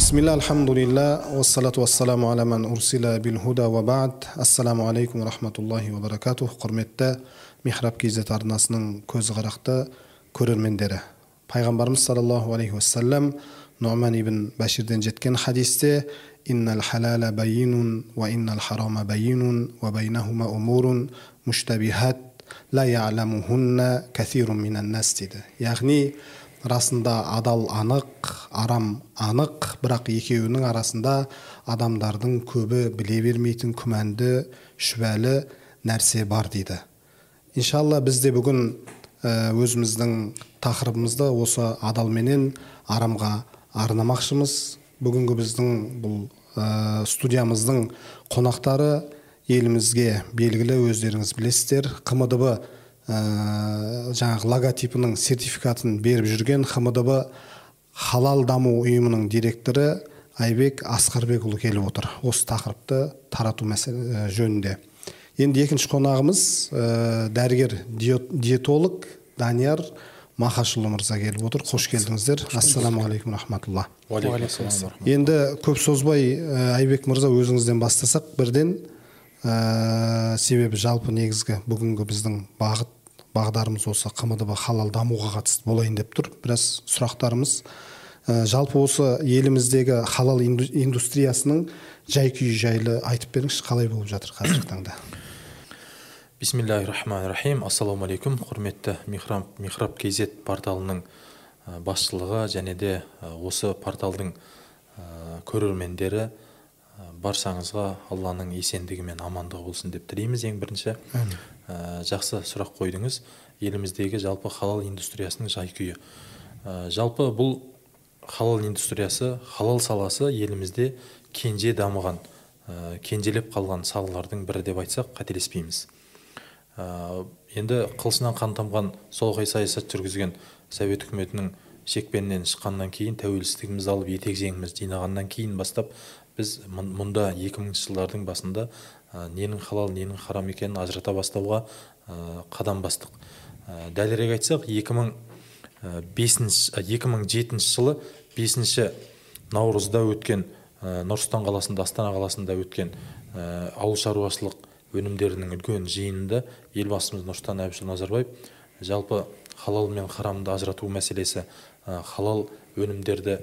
بسم الله الحمد لله والصلاة والسلام على من أرسل بالهدى وبعد السلام عليكم ورحمة الله وبركاته құрметті михраб kz арнасының көзі қарақты көрермендері пайғамбарымыз саллаллаху алейхи уассалам нұман ибн бәширден жеткен хадисте иннал халала байинун ва иннал харама байинун ва байнахума умурун муштабихат ла я'ламухунна кафирун минан нас дейді яғни расында адал анық арам анық бірақ екеуінің арасында адамдардың көбі біле бермейтін күмәнді шүбәлі нәрсе бар дейді. Иншалла біз де бүгін өзіміздің тақырыбымызды осы адалменен арамға арнамақшымыз. Бүгінгі біздің бұл ә, студиямыздың қонақтары елімізге белгілі өздеріңіз білесіздер. Қмдб ә, жаңағы логотипінің сертификатын беріп жүрген қмдб халал даму ұйымының директоры айбек асқарбекұлы келіп отыр. Осы тақырыпты тарату мәселе жөнінде. Енді екінші қонағымыз ә, дәрігер диетолог данияр махашұлы мырза келіп отыр. Қош келдіңіздер. Ассалаумағалейкум рахматулла енді көп созбай ә, айбек мырза өзіңізден бастасақ бірден ә, себебі жалпы негізгі бүгінгі біздің бағыт бағдарымыз осы қмдб халал дамуға қатысты болайын деп тұр. Біраз сұрақтарымыз. Ә, жалпы осы еліміздегі халал индустриясының жай күйі жайлы айтып беріңізші қалай болып жатыр қазіргі таңда? Бисмиллахи рахмани рахим ассалаумағалейкум құрметті михраб, михраб kz порталының басшылығы және де осы порталдың көрермендері. Баршаңызға алланың есендігі мен амандығы болсын деп тілейміз ең бірінші. Ә, жақсы сұрақ қойдыңыз. Еліміздегі жалпы халал индустриясының жай күйі. Ә, жалпы бұл халал индустриясы халал саласы елімізде кенже дамыған ә, кенжелеп қалған салалардың бірі деп айтсақ қателеспейміз. Ә, енді қылышынан қан тамған солақай саясат жүргізген совет үкіметінің шекпенінен шыққаннан кейін тәуелсіздігімізді алып етек жеңімізді жинағаннан кейін бастап біз мұнда 2000 жылдардың басында ненің халал ненің харам екенін ажырата бастауға қадам бастық. Дәлірек айтсақ 2005 2007 жылы 5 наурызда өткен нұрсұлтан қаласында астана қаласында өткен ауыл шаруашылық өнімдерінің үлкен жиынында елбасымыз нұрсұлтан әбішұлы назарбаев жалпы халал мен харамды ажырату мәселесі халал өнімдерді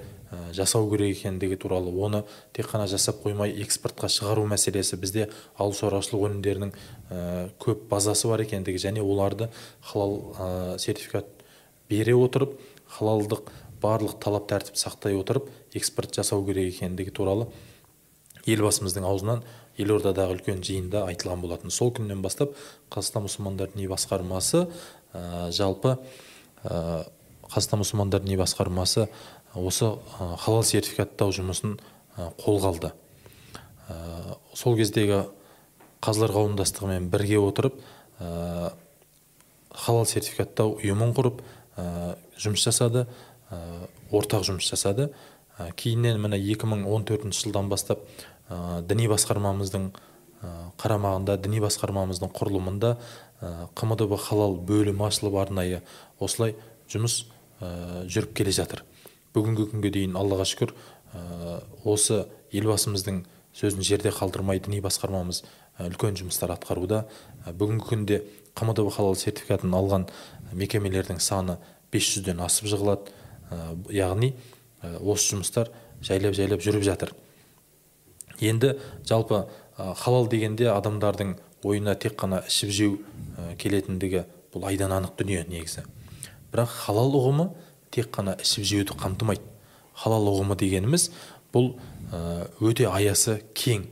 жасау керек екендігі туралы оны тек қана жасап қоймай экспортқа шығару мәселесі бізде ауыл шаруашылық өнімдерінің ә, көп базасы бар екендігі және оларды халал ә, сертификат бере отырып халалдық барлық талап тәртіп сақтай отырып экспорт жасау керек екендігі туралы елбасымыздың аузынан елордадағы үлкен жиында айтылған болатын. Сол күннен бастап қазақстан мұсылмандар діни басқармасы ә, жалпы ә, қазақстан мұсылмандар діни басқармасы осы халал сертификаттау жұмысын қолға алды. Сол кездегі қазылар қауымдастығымен бірге отырып халал сертификаттау ұйымын құрып жұмыс жасады ортақ жұмыс жасады. Кейіннен міне 2014 жылдан бастап діни басқармамыздың қарамағында діни басқармамыздың құрылымында қмдб халал бөлімі ашылып арнайы осылай жұмыс жүріп келе жатыр. Бүгінгі күнге дейін аллаға шүкір осы елбасымыздың сөзін жерде қалдырмай діни басқармамыз үлкен жұмыстар атқаруда. Бүгінгі күнде қмдб халал сертификатын алған мекемелердің саны 500-ден асып жығылады. Яғни осы жұмыстар жайлап жайлап жүріп жатыр. Енді жалпы халал дегенде адамдардың ойына тек қана ішіп жеу келетіндігі бұл айдан анық дүние негізі. Бірақ халал ұғымы тек қана ішіп жеуді қамтымайды. Халал ұғымы дегеніміз бұл өте аясы кең.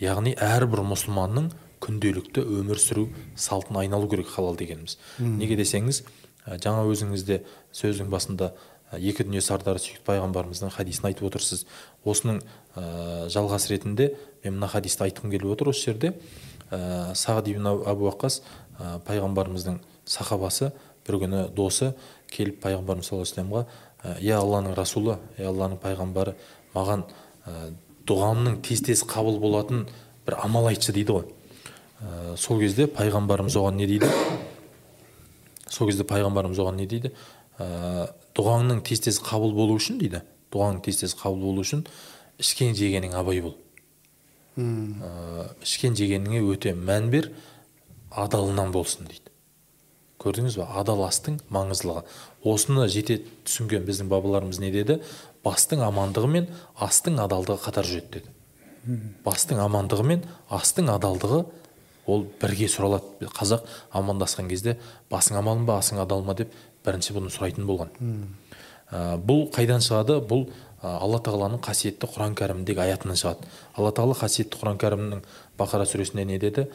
Яғни әрбір мұсылманның күнделікті өмір сүру салтына айналу керек халал дегеніміз. Неге десеңіз жаңа өзіңіз де сөздің басында екі дүние сардары сүйікті пайғамбарымыздың хадисін айтып отырсыз. Осының ә, жалғас ретінде мен мына хадисті айтқым келіп отыр осы жерде. Ә, сағд ибн абу ә, пайғамбарымыздың сахабасы бір күні досы келіп пайғамбарымыз саллаллаху алейхи вассаламға иә алланың расулы иә алланың пайғамбары маған ә, дұғамның тез тез қабыл болатын бір амал айтшы дейді ғой. Ә, сол кезде пайғамбарымыз оған не дейді? Сол кезде пайғамбарымыз оған не дейді? Ә, дұғаңның тез тез қабыл болу үшін дейді. Дұғаң тез тез қабыл болу үшін ішкен жегенің абай бол ә, ішкен жегеніңе өте мән бер адалынан болсын дейді. Көрдіңіз ба адал астың маңыздылығы. Осыны жете түсінген біздің бабаларымыз не деді? Бастың амандығы мен астың адалдығы қатар жүреді деді. Бастың амандығы мен астың адалдығы ол бірге сұралады. Қазақ амандасқан кезде басың аман ба асың адал ма деп бірінші бұны сұрайтын болған. Ә, бұл қайдан шығады? Бұл алла тағаланың қасиетті құран кәрімдегі аятынан шығады. Алла тағала қасиетті құран кәрімнің бақара сүресінде не деді?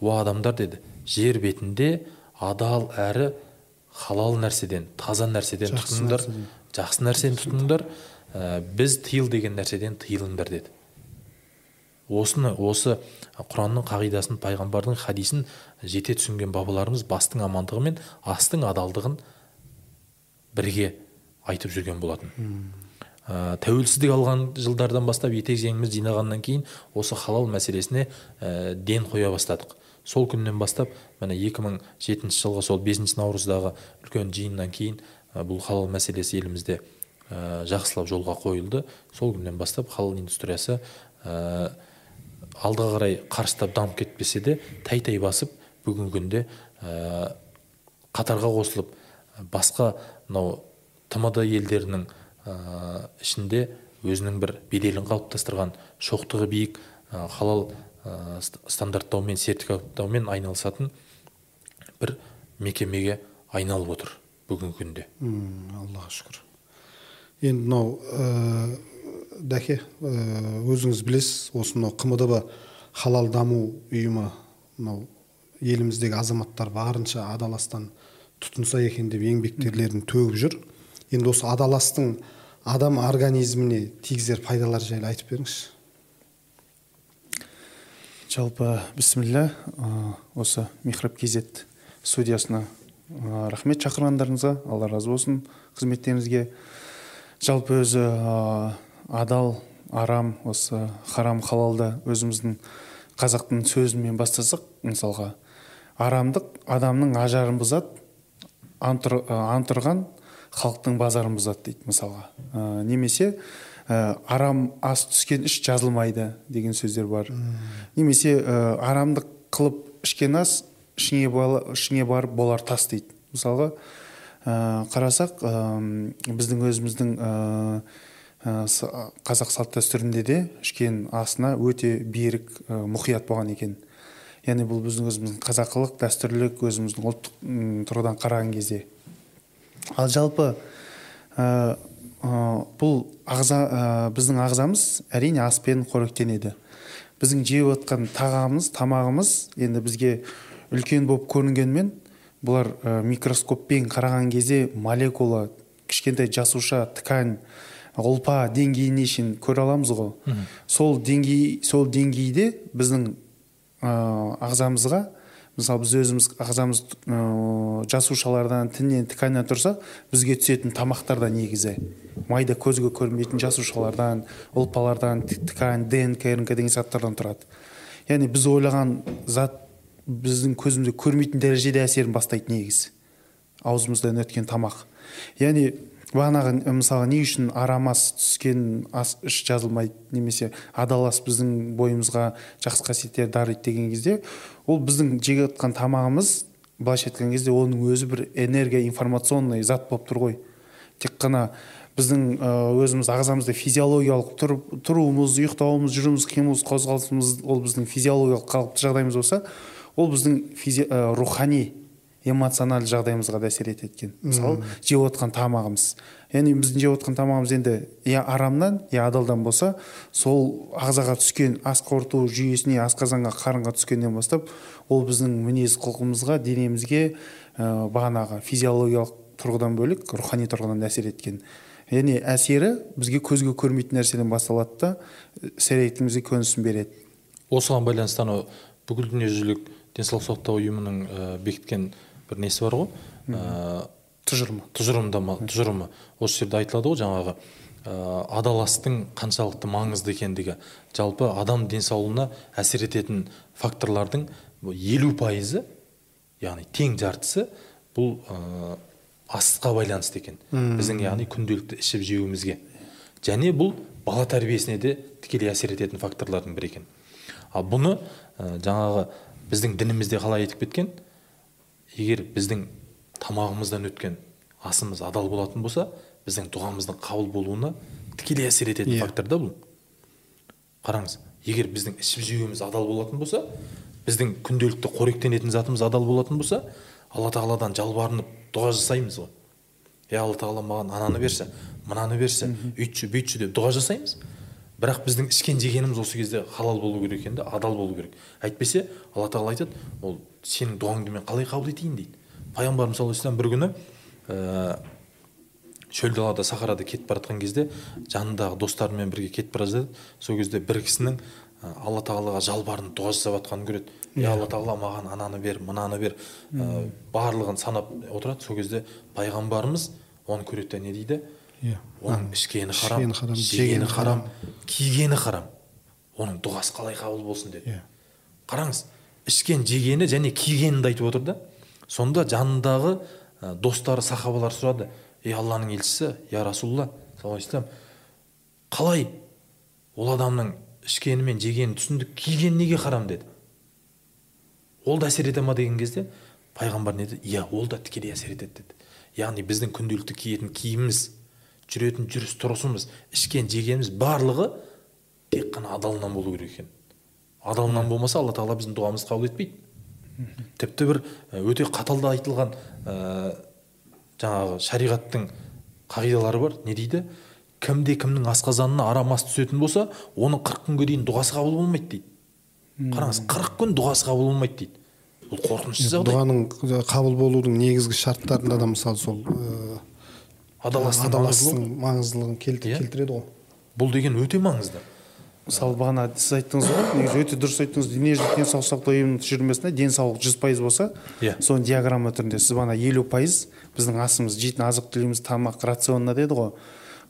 Уа адамдар деді жер бетінде адал әрі халал нәрседен таза нәрседен Жақсы тұтыныңдар. нәрседен. жақсы нәрсені тұтыныңдар. Ә, біз тыйыл деген нәрседен тыйылыңдар деді. Осыны осы құранның қағидасын пайғамбардың хадисін жете түсінген бабаларымыз бастың амандығы мен астың адалдығын бірге айтып жүрген болатын. Ә, тәуелсіздік алған жылдардан бастап етек жеңіміз жинағаннан кейін осы халал мәселесіне ә, ден қоя бастадық. Сол күннен бастап міне 2007 жылғы сол 5 наурыздағы үлкен жиыннан кейін бұл халал мәселесі елімізде жақсылап жолға қойылды. Сол күннен бастап халал индустриясы алдыға қарай қарыштап дамып кетпесе де тәй тәй басып бүгінгі күнде қатарға қосылып басқа мынау тмд елдерінің ішінде өзінің бір беделін қалыптастырған шоқтығы биік халал ә, ст- стандарттаумен сертификаттаумен айналысатын бір мекемеге айналып отыр бүгінгі күнде. Аллаға шүкір. Енді мынау ә, дәке ә, өзіңіз білесіз осы мынау қмдб халал даму ұйымы мынау еліміздегі азаматтар барынша адаластан тұтынса екен деп еңбектерлерін төгіп жүр. Енді осы адаластың адам организміне тигізер пайдалары жайлы айтып беріңізші. Жалпы бісміллә осы михраб kz студиясына рахмет шақырғандарыңызға. Алла разы болсын қызметтеріңізге. Жалпы өзі адал арам осы харам халалды өзіміздің қазақтың сөзімен бастасақ мысалға арамдық адамның ажарын бұзады ант ұр- ә, ант ұрған халықтың базарын бұзады дейді мысалға. Немесе ә, арам ас түскен іш жазылмайды деген сөздер бар. Немесе ә, арамдық қылып ішкен ас ішіңе, бала- ішіңе барып болар тас дейді. Мысалға ә, қарасақ ә, біздің өзіміздің ә, қазақ салт дәстүрінде де ішкен асына өте берік ә, мұқият болған екен. Яғни бұл біздің өзіміздің қазақылық дәстүрлік өзіміздің ұлттық тұрғыдан қараған кезде. Ал жалпы бұл ағза ә, біздің ағзамыз әрине аспен қоректенеді біздің жеп отқан тағамымыз тамағымыз енді бізге үлкен болып көрінгенмен бұлар ә, микроскоппен қараған кезде молекула кішкентай жасуша ткань ұлпа деңгейіне шейін көре аламыз ғой. Сол деңгей сол деңгейде біздің ә, ағзамызға мысалы біз өзіміз ағзамыз ә, жасушалардан тіннен тканьнан тұрса бізге түсетін тамақтар да негізі. Майда көзге көрінбейтін жасушалардан ұлпалардан ткань днк рнк деген заттардан тұрады. Яғни біз ойлаған зат біздің көзімізге көрмейтін дәрежеде әсерін бастайды негізі аузымыздан өткен тамақ. Яғни бағанағы мысалы не үшін арам ас түскен ас іш жазылмайды немесе адал ас біздің бойымызға жақсы қасиеттер дариды деген кезде ол біздің жеп жатқан тамағымыз былайша айтқан кезде оның өзі бір энергия информационный зат болып тұр ғой. Тек қана біздің өзіміз ағзамызда физиологиялық тұр, тұруымыз ұйықтауымыз жүруіміз қимылымыз қозғалысымыз ол біздің физиологиялық қалыпты жағдайымыз болса ол біздің физи, ә, рухани эмоционалды жағдайымызға да әсер етеді екен мысалы жеп отқан тамағымыз. Яғни біздің жеп отқан тамағымыз енді я арамнан я адалдан болса сол ағзаға түскен ас қорыту жүйесіне асқазанға қарынға түскеннен бастап ол біздің мінез құлқымызға денемізге ә, бағанағы физиологиялық тұрғыдан бөлек рухани тұрғыдан да әсер еткен. Яғни әсері бізге көзге көрмейтін нәрседен басталады да іс әрекетімізге көрінісін береді. Осыған байланысты анау бүкіл дүниежүзілік денсаулық сақтау ұйымының ә, бекіткен бір несі бар ғой. Ә, тұжырымы. тұжырымдама тұжырымы. Осы жерде айтылады ғой жаңағы ә, адаластың қаншалықты маңызды екендігі. Жалпы адам денсаулығына әсер ететін факторлардың елу пайызы яғни тең жартысы бұл ә, асқа байланысты екен. Біздің яғни күнделікті ішіп жеуімізге. Және бұл бала тәрбиесіне де тікелей әсер ететін факторлардың бірі екен. Ал бұны ә, жаңағы біздің дінімізде қалай айтып кеткен? Егер біздің тамағымыздан өткен асымыз адал болатын болса біздің дұғамыздың қабыл болуына тікелей әсер ететін Иә. фактор да бұл. Қараңыз егер біздің ішіп жеуіміз адал болатын болса біздің күнделікті қоректенетін затымыз адал болатын болса алла тағаладан жалбарынып дұға жасаймыз ғой. Е алла тағала маған ананы берші мынаны берші үйтші бүйтші деп дұға жасаймыз. Бірақ біздің ішкен жегеніміз осы кезде халал болу керек екен да адал болу керек. Әйтпесе алла тағала айтады ол сенің дұғаңды мен қалай қабыл етейін дейді. Пайғамбарымыз саллаллаху вассалам бір күні ә, шөл далада сахарада кетіп бара жатқан кезде жанындағы достарымен бірге кетіп бара жатады. Сол кезде бір кісінің ә, алла тағалаға жалбарынып дұға жасап жатқанын көреді. Е алла тағала маған ананы бер мынаны бер ә, барлығын санап отырады. Сол кезде пайғамбарымыз оны көреді де не дейді? Иә. оның ішкені харам жегені харам кигені харам оның дұғасы қалай қабыл болсын? Деді. Иә. қараңыз ішкен жегені және кигенін айтып отыр да. Сонда жанындағы достары сахабалар сұрады. Ей алланың елшісі я расулалла саллаллаху қалай ол адамның ішкені мен жегенін түсіндік кигені неге харам? деді. Ол да әсер ете ма? деген кезде пайғамбар не деді? Иә ол да тікелей әсер етеді деді. Яғни біздің күнделікті киетін киіміміз жүретін жүріс тұрысымыз ішкен жегеніміз барлығы тек қана адалынан болу керек екен адалынан болмаса алла тағала біздің дұғамызды қабыл етпейді. Тіпті бір өте қатал да айтылған ә, жаңағы шариғаттың қағидалары бар. Не дейді? Кімде кімнің асқазанына арам ас түсетін болса оның қырық күнге дейін дұғасы қабыл болмайды дейді. Қараңыз қырық күн дұғасы қабыл болмайды дейді. Бұл қорқынышты жағдай. дұғаның қабыл болудың негізгі шарттарында да мысалы сол ә, адал астың адал маңыздылығы. астың маңыздылығын Иә. келтіреді ғой. Бұл деген өте маңызды. Мысалы бағана сіз айттыңыз ғой негізі өте дұрыс айттыңыз. Дүниежүзілік денсаулық сақтау ұйымының тұжырымдамасында денсаулық жүз пайыз болса Иә. соны диаграмма түрінде сіз бағана елу пайыз біздің асымыз жейтін азық түлігіміз тамақ рационына деді ғой.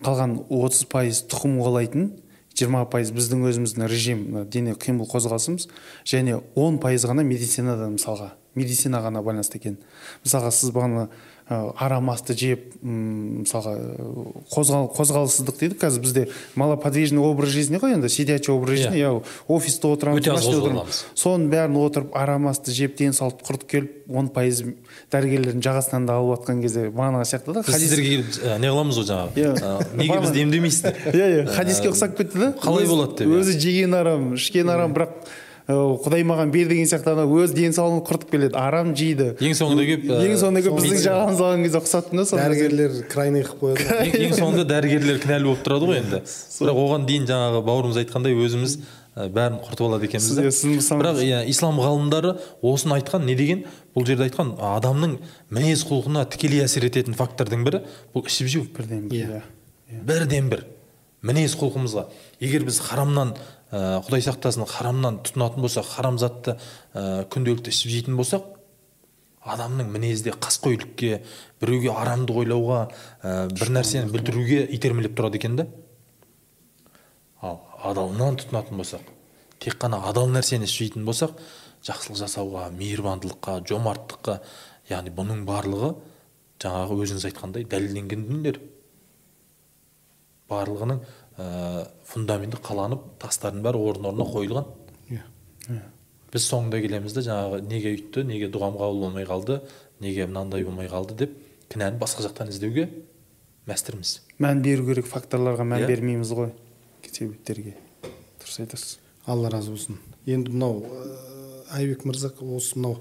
Қалған отыз пайыз тұқым қуалайтын жиырма пайыз біздің өзіміздің режим дене қимыл қозғалысымыз және он пайыз ғана медицинадан мысалға. Медицина ғана байланысты екен. Мысалға сіз бағана арам асты жеп мысалға ә, қозғал, қозғалыссыздық дейді. Қазір бізде малоподвижный образ жизни ғой енді сидячий образ жизни. Иә офиста отырамыз отырамыз. соның бәрін отырып арам асты жеп денсаулықты құртып келіп он пайыз дәрігерлердің жағасынан да алып жатқан кезде бағанағы сияқты да біз сіздерге келіп ә, не қыламыз ғой жаңағы? Иә. ә, неге бізді емдемейсіздер? Иә иә хадиске ұқсап кетті да. қалай болады деп, иә. өзі жеген арам ішкен арам бірақ ә, құдай маған бер деген сияқты ана өз денсаулығын құртып келеді. Арам жейді. Ең соңында келіп ең соңында келіп біздің жағамызды алған кезде ұқсаттым да сол дәрігерлер крайний қылып қояды. Ең, соңында дәрігерлер кінәлі болып тұрады ғой енді. Бірақ оған дейін жаңағы бауырымыз айтқандай өзіміз ә, бәрін құртып алады екенбіз да. Бірақ иә ислам ғалымдары осыны айтқан не деген? Бұл жерде айтқан адамның мінез құлқына тікелей әсер ететін фактордың бірі бұл ішіп жеу. Бірден бір Иә. иә. Бірден бір мінез құлқымызға. Егер біз харамнан ә, құдай сақтасын харамнан тұтынатын болсақ харам затты ә, күнделікті ішіп жейтін болсақ адамның мінезде қаскөйлікке біреуге арамды ойлауға ә, бір нәрсені бүлдіруге итермелеп тұрады екен да. Ал адалынан тұтынатын болсақ тек қана адал нәрсені ішіп жейтін болсақ жақсылық жасауға мейірбандылыққа жомарттыққа яғни бұның барлығы жаңағы өзіңіз айтқандай дәлелденген дүниелер. Барлығының ә, фундаменті қаланып тастардың бәрі орын орнына қойылған. Иә. біз соңында келеміз да жаңағы неге үйтті неге дұғам қабыл болмай қалды неге мынандай болмай қалды деп кінәні басқа жақтан іздеуге мәстірміз. Мән беру керек факторларға мән Иә. бермейміз ғой. Себептерге дұрыс айтасыз. Алла разы болсын. Енді мынау ә, айбек мырза осы мынау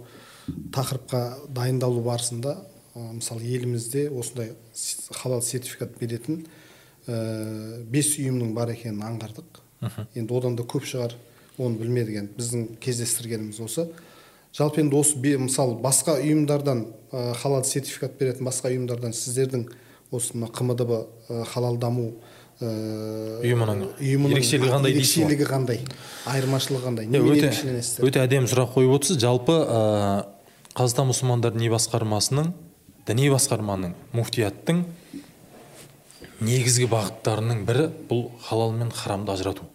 тақырыпқа дайындалу барысында ә, мысалы елімізде осындай халал сертификат беретін ә, бес ұйымның бар екенін аңғардық. Енді одан да көп шығар оны білмедік енді біздің кездестіргеніміз осы. Жалпы енді осы бе- мысалы басқа ұйымдардан ә, халал сертификат беретін басқа ұйымдардан сіздердің осы мына қмдб ә, халал даму Ұйымының ұйымының ерекшелігі қандай ерекшелігі қандай айырмашылығы қандай немен өте, ерекшеленесіздер өте әдемі сұрақ қойып отырсыз. Жалпы ә, қазақстан мұсылмандар діни басқармасының діни басқарманың муфтияттың негізгі бағыттарының бірі бұл халал мен харамды ажырату.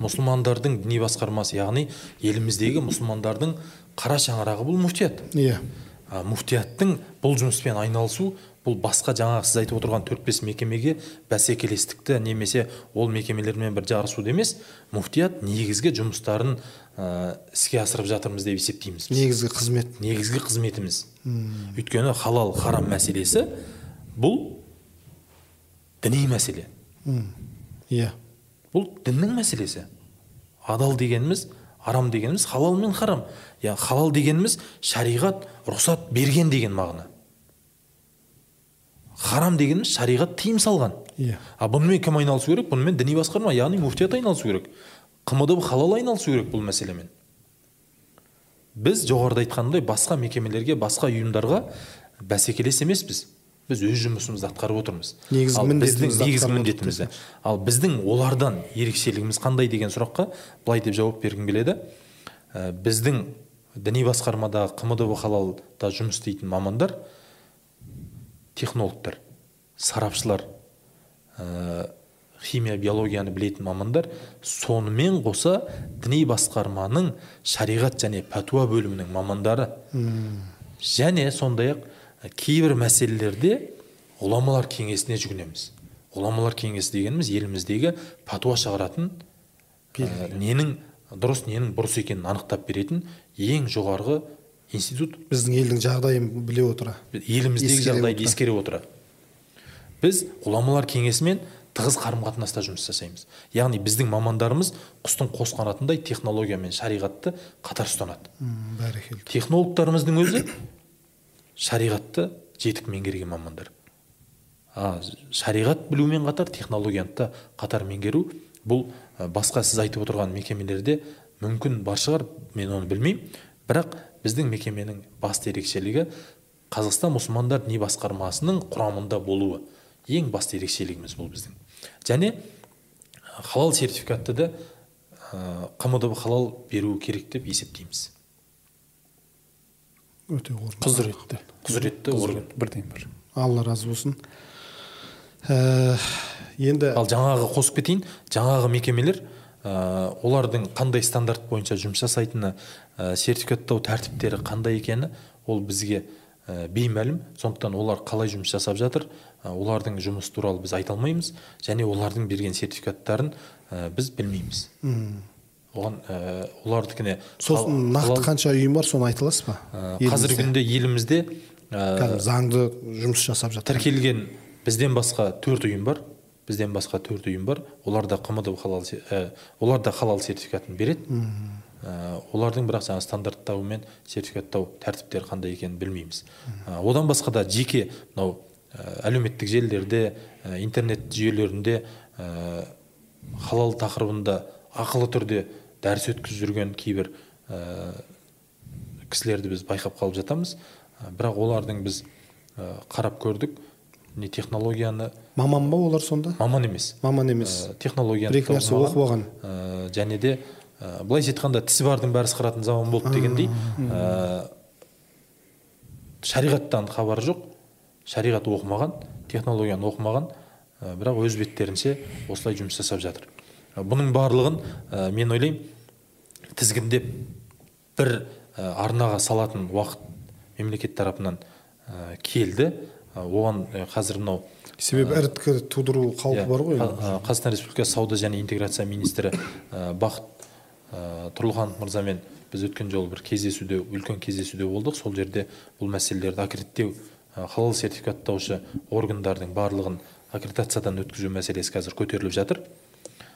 Мұсылмандардың діни басқармасы яғни еліміздегі мұсылмандардың қара шаңырағы бұл муфтият. Иә. А, муфтияттың бұл жұмыспен айналысу бұл басқа жаңағы сіз айтып отырған төрт бес мекемеге бәсекелестікті немесе ол мекемелермен бір жарысуды емес муфтият негізгі жұмыстарын ә, іске асырып жатырмыз деп есептейміз негізгі қызмет. Негізгі қызметіміз. Өйткені халал харам мәселесі бұл діни мәселе. Иә. Бұл діннің мәселесі. Адал дегеніміз арам дегеніміз халал мен харам. Я халал дегеніміз шариғат рұқсат берген деген мағына. Харам дегеніміз шариғат тыйым салған. Иә. А бұнымен кім айналысу керек? Бұнымен діни басқарма яғни муфтият айналысу керек. Қмдб халал айналысу керек бұл мәселемен. Біз жоғарыда айтқанымдай басқа мекемелерге басқа ұйымдарға бәсекелес емеспіз. Біз өз жұмысымызды атқарып отырмыз. Негізгі міндетімізді негізгі атқарып міндетімізді ал біздің олардан ерекшелігіміз қандай деген сұраққа былай деп жауап бергім келеді. Ә, біздің діни басқармадағы қмдб халалда жұмыс істейтін мамандар технологтар сарапшылар ә, химия биологияны білетін мамандар сонымен қоса діни басқарманың шариғат және пәтуа бөлімінің мамандары. Және сондай ақ кейбір мәселелерде ғұламалар кеңесіне жүгінеміз. Ғұламалар кеңесі дегеніміз еліміздегі пәтуа шығаратын ә, ненің дұрыс ненің бұрыс екенін анықтап беретін ең жоғарғы институт біздің елдің жағдайын біле отыра. еліміздегі жағдайды ескере отыра. Біз ғұламалар кеңесімен тығыз қарым қатынаста жұмыс жасаймыз. Яғни біздің мамандарымыз құстың қос қанатындай технология мен шариғатты қатар ұстанады. Бәрекелді. Технологтарымыздың өзі шариғатты жетік меңгерген мамандар. А шариғат білумен қатар технологияны да қатар меңгеру бұл басқа сіз айтып отырған мекемелерде мүмкін бар шығар мен оны білмеймін. Бірақ біздің мекеменің басты ерекшелігі қазақстан мұсылмандар діни басқармасының құрамында болуы. Ең басты ерекшелігіміз бұл біздің. Және халал сертификатты да қмдб халал беру керек деп есептейміз. Өте орынды құзыретті құзыретті орган бірден бір алла разы болсын ә, енді ал жаңағы қосып кетейін. Жаңағы мекемелер ә, олардың қандай стандарт бойынша жұмыс жасайтыны ә, сертификаттау тәртіптері қандай екені ол бізге ә, беймәлім. Сондықтан олар қалай жұмыс жасап жатыр ә, олардың жұмысы туралы біз айта алмаймыз және олардың берген сертификаттарын ә, біз білмейміз. Оған ә, олардікіне сосын нақты қанша ұйым бар соны айта аласыз ба? Қазіргі күнде елімізде ә, заңды жұмыс жасап жатыр. тіркелген бізден басқа төрт ұйым бар бізден басқа төрт ұйым бар. Олар да қмдб халал ә, олар да халал сертификатын береді. Ә, олардың бірақ жаңағы стандарттау мен сертификаттау тәртіптері қандай екенін білмейміз. Ә, одан басқа да жеке мынау ә, әлеуметтік желілерде ә, интернет жүйелерінде ә, халал тақырыбында ақылы түрде дәріс өткізіп жүрген кейбір ә, кісілерді біз байқап қалып жатамыз. Ә, бірақ олардың біз ә, қарап көрдік. Не технологияны маман ба олар сонда? Маман емес. Маман емес. Ә, технологияны бір екі нәрсе оқып алған. ә, және де ә, былайша айтқанда тісі бардың бәрі ысқыратын заман болды дегендей ә, шариғаттан хабары жоқ. Шариғат оқымаған технологияны оқымаған ә, бірақ өз беттерінше осылай жұмыс жасап жатыр. Бұның барлығын ә, мен ойлаймын тізгіндеп бір ә, арнаға салатын уақыт мемлекет тарапынан ә, келді. Оған ә, қазір мынау себебі іріткі тудыру қаупі Иә, бар ғой Қа- қазақстан республикасы сауда және интеграция министрі ә, бақыт ә, тұрлыханов мырзамен біз өткен жолы бір кездесуде үлкен кездесуде болдық. Сол жерде бұл мәселелерді аккредиттеу халал сертификаттаушы органдардың барлығын аккредитациядан өткізу мәселесі қазір көтеріліп жатыр.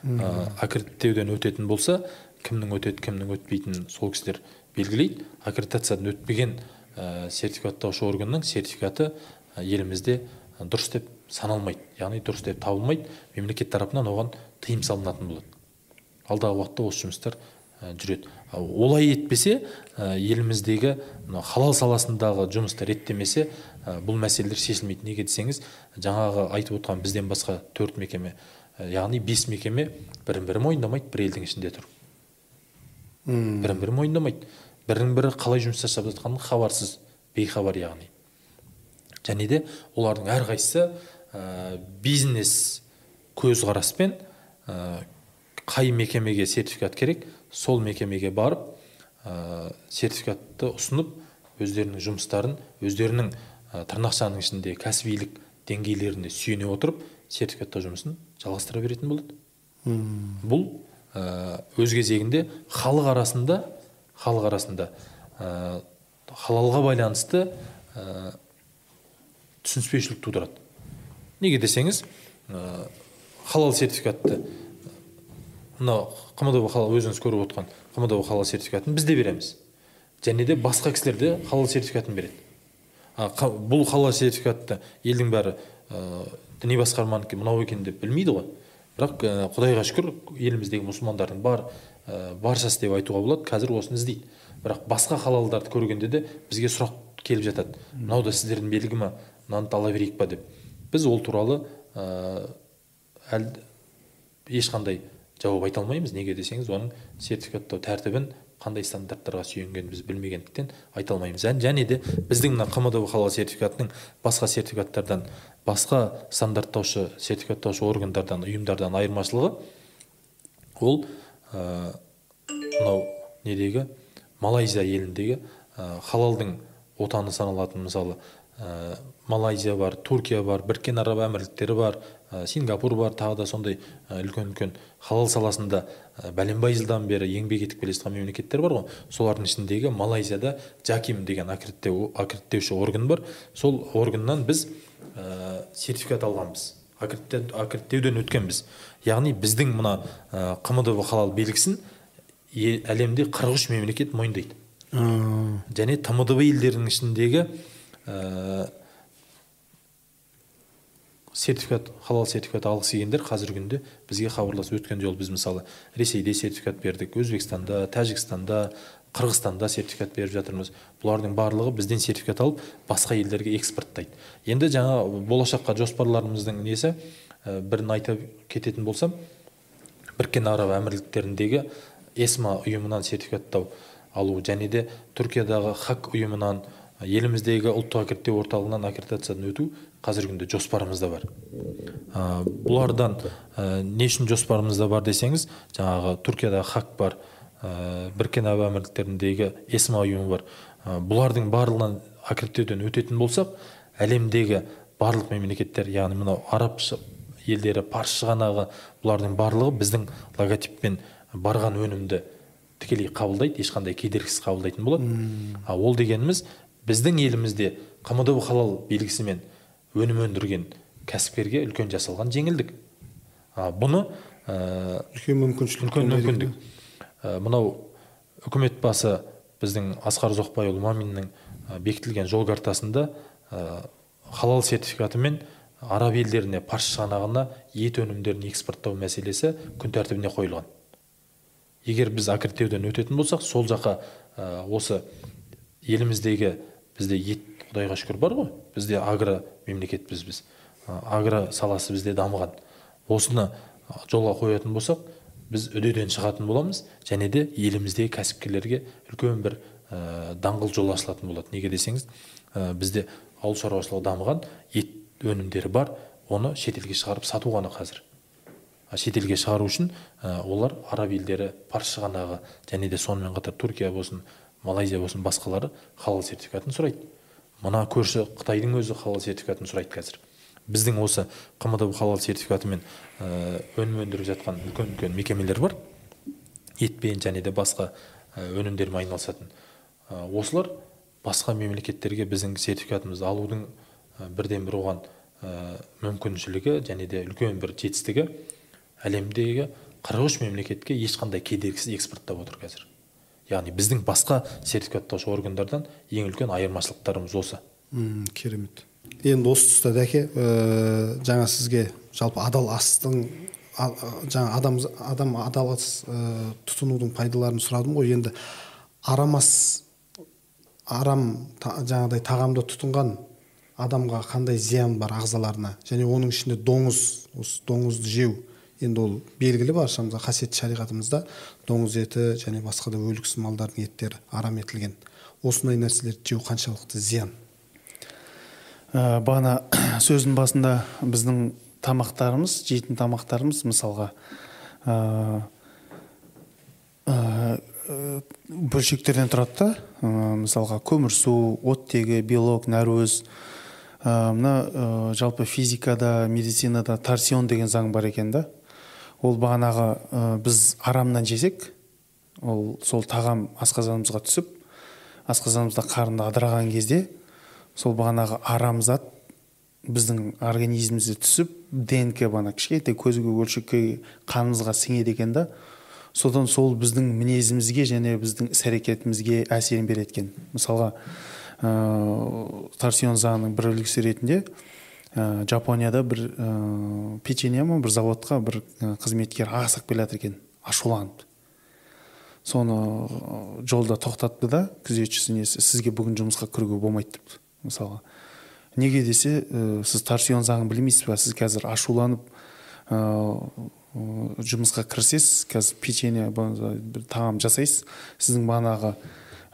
Ә, аккредиттеуден өтетін болса кімнің өтеді кімнің өтпейтінін сол кісілер белгілейді. Аккредитациядан өтпеген ә, сертификаттаушы органның сертификаты елімізде дұрыс деп саналмайды. Яғни дұрыс деп табылмайды. Мемлекет тарапынан оған тыйым салынатын болады. Алдағы уақытта осы жұмыстар жүреді. Олай етпесе еліміздегі халал саласындағы жұмысты реттемесе бұл мәселелер шешілмейді. Неге десеңіз жаңағы айтып отырған бізден басқа төрт мекеме яғни бес мекеме бірін бірі мойындамайды бір елдің ішінде тұр. Бірін бірі мойындамайды. Бірінің бірі қалай жұмыс жасап жатқанын хабарсыз бейхабар яғни. Және де олардың әрқайсысы ә, бизнес көзқараспен ә, қай мекемеге сертификат керек сол мекемеге барып ә, сертификатты ұсынып өздерінің жұмыстарын өздерінің ә, тырнақшаның ішінде кәсібилік деңгейлеріне сүйене отырып сертификаттау жұмысын жалғастыра беретін болады. Бұл ә, өз кезегінде халық арасында халық арасында ә, халалға байланысты ә, түсініспеушілік тудырады. Неге десеңіз ә, халал сертификатты мынау қмдб халал өзіңіз көріп отқан қмдб халал сертификатын біз де береміз. Және де басқа кісілер де халал сертификатын береді. А, қа- бұл халал сертификатты елдің бәрі ә, діни басқарманікі мынау екен деп білмейді ғой. Бірақ құдайға шүкір еліміздегі мұсылмандардың бар ә, баршасы деп айтуға болады қазір осыны іздейді. Бірақ басқа халалдарды көргенде де бізге сұрақ келіп жатады. Мынау да сіздердің белгі ма мынаны ала берейік па деп. Біз ол туралы ә, әл, ешқандай жауап айта алмаймыз. Неге десеңіз оның сертификаттау тәртібін қандай стандарттарға сүйенгенін біз білмегендіктен айта алмаймыз. Ән- және де біздің мына қмдб халал сертификатының басқа сертификаттардан басқа стандарттаушы сертификаттаушы органдардан ұйымдардан айырмашылығы ол мынау недегі малайзия еліндегі халалдың отаны саналатын мысалы малайзия бар туркия бар біріккен араб әмірліктері бар ә, сингапур бар тағы да сондай үлкен үлкен халал саласында ә, бәленбай жылдан бері еңбек етіп келе жатқан мемлекеттер бар ғой. Солардың ішіндегі малайзияда джаким деген аккредиттеу аккредиттеуші орган бар. Сол органнан біз ә, сертификат алғанбыз. Аккредиттеу- аккредиттеуден өткенбіз. Яғни біздің мына ә, қмдб халал белгісін е- әлемде 43 мемлекет мойындайды. Және тмдб елдерінің ішіндегі ә, сертификат халал сертификат алғысы келгендер қазіргі күнде бізге хабарласып өткен жолы біз мысалы ресейде сертификат бердік өзбекстанда тәжікстанда қырғызстанда сертификат беріп жатырмыз. Бұлардың барлығы бізден сертификат алып басқа елдерге экспорттайды. Енді жаңа болашаққа жоспарларымыздың несі ә, бірін айта кететін болсам біріккен араб әмірліктеріндегі эсма ұйымынан сертификаттау алу және де түркиядағы хак ұйымынан еліміздегі ұлттық аккредиттеу орталығынан аккредитациядан өту қазіргі күнде жоспарымызда бар. Ә, бұлардан ә, не үшін жоспарымызда бар десеңіз жаңағы түркиядағы хак бар ә, біріккен араб әмірліктеріндегі эсма ұйымы бар. Ә, бұлардың барлығынан аккредиттеуден өтетін болсақ әлемдегі барлық мемлекеттер яғни мынау араб елдері парсы шығанағы бұлардың барлығы біздің логотиппен барған өнімді тікелей қабылдайды ешқандай кедергісіз қабылдайтын болады. А ол дегеніміз біздің елімізде қмдб халал белгісімен өнім өндірген кәсіпкерге үлкен жасалған жеңілдік. А, бұны ә, үлкен мүмкіншілік үлкен мүмкіндік. Ә, мынау үкімет басы біздің асқар ұзақбайұлы маминнің бекітілген жол картасында ә, халал сертификатымен араб елдеріне парсы шығанағына ет өнімдерін экспорттау мәселесі күн тәртібіне қойылған. Егер біз аккредиттеуден өтетін болсақ сол жаққа ә, осы еліміздегі бізде ет құдайға шүкір бар ғой. Бізде агро мемлекетпіз біз. Агро саласы бізде дамыған. Осыны жолға қоятын болсақ біз үдеден шығатын боламыз және де еліміздегі кәсіпкерлерге үлкен бір ә, даңғыл жол ашылатын болады. Неге десеңіз ә, бізде ауыл шаруашылығы дамыған ет өнімдері бар оны шетелге шығарып сату ғана қазір. Шетелге шығару үшін ә, олар араб елдері парсы шығанағы және де сонымен қатар түркия болсын малайзия болсын басқалары халал сертификатын сұрайды. Мына көрші қытайдың өзі халал сертификатын сұрайды қазір. Біздің осы қмдб халал сертификатымен ә, өнім өндіріп жатқан үлкен үлкен мекемелер бар. Етпен және де басқа ә, өнімдермен айналысатын. Ә, осылар басқа мемлекеттерге біздің сертификатымызды алудың бірден бір оған мүмкіншілігі және де үлкен бір жетістігі әлемдегі 43 мемлекетке ешқандай кедергісіз экспорттап отыр қазір. Яғни біздің басқа сертификаттаушы органдардан ең үлкен айырмашылықтарымыз осы. М, керемет. Енді осы тұста дәке ә, жаңа сізге жалпы адал астың а- жаңа адам адам адал ас ә, тұтынудың пайдаларын сұрадым ғой. Енді арамас арам та, жаңағыдай тағамды тұтынған адамға қандай зиян бар ағзаларына? Және оның ішінде доңыз осы доңызды жеу енді ол белгілі баршамызға қасиетті шариғатымызда доңыз еті және басқа да өліксіз малдардың еттері арам етілген. Осындай нәрселерді жеу қаншалықты зиян? Ә, бағана сөздің басында біздің тамақтарымыз жейтін тамақтарымыз мысалға ә, ә, бөлшектерден тұрады да. Ә, мысалға көмірсу оттегі белок нәруыз ә, мына ә, жалпы физикада медицинада торсион деген заң бар екен да. Ол бағанағы ә, біз арамнан жесек ол сол тағам асқазанымызға түсіп асқазанымызда қарынды адыраған кезде сол бағанағы арам зат біздің организмімізге түсіп днк бағана кішкентай көзге бөлшекке қанымызға сіңеді екен да содан сол біздің мінезімізге және біздің іс әрекетімізге әсерін береді екен. Мысалға ә, торсион заңының бір үлгісі ретінде ә, жапонияда бір ә, печенье ма бір заводқа бір ә, қызметкер асығып келе жатыр екен. Ашуланып. Соны жолда тоқтатты да күзетшісі несі сізге бүгін жұмысқа кіруге болмайды депті мысалға неге десе ә, сіз торсион заңын білмейсіз ба? Сіз қазір ашуланып ә, жұмысқа кірсеңіз қазір печенье тағам жасайсыз. Сіздің бағанағы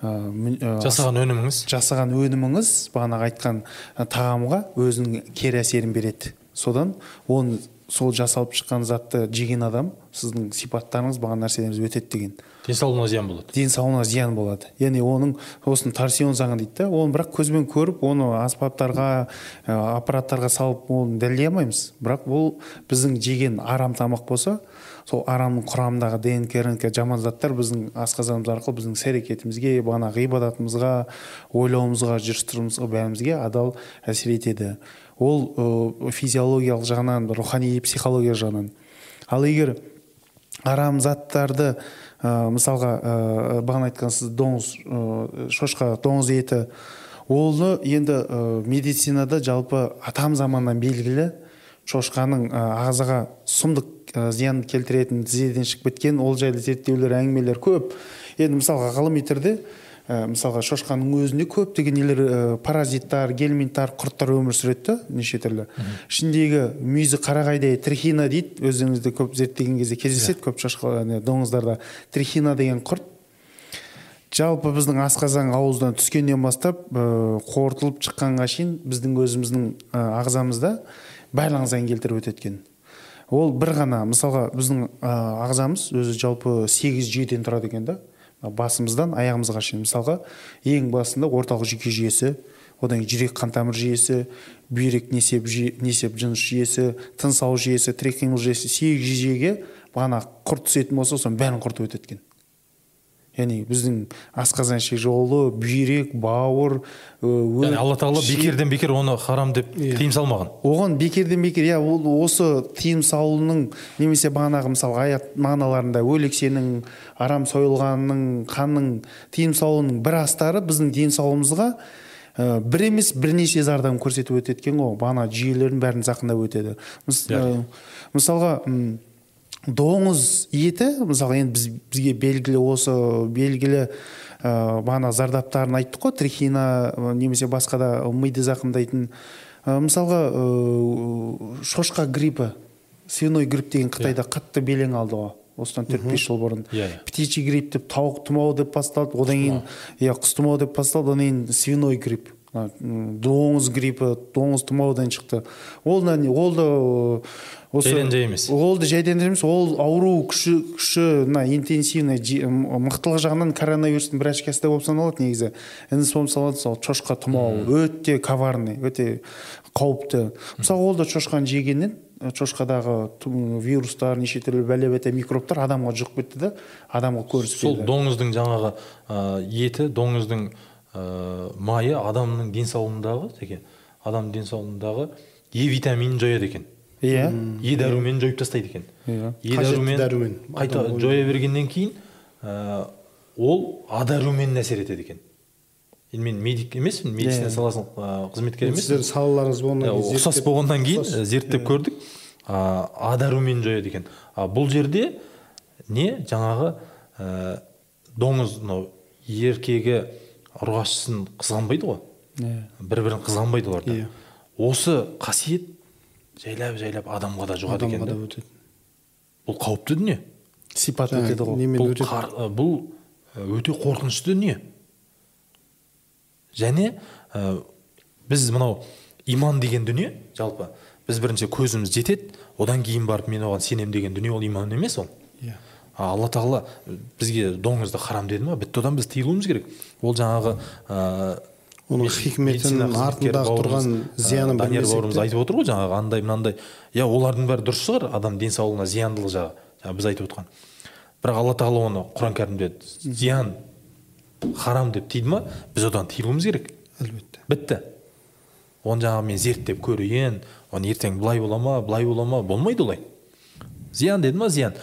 жасаған өніміңіз? жасаған өніміңіз бағанағы айтқан тағамға өзінің кері әсерін береді. Содан оны сол жасалып шыққан затты жеген адам сіздің сипаттарыңыз бағана нәрселеріңіз өтеді деген. Денсаулығына зиян болады. Денсаулығына зиян болады. Яғни оның осыны торсион заңы дейді да оны бірақ көзбен көріп оны аспаптарға аппараттарға салып оны дәлелдей алмаймыз. Бірақ бұл біздің жеген арам тамақ болса сол арамның құрамындағы днк рнк жаман заттар біздің асқазанымыз арқылы біздің іс әрекетімізге бағана ғибадатымызға ойлауымызға жүріс тұрысымызға бәрімізге адал әсер етеді. Ол ә, физиологиялық жағынан рухани психология жағынан. Ал егер арам заттарды ә, мысалға ә, бағана айтқан сіз доңыз ә, шошқа доңыз еті оны енді ә, медицинада жалпы атам заманнан белгілі шошқаның ағзаға сұмдық зиян келтіретін тізеден шығып кеткен ол жайлы зерттеулер әңгімелер көп. Енді мысалға ғылыми түрде ә, мысалға шошқаның өзінде көптеген нелер ә, паразиттар гельминттар құрттар өмір сүреді да неше түрлі. Ішіндегі мүйізі қарағайдай трихина дейді өздеріңізде көп зерттеген кезде кездеседі көп шошқа доңыздарда. Трихина деген құрт жалпы біздің асқазан ауыздан түскеннен бастап ә, қорытылып шыққанға шейін біздің өзіміздің ә, ағзамызда барлығын зиян келтіріп өтеді екен. Ол бір ғана мысалға біздің ағзамыз өзі жалпы сегіз жүйеден тұрады екен да. Басымыздан аяғымызға шейін. Мысалға ең басында орталық жүйке жүйесі одан кейін жүрек қан тамыр жүйесі бүйрек несеп несеп жыныс жүйесі тыныс алу жүйесі тірек қимыл жүйесі сегіз жүйеге бағана құрт түсетін болса соның бәрін құртып өтеді екен. Яғни біздің асқазан ішек жолы бүйрек бауыр яғни алла тағала бекерден бекер оны харам деп тыйым салмаған. Оған бекерден бекер иә ол осы тыйым салуының немесе бағанағы мысалы аят мағыналарында өлексенің арам сойылғанның қанның тыйым салуының бір астары біздің денсаулығымызға ә, бір емес бірнеше зардабын көрсетіп өтеді екен ғой. Бағана жүйелердің бәрін зақымдап өтеді. Мысалға доңыз еті мысалы енді біз, бізге белгілі осы белгілі ә, бағана зардаптарын айттық қой трихина немесе басқа да миды зақымдайтын. Ә, мысалға ә, шошқа гриппі свиной грипп деген қытайда қатты белең алды ғой. Осыдан төрт бес жыл бұрын. Иә yeah, птичий грипп деп тауық тұмауы деп басталды. Одан кейін иә құс тұмауы деп басталды. Одан кейін свиной грипп. Доңыз гриппі доңыз тұмаудан шықты. Ол ол да осы жайдан жай емес. ол да жайдан жай емес ол ауру күші күші мына интенсивный мықтылық жағынан коронавирустың бір очкасы болып саналады негізі. Інісі болып саналады мысалы шошқа тұмауы өте коварный өте қауіпті. Мысалы ол да шошқаны жегеннен шошқадағы вирустар неше түрлі бәле бәтә микробтар адамға жұғып кетті да адамға көріспеді сол доңыздың жаңағы ә, еті доңыздың ә, майы адамның денсаулығындағы теке адамның денсаулығындағы е витаминін жояды екен. Иә е дәруменін жойып тастайды екен иә е дәрумен қайта жоя бергеннен кейін ә, ол а дәруменіне әсер етеді екен енді мен медик емеспін медицина саласының қызметкері емеспін сіздердің салаларыңыз ұқсас болғаннан кейін зерттеп көрдік а дәруменін жояды екен а бұл жерде не жаңағы ә, доңыз мынау еркегі ұрғашысын қызғанбайды ғой иә бір бірін қызғанбайды олар иә осы қасиет жайлап жайлап адамға да жұғады екен адамға да өтеді бұл қауіпті дүние сипат өтеді ғой немен бұл, өтеді қар- бұл өте қорқынышты дүние және ә, біз мынау иман деген дүние жалпы біз бірінші көзіміз жетеді одан кейін барып мен оған сенемін деген дүние ол иман емес ол иә алла тағала бізге доңызды харам деді ма бітті одан біз тыйылуымыз керек ол жаңағы ә, оның хикметін артындағы тұрған зиянын данияр бауырымыз айтып отыр ғой жаңағы андай мынандай. Иә олардың бәрі дұрыс шығар адам денсаулығына зияндылық жағы. Жаңағы біз айтып отқан бірақ алла тағала оны құран кәрімде зиян харам деп тиді ма біз одан тыйылуымыз керек. Әлбетте. Бітті. Оны жаңағы мен зерттеп көрейін оны ертең былай бола ма былай бола ма болмайды олай. Зиян деді ма зиян.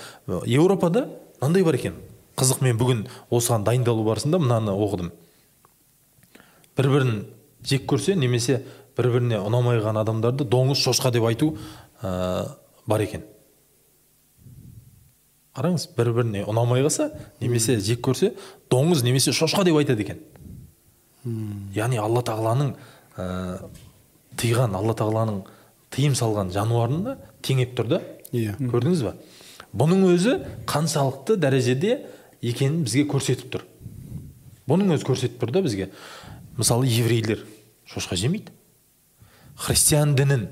Еуропада мынандай бар екен. Қызық мен бүгін осыған дайындалу барысында мынаны оқыдым. Бір бірін жек көрсе немесе бір біріне ұнамай қалған адамдарды доңыз шошқа деп айту ә, бар екен. Қараңыз бір біріне ұнамай қалса немесе жек көрсе доңыз немесе шошқа деп айтады екен. Яғни алла тағаланың ә, тыйған алла тағаланың тыйым салған жануарына теңеп тұр да. Иә. Көрдіңіз ба? Бұның өзі қаншалықты дәрежеде екенін бізге көрсетіп тұр. Бұның өзі көрсетіп тұр да бізге. Мысалы еврейлер шошқа жемейді. Христиан дінін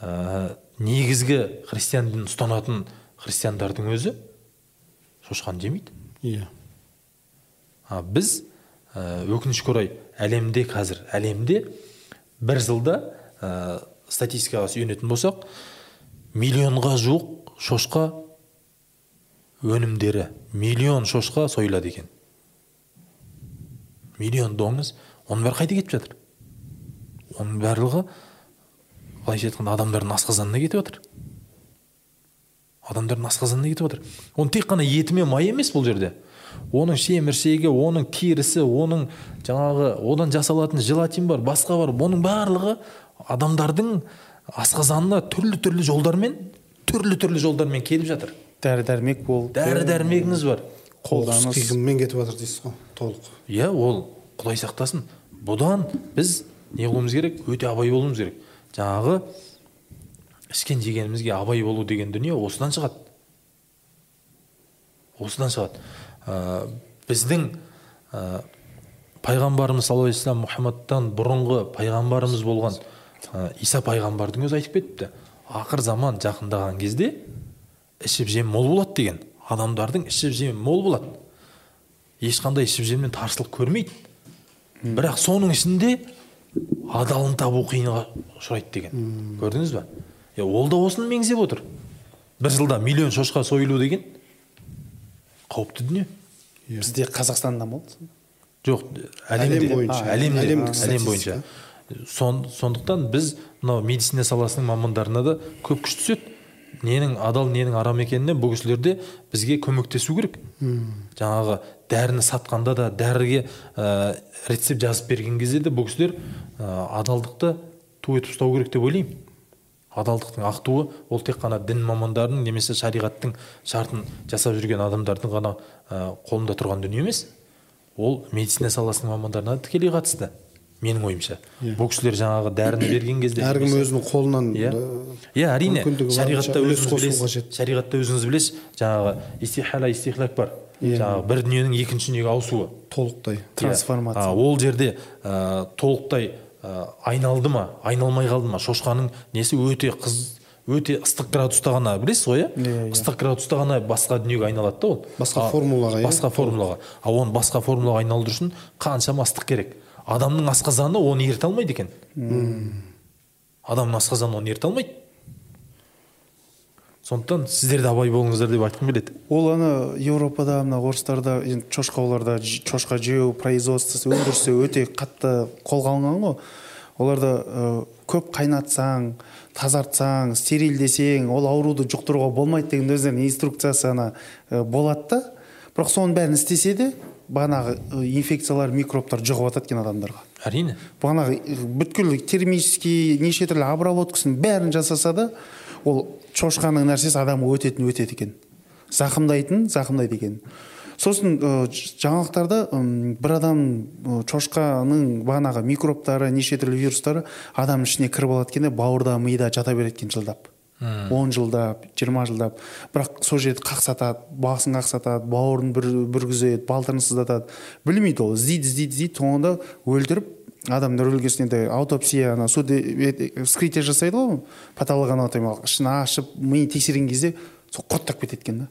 ә, негізгі христиан дінін ұстанатын христиандардың өзі шошқаны жемейді. Иә. А біз ә, өкінішке орай әлемде қазір әлемде бір жылда ә, статистикаға сүйенетін болсақ миллионға жуық шошқа өнімдері миллион шошқа сойылады екен. Миллион доңыз оның бәрі қайда кетіп жатыр? Оның барлығы былайша айтқанда адамдардың асқазанына кетіп жатыр адамдардың асқазанына кетіп жатыр оның тек қана еті мен майы емес бұл жерде. Оның шеміршегі оның терісі оның жаңағы одан жасалатын желатин бар басқа бар. Бұның барлығы адамдардың асқазанына түрлі түрлі жолдармен түрлі түрлі жолдармен келіп жатыр. Дәрі дәрмек болып дәрі дәрмегіңіз бар. Қолданыс. Қиғыммен кетіп жатыр дейсіз ғой толық. Иә ол құдай сақтасын. Бұдан біз не қылуымыз керек? Өте абай болуымыз керек. Жаңағы ішкен жегенімізге абай болу деген дүние осыдан шығады. Осыдан шығады. Ә, біздің ә, пайғамбарымыз саллаллаху алейхи мұхаммадтан бұрынғы пайғамбарымыз болған ә, иса пайғамбардың өзі айтып кетіпті. Ақыр заман жақындаған кезде ішіп жем мол болады деген. Адамдардың ішіп жем мол болады. Ешқандай ішіп жемнен таршылық көрмейді. Бірақ соның ішінде адалын табу қиынға ұшырайды деген. Көрдіңіз ба? Е, ол да осыны меңзеп отыр. Бір жылда миллион шошқа сойылу деген қауіпті дүние. Бізде қазақстанда ма жоқ Әлем әлемде бойынша. әлемде. Әлемдік әлем бойынша. Сон, сондықтан біз мынау медицина саласының мамандарына да көп күш түседі. Ненің адал ненің арам екеніне бұл кісілер де бізге көмектесу керек. Жаңағы дәріні сатқанда да дәріге ә, рецепт жазып берген кезде де бұл кісілер ә, адалдықты ту етіп ұстау керек деп ойлаймын. Адалдықтың ақ туы ол тек қана дін мамандарының немесе шариғаттың шартын жасап жүрген адамдардың ғана ә, қолында тұрған дүние емес. Ол медицина саласының мамандарына да тікелей қатысты. Менің ойымша. Бұл кісілер жаңағы дәріні берген кезде әркім өзінің қолынан иә. иә әрине шариғатта өзіңіз білесіз. шариғатта өзіңіз білесіз жаңағы истихала истихлак бар. Иә. жаңағы бір дүниенің екінші дүниеге ауысуы. Толықтай Трансформация. Иә. А, ол жерде ә, толықтай ә, айналды ма айналмай қалды ма? Шошқаның несі өте қыз өте ыстық градуста ғана білесіз ғой иә? Иә, иә. ыстық градуста ғана басқа дүниеге айналады да ол. Басқа формулаға, иә? басқа формулаға. А оны басқа формулаға айналдыру үшін қаншама ыстық керек. Адамның асқазаны оны еріте алмайды екен. Адамның асқазаны оны еріте алмайды. Сондықтан сіздер де абай болыңыздар деп айтқым келеді. Ол ана еуропада мына орыстарда енді шошқаларда шошқа жеу производствосы өндірісі өте қатты қолға алынған ғой. Оларда ә, көп қайнатсаң тазартсаң стерильдесең ол ауруды жұқтыруға болмайды деген өздерінің инструкциясы ана ә, болады да. Бірақ соның бәрін істесе де бағанағы инфекциялар микробтар жұғып жатады екен адамдарға. әрине. Бағанағы бүткіл термический неше түрлі обработкасын бәрін жасаса да ол шошқаның нәрсесі адамға өтетін өтеді екен. Зақымдайтын зақымдайды екен. Сосын ә, жаңалықтарда бір адам ә, шошқаның бағанағы микробтары неше түрлі вирустары адамның ішіне кіріп алады екен де бауырда мида жата береді екен жылдап. Он жылдап жиырма жылдап бірақ сол жерді қақсатады басын қақсатады бауырын бүр, бүргізеді балтырын сыздатады. Білмейді ол іздейді іздейді іздейді соңында өлтіріп адамдар өлгесін енді аутопсия ана суд вскрытие жасайды ғой патологоанатомиялық ішін ашып миын тексерген кезде сол қоттап кетеді екен да.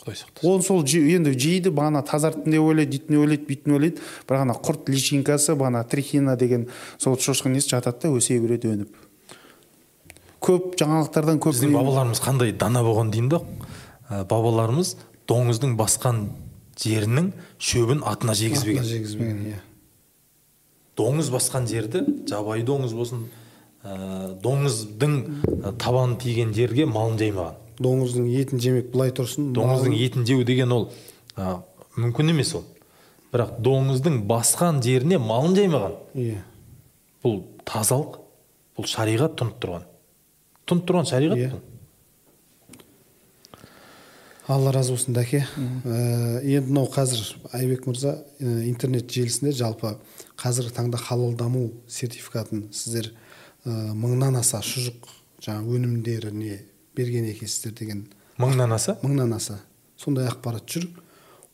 Құдай сақтасын. Оны сол енді жейді бағана тазарттым деп ойлайды бүйтін ойлайды бүйтін ойлайды бірақ ана құрт личинкасы бағана трихина деген сол шошқа несі жатады да өсе береді өніп. Көп жаңалықтардан көп біздің бабаларымыз қандай дана болған деймін да. Ә, бабаларымыз доңыздың басқан жерінің шөбін атына жегізбеген. Жегізбеген иә. Доңыз басқан жерді жабайы доңыз болсын ә, доңыздың ә, табаны тиген жерге малын жаймаған. Доңыздың етін жемек былай тұрсын доңыздың малын- етін жеу деген ол ә, мүмкін емес ол. Бірақ доңыздың басқан жеріне малын жаймаған. Иә. Бұл тазалық бұл шариғат тұнып тұрған. Тұнып тұрған шариғат Иә. бұл алла разы болсын дәке. Ә, енді мынау қазір айбек мырза ә, интернет желісінде жалпы қазіргі таңда халалдаму сертификатын сіздер ә, мыңнан аса шұжық жаңа өнімдеріне берген екенсіздер деген мыңнан аса? Мыңнан аса. Сондай ақпарат жүр.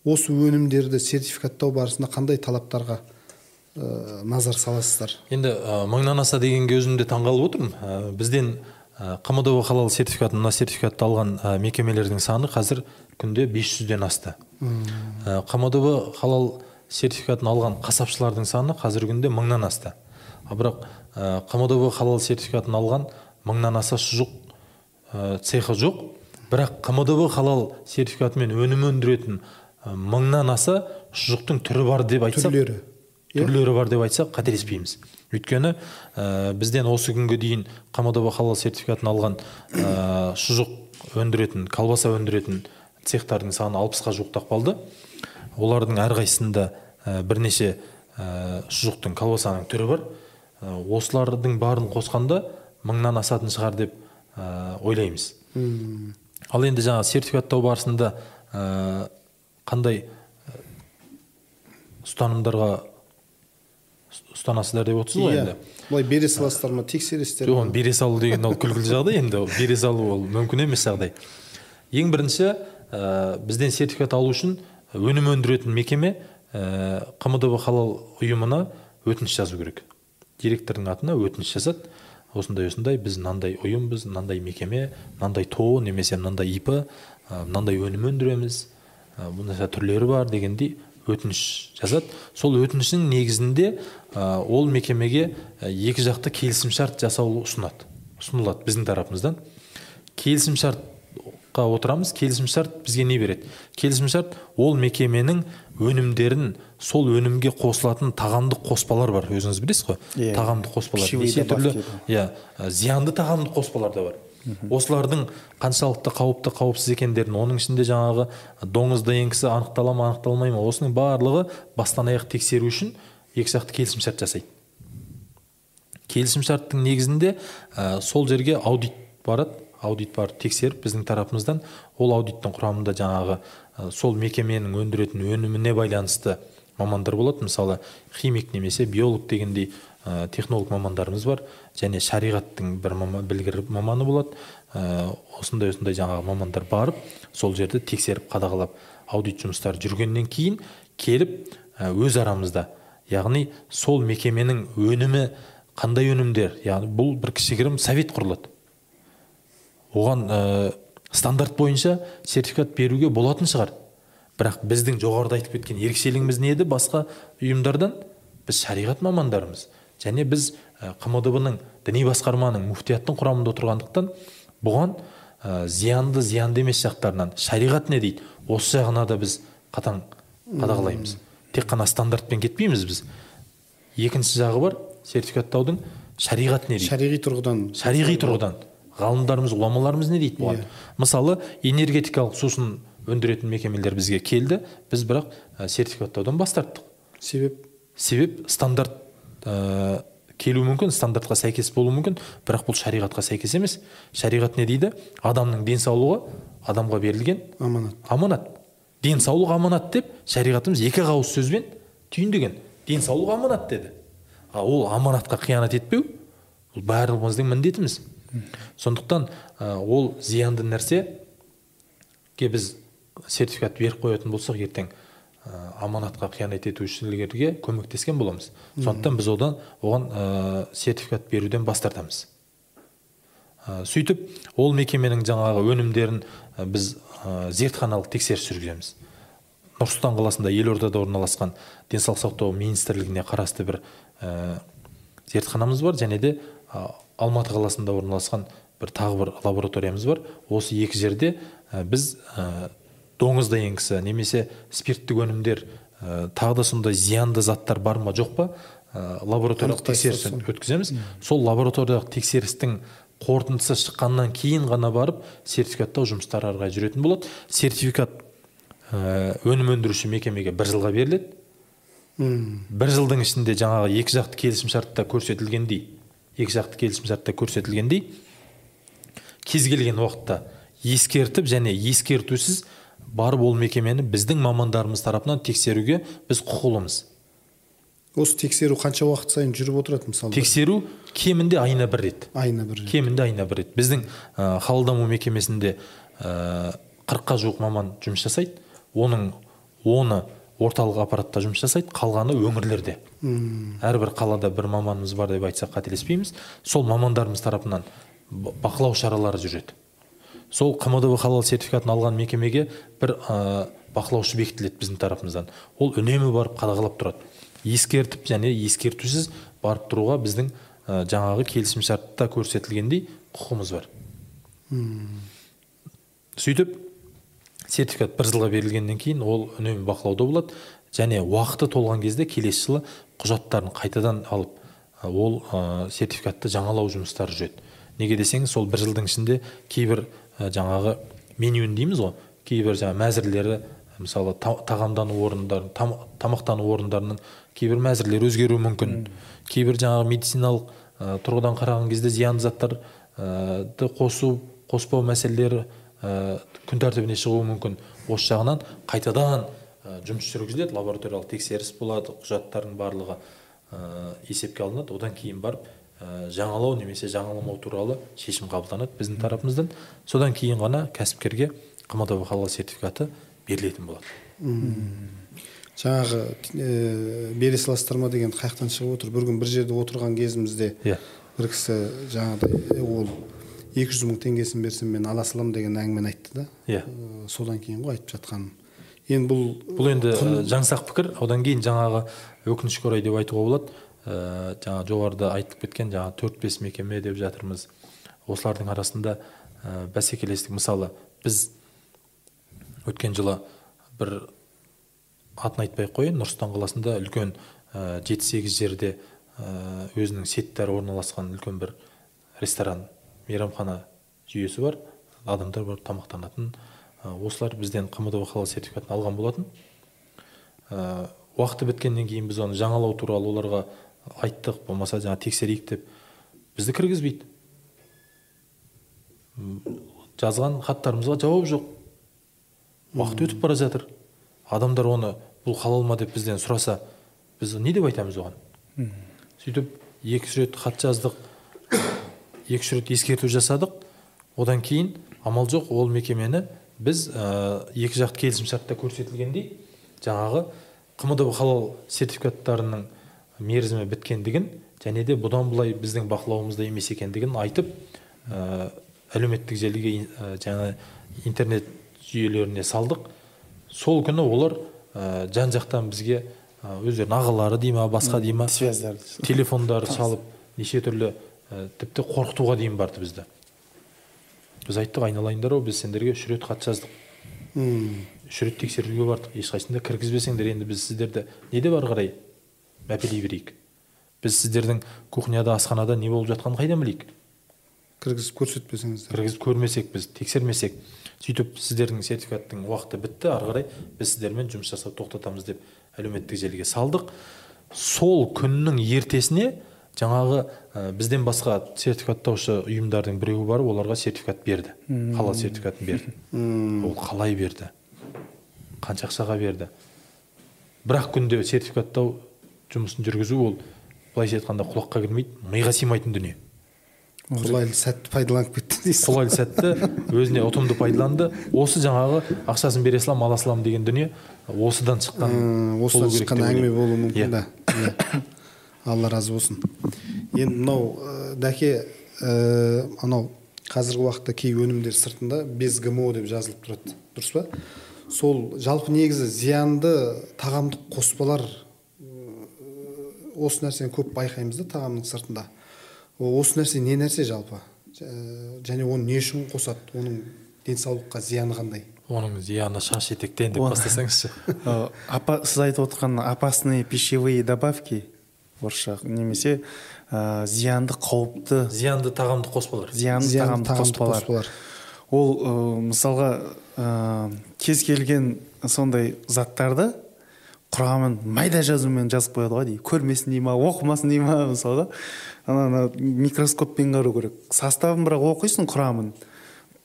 Осы өнімдерді сертификаттау барысында қандай талаптарға ә, назар саласыздар? Енді ә, мыңнан аса дегенге өзім де таңғалып отырмын. Ә, бізден ә, қмдб халал сертификатын мына сертификатты алған ә, мекемелердің саны қазір күнде 500-ден асты. Ә, қмдб халал сертификатын алған қасапшылардың саны қазіргі күнде мыңнан асты. А бірақ ә, қмдб халал сертификатын алған мыңнан аса шұжық ә, цехы жоқ. Бірақ қмдб халал сертификатымен өнім өндіретін мыңнан аса шұжықтың түрі бар деп айтсақ Түрлері, иә? түрлері бар деп айтсақ қателеспейміз. Өйткені ә, бізден осы күнге дейін қмдб халал сертификатын алған ә, шұжық өндіретін колбаса өндіретін цехтардың саны алпысқа жуықтап қалды. Олардың әрқайсысында ә, бірнеше ә, шұжықтың колбасаның түрі бар. Ә, осылардың барын қосқанда мыңнан асатын шығар деп ә, ойлаймыз. Ал енді жаңа сертификаттау барысында ә, қандай ұстанымдарға ұс- ұстанасыздар деп отырсыз ғой иә. енді. Былай бере саласыздар ма тексересіздер жоқ оны бере салу деген ол күлкілі жағдай енді. Ол бере салу ол мүмкін емес жағдай. Ең бірінші ә, бізден сертификат алу үшін өнім өндіретін мекеме ә, қмдб халал ұйымына өтініш жазу керек. Директордың атына өтініш жазады осындай осындай біз мынандай ұйымбыз мынандай мекеме мынандай тоо немесе мынандай ип ә, мынандай өнім өндіреміз мындай түрлері бар дегендей өтініш жазады сол өтініштің негізінде ол мекемеге ә, екі жақты келісімшарт жасау ұсынады ұсынылады біздің тарапымыздан. Келісімшартқа отырамыз келісімшарт бізге не береді? Келісімшарт ол мекеменің өнімдерін сол өнімге қосылатын тағамдық қоспалар бар. Өзіңіз білесіз ғой? Иә. тағамдық қоспалар. Неше түрлі иә ә, зиянды тағамдық қоспалар да бар. Осылардың қаншалықты қауіпті қауіпсіз екендерін оның ішінде жаңағы доңызды енгісі анықтала ма анықталмай ма осының барлығы бастан аяқ тексеру үшін екі жақты келісімшарт жасайды. Келісімшарттың негізінде ә, сол жерге аудит барады аудит барып тексеріп біздің тарапымыздан ол аудиттің құрамында жаңағы ә, сол мекеменің өндіретін өніміне байланысты мамандар болады. Мысалы химик немесе биолог дегендей ә, технолог мамандарымыз бар және шариғаттың бір мама, білгір маманы болады. Ә, осындай осындай жаңағы мамандар барып сол жерді тексеріп қадағалап аудит жұмыстары жүргеннен кейін келіп өз арамызда яғни сол мекеменің өнімі қандай өнімдер? Яғни бұл бір кішігірім совет құрылады. Оған ә, стандарт бойынша сертификат беруге болатын шығар. Бірақ біздің жоғарыда айтып кеткен ерекшелігіміз не еді? Басқа ұйымдардан біз шариғат мамандарымыз және біз ә, қмдб-ның діни басқарманың муфтияттың құрамында отырғандықтан бұған ә, зиянды зиянды емес жақтарынан шариғат не дейді? Осы жағына да біз қатаң қадағалаймыз. Тек қана стандартпен кетпейміз біз. Екінші жағы бар сертификаттаудың шариғат не дейді? Шариғи тұрғыдан. Шариғи тұрғыдан. Ғалымдарымыз ғұламаларымыз не дейді бұған? Мысалы энергетикалық сусын өндіретін мекемелер бізге келді. Біз бірақ сертификаттаудан бас тарттық. Себеп? Себеп стандарт ә, келу мүмкін стандартқа сәйкес болуы мүмкін. Бірақ бұл шариғатқа сәйкес емес. Шариғат не дейді? Адамның денсаулығы адамға берілген аманат. аманат. Денсаулық аманат деп шариғатымыз екі ақ ауыз сөзбен түйіндеген. Денсаулық аманат деді. А ол аманатқа қиянат етпеу бұл барлығымыздың міндетіміз. Сондықтан ә, ол зиянды нәрсеге біз сертификат беріп қоятын болсақ ертең ә, аманатқа қиянат етушілерге көмектескен боламыз. Сондықтан біз одан оған ә, сертификат беруден бас тартамыз. Ә, сөйтіп ол мекеменің жаңағы өнімдерін біз ә, зертханалық тексеріс жүргіземіз. Нұр сұлтан қаласында елордада орналасқан денсаулық сақтау министрлігіне қарасты бір ә, зертханамыз бар және де ә, алматы қаласында орналасқан бір тағы бір лабораториямыз бар. Осы екі жерде ә, біз ә, доңыз кісі немесе спирттік өнімдер ә, тағы да сондай зиянды заттар бар ма жоқ па? Ә, лабораториялық тексеріс өткіземіз. Сол лабораториялық тексерістің қорытындысы шыққаннан кейін ғана барып сертификаттау жұмыстары ары қарай жүретін болады. Сертификат ә, өнім өндіруші мекемеге бір жылға беріледі. Бір жылдың ішінде жаңағы екі жақты келісімшартта көрсетілгендей екі жақты келісімшартта көрсетілгендей кез келген уақытта ескертіп және ескертусіз барып ол мекемені біздің мамандарымыз тарапынан тексеруге біз құқылымыз. Осы тексеру қанша уақыт сайын жүріп отырады мысалы? Тексеру кемінде айына бір рет. Айына бір рет. Кемінде айына бір рет. Біздің ә, халал даму мекемесінде қырыққа жуық маман жұмыс жасайды. Оның оны орталық аппаратта жұмыс жасайды қалғаны өңірлерде. Әрбір қалада бір маманымыз бар деп айтсақ қателеспейміз. Сол мамандарымыз тарапынан бақылау шаралары жүреді. Сол қмдб халал сертификатын алған мекемеге бір ә, бақылаушы бекітіледі біздің тарапымыздан. Ол үнемі барып қадағалап тұрады. Ескертіп және ескертусіз барып тұруға біздің ә, жаңағы келісімшартта көрсетілгендей құқымыз бар. Сөйтіп сертификат бір жылға берілгеннен кейін ол үнемі бақылауда болады және уақыты толған кезде келесі жылы құжаттарын қайтадан алып ол ә, сертификатты жаңалау жұмыстары жүреді. Неге десеңіз сол бір жылдың ішінде кейбір ә, жаңағы менюін дейміз ғой кейбір жаңағы мәзірлері мысалы тағамдану орындары там, тамақтану орындарының кейбір мәзірлері өзгеруі мүмкін. Кейбір жаңағы медициналық ә, тұрғыдан қараған кезде зиянды заттарды қосу қоспау мәселелері ә, күн тәртібіне шығуы мүмкін. Осы жағынан қайтадан ә, жұмыс жүргізіледі лабораториялық тексеріс болады құжаттардың барлығы ә, есепке алынады. Одан кейін барып ә, жаңалау немесе жаңаламау туралы шешім қабылданады біздің тарапымыздан. Содан кейін ғана кәсіпкерге қмдб халал сертификаты берілетін болады. Жаңағы ә, бере саласыздар деген қай жақтан шығып отыр. Бір күн бір жерде отырған кезімізде иә. бір кісі жаңағыдай ол екі жүз мың теңгесін берсем мен ала саламын деген әңгімені айтты да. Иә. Содан кейін ғой айтып жатқаным енді бұл бұл енді жаңсақ пікір. Одан кейін жаңағы өкінішке орай деп айтуға болады. Ә, жаңа жоғарыда айтылып кеткен жаңа төрт бес мекеме деп жатырмыз. Осылардың арасында ә, бәсекелестік. Мысалы біз өткен жылы бір атын айтпай ақ қояйын. Нұр сұлтан қаласында үлкен жеті ә, сегіз жерде ә, өзінің сеттері орналасқан үлкен бір ресторан мейрамхана жүйесі бар. Адамдар барып тамақтанатын. Ә, осылар бізден қмдб халал сертификатын алған болатын? Уақыты біткеннен кейін біз оны жаңалау туралы оларға айттық. Болмаса жаңа тексерейік деп бізді кіргізбейді. Жазған хаттарымызға жауап жоқ. Уақыт өтіп бара жатыр. Адамдар оны бұл халал ма деп бізден сұраса біз не деп айтамыз оған? Сөйтіп екі үш рет хат жаздық екі үш рет ескерту жасадық. Одан кейін амал жоқ ол мекемені біз ә, екі жақты келісімшартта көрсетілгендей жаңағы қмдб халал сертификаттарының мерзімі біткендігін және де бұдан былай біздің бақылауымызда емес екендігін айтып ә, әлеуметтік желіге ә, жаңа интернет жүйелеріне салдық. Сол күні олар ә, жан жақтан бізге ә, өздерінің ағалары дей ма басқа дей ма телефондары шалып неше түрлі ә, тіпті қорқытуға дейін барды бізді. Біз айттық айналайындар ау біз сендерге үш рет хат жаздық. Үш рет тексеруге бардық. Ешқайсында кіргізбесеңдер енді біз сіздерді. Не деп ары қарай? Мәпелей берейік. Біз сіздердің кухняда асханада не болып жатқанын қайдан білейік? Кіргізіп көрсетпесеңіздер. Кіргізіп көрмесек біз тексермесек. Сөйтіп сіздердің сертификаттың уақыты бітті ары қарай біз сіздермен жұмыс жасауды тоқтатамыз деп әлеуметтік желіге салдық. Сол күннің ертесіне жаңағы ә, бізден басқа сертификаттаушы ұйымдардың біреуі барып оларға сертификат берді. Халал сертификатын берді. Ол қалай берді? Қанша ақшаға берді? Бір ақ күнде сертификаттау жұмысын жүргізу ол былайша айтқанда құлаққа кірмейді миға сыймайтын дүние. Қолайлы сәтті пайдаланып кетті дейсіз. Қолайлы сәтті өзіне ұтымды пайдаланды. Осы жаңағы ақшасын бере салам ала салам деген дүние осыдан шыққан осыдан шыққан әңгіме болуы мүмкін да. Иә. Алла разы болсын. Енді мынау дәке анау қазіргі уақытта кей өнімдер сыртында без гмо деп жазылып тұрады. Дұрыс па? Сол жалпы негізі зиянды тағамдық қоспалар осы нәрсені көп байқаймыз да тағамның сыртында. Осы нәрсе не нәрсе жалпы? Және оны не үшін қосады? Оның денсаулыққа зияны қандай? Оның зияны шаш етектен деп бастасаңызшы. Апа сіз айтып отырған опасные пищевые добавки орысша немесе ә, зиянды қауіпті зиянды тағамдық қоспалар зиянды тағамдық қоспалар ол ә, мысалға ә, кез келген сондай заттарды құрамын майда жазумен жазып қояды ғой дейді. Көрмесін дей ма оқымасын дей ма мысалға ана микроскоппен қарау керек. Составын бірақ оқисың құрамын.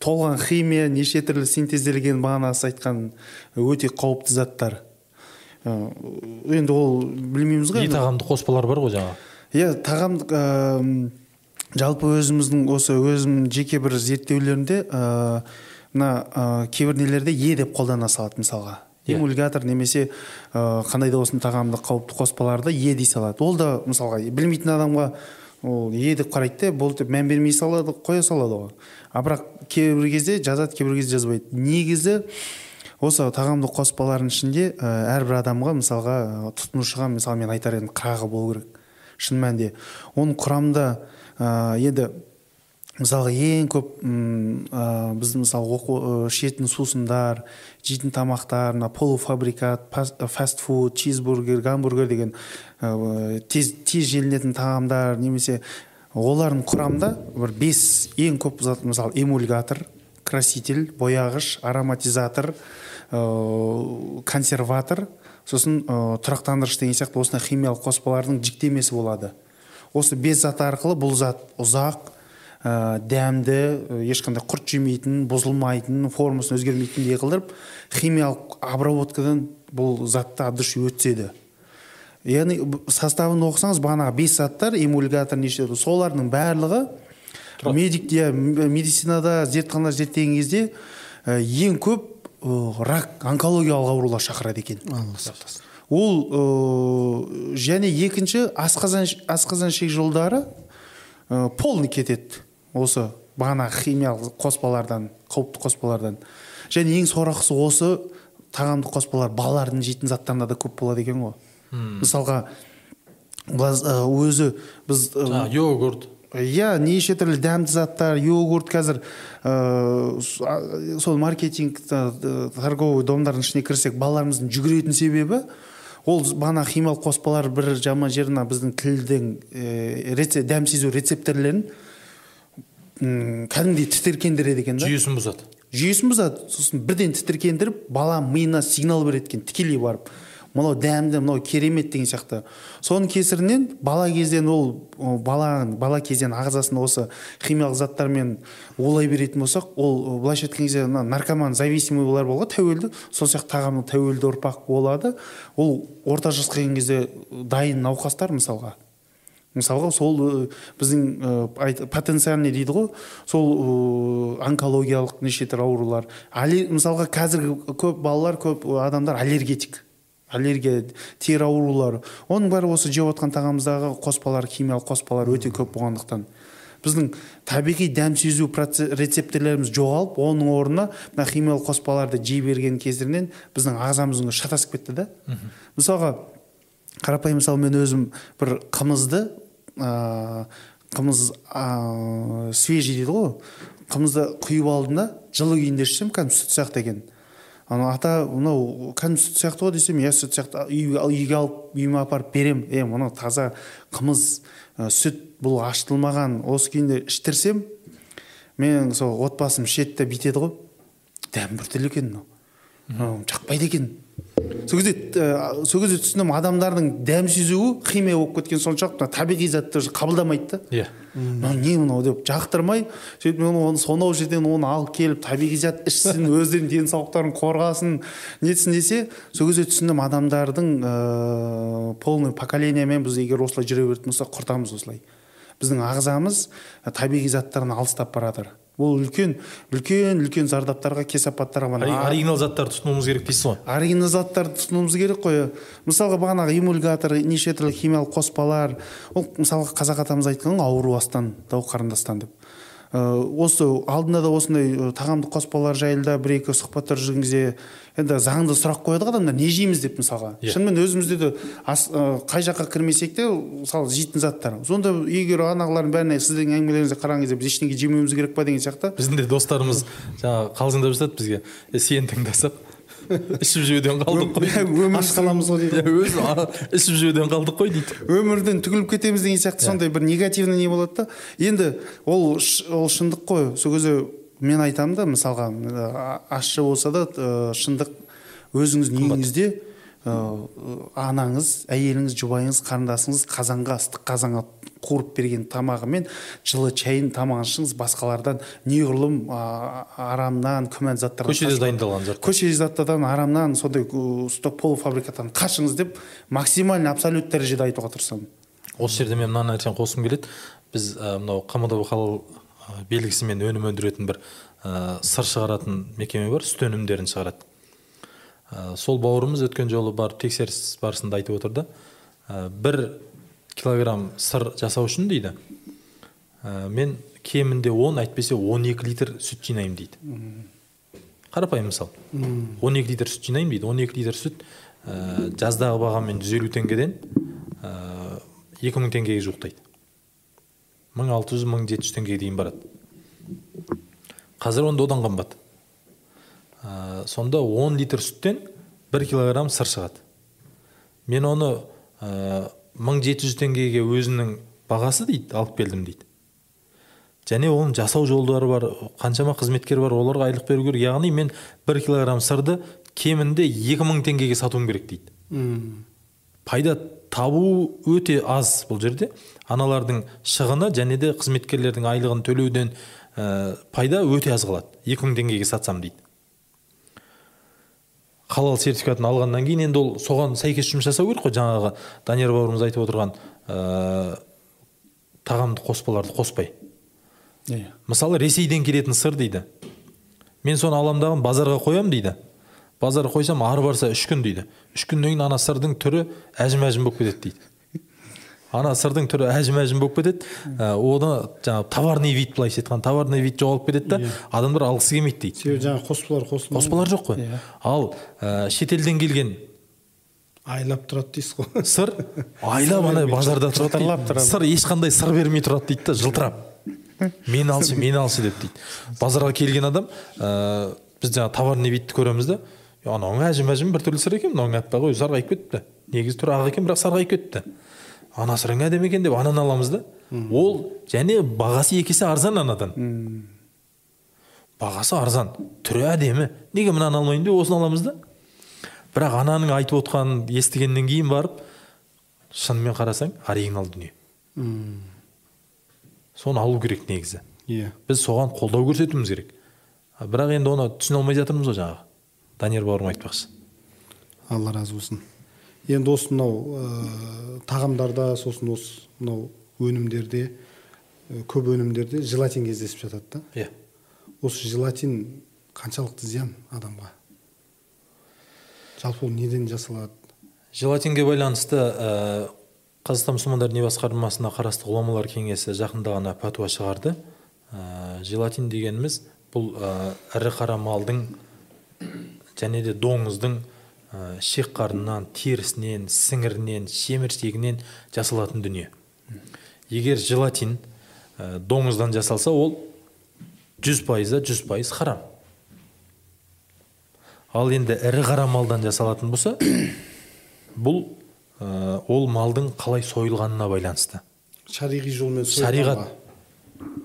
Толған химия неше түрлі синтезделген бағана сіз айтқан өте қауіпті заттар. Енді ол білмейміз ғой не тағамдық қоспалар бар ғой жаңағы иә тағам жалпы өзіміздің осы өзім жеке бір зерттеулерімде мына кейбір нелерде е деп қолдана салады мысалға. Эмульгатор немесе қандай да болсын тағамдық қауіпті қоспаларды е дей салады. Ол да мысалға білмейтін адамға ол е деп қарайды да болды деп мән бермей салады қоя салады ғой. А бірақ кейбір кезде жазады кейбір кезде жазбайды. Негізі осы тағамдық қоспалардың ішінде әрбір адамға мысалға тұтынушыға мысалы мен айтар едім қырағы болу керек. Шын мәнінде. Оның құрамында енді мысалға ең көп ә, біз мысалы оқу ішетін сусындар жейтін тамақтар мына полуфабрикат фастфуд чизбургер гамбургер деген ә, тез тез желінетін тағамдар немесе олардың құрамында бір бес ең көп зат мысалы эмульгатор краситель бояғыш ароматизатор ә, консерватор сосын ә, тұрақтандырғыш деген сияқты осындай химиялық қоспалардың жіктемесі болады. Осы бес зат арқылы бұл зат ұзақ ә, дәмді ешқандай құрт жемейтін бұзылмайтын формасын өзгермейтіндей қылдырып химиялық обработкадан бұл затты души өтседі. Яғни составын оқысаңыз бағанағы бес заттар эмульгатор неше солардың барлығы медик медицинада зертханада зерттеген кезде ең көп рак онкологиялық аурулар шақырады екен. Ол ә, және екінші асқазан асқазан ішек жолдары ә, полный кетеді. Осы бағанағы химиялық қоспалардан қауіпті қоспалардан. Және ең сорақысы осы тағамдық қоспалар балалардың жейтін заттарында да көп болады екен ғой. Мысалға өзі біз йогурт. иә неше түрлі дәмді заттар йогурт қазір ә, сол маркетинг торговый домдардың ішіне кірсек балаларымыздың жүгіретін себебі ол бағана химиялық қоспалар бір жаман жері мына біздің тілдің ә, дәм сезу кәдімгідей тітіркендіреді екен да? Жүйесін бұзады. Жүйесін бұзады. Сосын бірден тітіркендіріп бала миына сигнал береді екен тікелей барып. Мынау дәмді мынау керемет деген сияқты. Соның кесірінен бала кезден ол бала бала кезден ағзасында осы химиялық заттармен улай беретін болсақ ол былайша айтқан кезде мына наркоман зависимый болар ғой тәуелді. Сол сияқты тағамның тәуелді ұрпақ болады. Ол орта жасқа келген кезде дайын науқастар мысалға. Мысалға сол біздің потенциальный дейді ғой? Сол онкологиялық неше түрлі аурулар мысалға қазіргі көп балалар көп адамдар аллергетик. Аллергия тері аурулары. Оның бәрі осы жеп отқан тағамымыздағы қоспалар химиялық қоспалар өте көп болғандықтан. Біздің табиғи дәм сезу рецепторларымыз жоғалып оның орнына мына химиялық қоспаларды жей берген кесірінен біздің ағзамыз шатасып кетті да. Мысалға қарапайым мысалы мен өзім бір қымызды ә, қымыз ә, свежий дейді ғой. Қымызды құйып алдым да жылы күйінде ішсем кәдімгі сүт сияқты екен. Ана ата мынау кәдімгі сүт сияқты ғой десем иә сүт сияқты үйге алып үйіме апарып берем. Е мынау таза қымыз ә, сүт бұл ашытылмаған осы күйінде іштірсем мен сол отбасым ішеді де бүйтеді ғой. Дәмі біртүрлі екен мынау. Жақпайды екен. Сол кезде ә, сол кезде түсіндім адамдардың дәм сезуі химия болып кеткен соншалық табиғи затты қабылдамайды да. Иә. Мынау не мынау деп жақтырмай сөйтіп мен оны сонау жерден оны алып келіп табиғи зат ішсін өздерінің денсаулықтарын қорғасын нетсін десе сол кезде түсіндім адамдардың ә, полный поколениемен біз егер осылай жүре беретін болсақ құртамыз осылай. Біздің ағзамыз табиғи заттардан алыстап бара жатыр бұл үлкен үлкен үлкен зардаптарға кесапаттарға оригинал заттарды тұтынуымыз керек дейсіз ғой. Оригинал заттарды тұтынуымыз керек қой. Мысалға бағанағы эмульгатор неше түрлі химиялық қоспалар. Ол мысалға қазақ атамыз айтқан ғой ауру астан дау қарындастан деп. Осы алдында да осындай ә, тағамдық қоспалар жайында бір екі сұхбаттар жүрген кезде енді заңды сұрақ қояды ғой адамдар не жейміз деп мысалға. Иә. шынымен өзімізде де ас, ә, қай жаққа кірмесек те мысалы жейтін заттар. Сонда егер анағылардың бәріне сіздің әңгімелеріңізге қараған кезде біз ештеңе жемеуіміз керек па деген сияқты. Біздің де достарымыз жаңағы қалжыңдап жатады бізге. Е сені тыңдасақ ішіп жеуден қалдық қой. Өмір аш қаламыз ғой дейді. иә, өзі ішіп жеуден қалдық қой дейді. Өмірден түгіліп кетеміз деген сияқты. Сондай бір негативный не болады да. Енді ол ол шындық қой. Сол кезде мен айтамын да мысалға ащы болса да шындық өзіңіздің үйіңізде анаңыз әйеліңіз жұбайыңыз қарындасыңыз қазанға ыстық қазанға қуырып берген тамағы мен жылы шайын тамағын ішіңіз басқалардан неғұрлым арамнан күмән заттардан көшеде дайындалған зат көше заттардан арамнан сондай ә, полуфабрикаттан қашыңыз деп максимально абсолют дәрежеде айтуға тырысамын. Осы жерде мен мына нәрсені қосқым келеді. Біз мынау қмдб белгісімен өнім өндіретін бір ә, сыр шығаратын мекеме бар сүт өнімдерін шығарады. Ә, сол бауырымыз өткен жолы барып тексеріс барысында айтып отырды ә, бір килограмм сыр жасау үшін дейді ә, мен кемінде 10 әйтпесе 12 литр сүт жинаймын дейді. Қарапайым мысал. 12 литр сүт жинаймын дейді. 12 литр сүт ә, жаздағы бағамен 150 теңгеден ә, 2000 теңгеге жуықтайды. 1600-1700 теңгеге дейін барады. Қазір онда одан қымбат ә, сонда 10 литр сүттен 1 килограмм сыр шығады. Мен оны ә, 1700 теңгеге өзінің бағасы дейді алып келдім дейді. Және оның жасау жолдары бар қаншама қызметкер бар оларға айлық беру керек. Яғни мен 1 килограмм сырды кемінде 2000 теңгеге сатуым керек дейді. Пайда табу өте аз бұл жерде. Аналардың шығыны және де қызметкерлердің айлығын төлеуден ә, пайда өте аз қалады. 2000 теңгеге сатсам дейді. Халал сертификатын алғаннан кейін енді ол соған сәйкес жұмыс жасау керек қой. Жаңағы данияр бауырымыз айтып отырған ә, тағамдық қоспаларды қоспай. Иә. Мысалы ресейден келетін сыр дейді. Мен соны аламын дағы базарға қоямын дейді. Базарға қойсам ары барса үш күн дейді. Үш күннен кейін ана сырдың түрі әжім әжім болып кетеді дейді. Ана сырдың түрі әжім әжім болып кетеді. Ә, оны жаңағы товарный вид былайша айтқанда товарный вид жоғалып кетеді да адамдар алғысы келмейді дейді. Себебі жаңағы қоспалар қосылмайды қоспалар жоқ қой. Иә. ал ә, шетелден келген айлап тұрады дейсіз ғой. сыр айлап ана базарда тұрады сыр ешқандай сыр бермей тұрады дейді да жылтырап. Мені алшы мені алшы деп дейді. Базарға келген адам ә, біз жаңағы товарный видті көреміз да «Е, анауың әжім әжім біртүрлі сыр екен мынауың аппақ ой сарғайып кетіпті негізі түрі ақ екен бірақ сарғайып кетіпті ана сырың әдемі екен деп ананы аламыз да ол және бағасы екі есе арзан анадан бағасы арзан түрі әдемі неге мынаны алмаймын деп осыны аламыз да бірақ ананың айтып отқанын естігеннен кейін барып шынымен қарасаң оригинал дүние М, соны алу керек негізі иә біз соған қолдау көрсетуіміз керек бірақ енді оны түсіне алмай жатырмыз ғой жаңағы данияр бауырым айтпақшы. Алла разы болсын. Енді осы мынау ә, тағамдарда сосын осы мынау өнімдерде ә, көп өнімдерде желатин кездесіп жатады да. Иә. Осы желатин қаншалықты зиян адамға? Жалпы ол неден жасалады? Желатинге байланысты ә, қазақстан мұсылмандар діни басқармасына қарасты ғұламалар кеңесі жақында ғана пәтуа шығарды. Ә, желатин дегеніміз бұл ә, ірі қара малдың және де доңыздың ә, ішек қарнынан терісінен сіңірінен шеміршегінен жасалатын дүние. Егер желатин ә, доңыздан жасалса ол жүз пайызда жүз пайыз харам. Ал енді ірі қара малдан жасалатын болса бұл ә, ол малдың қалай сойылғанына байланысты. Шариғи жолмен шариғат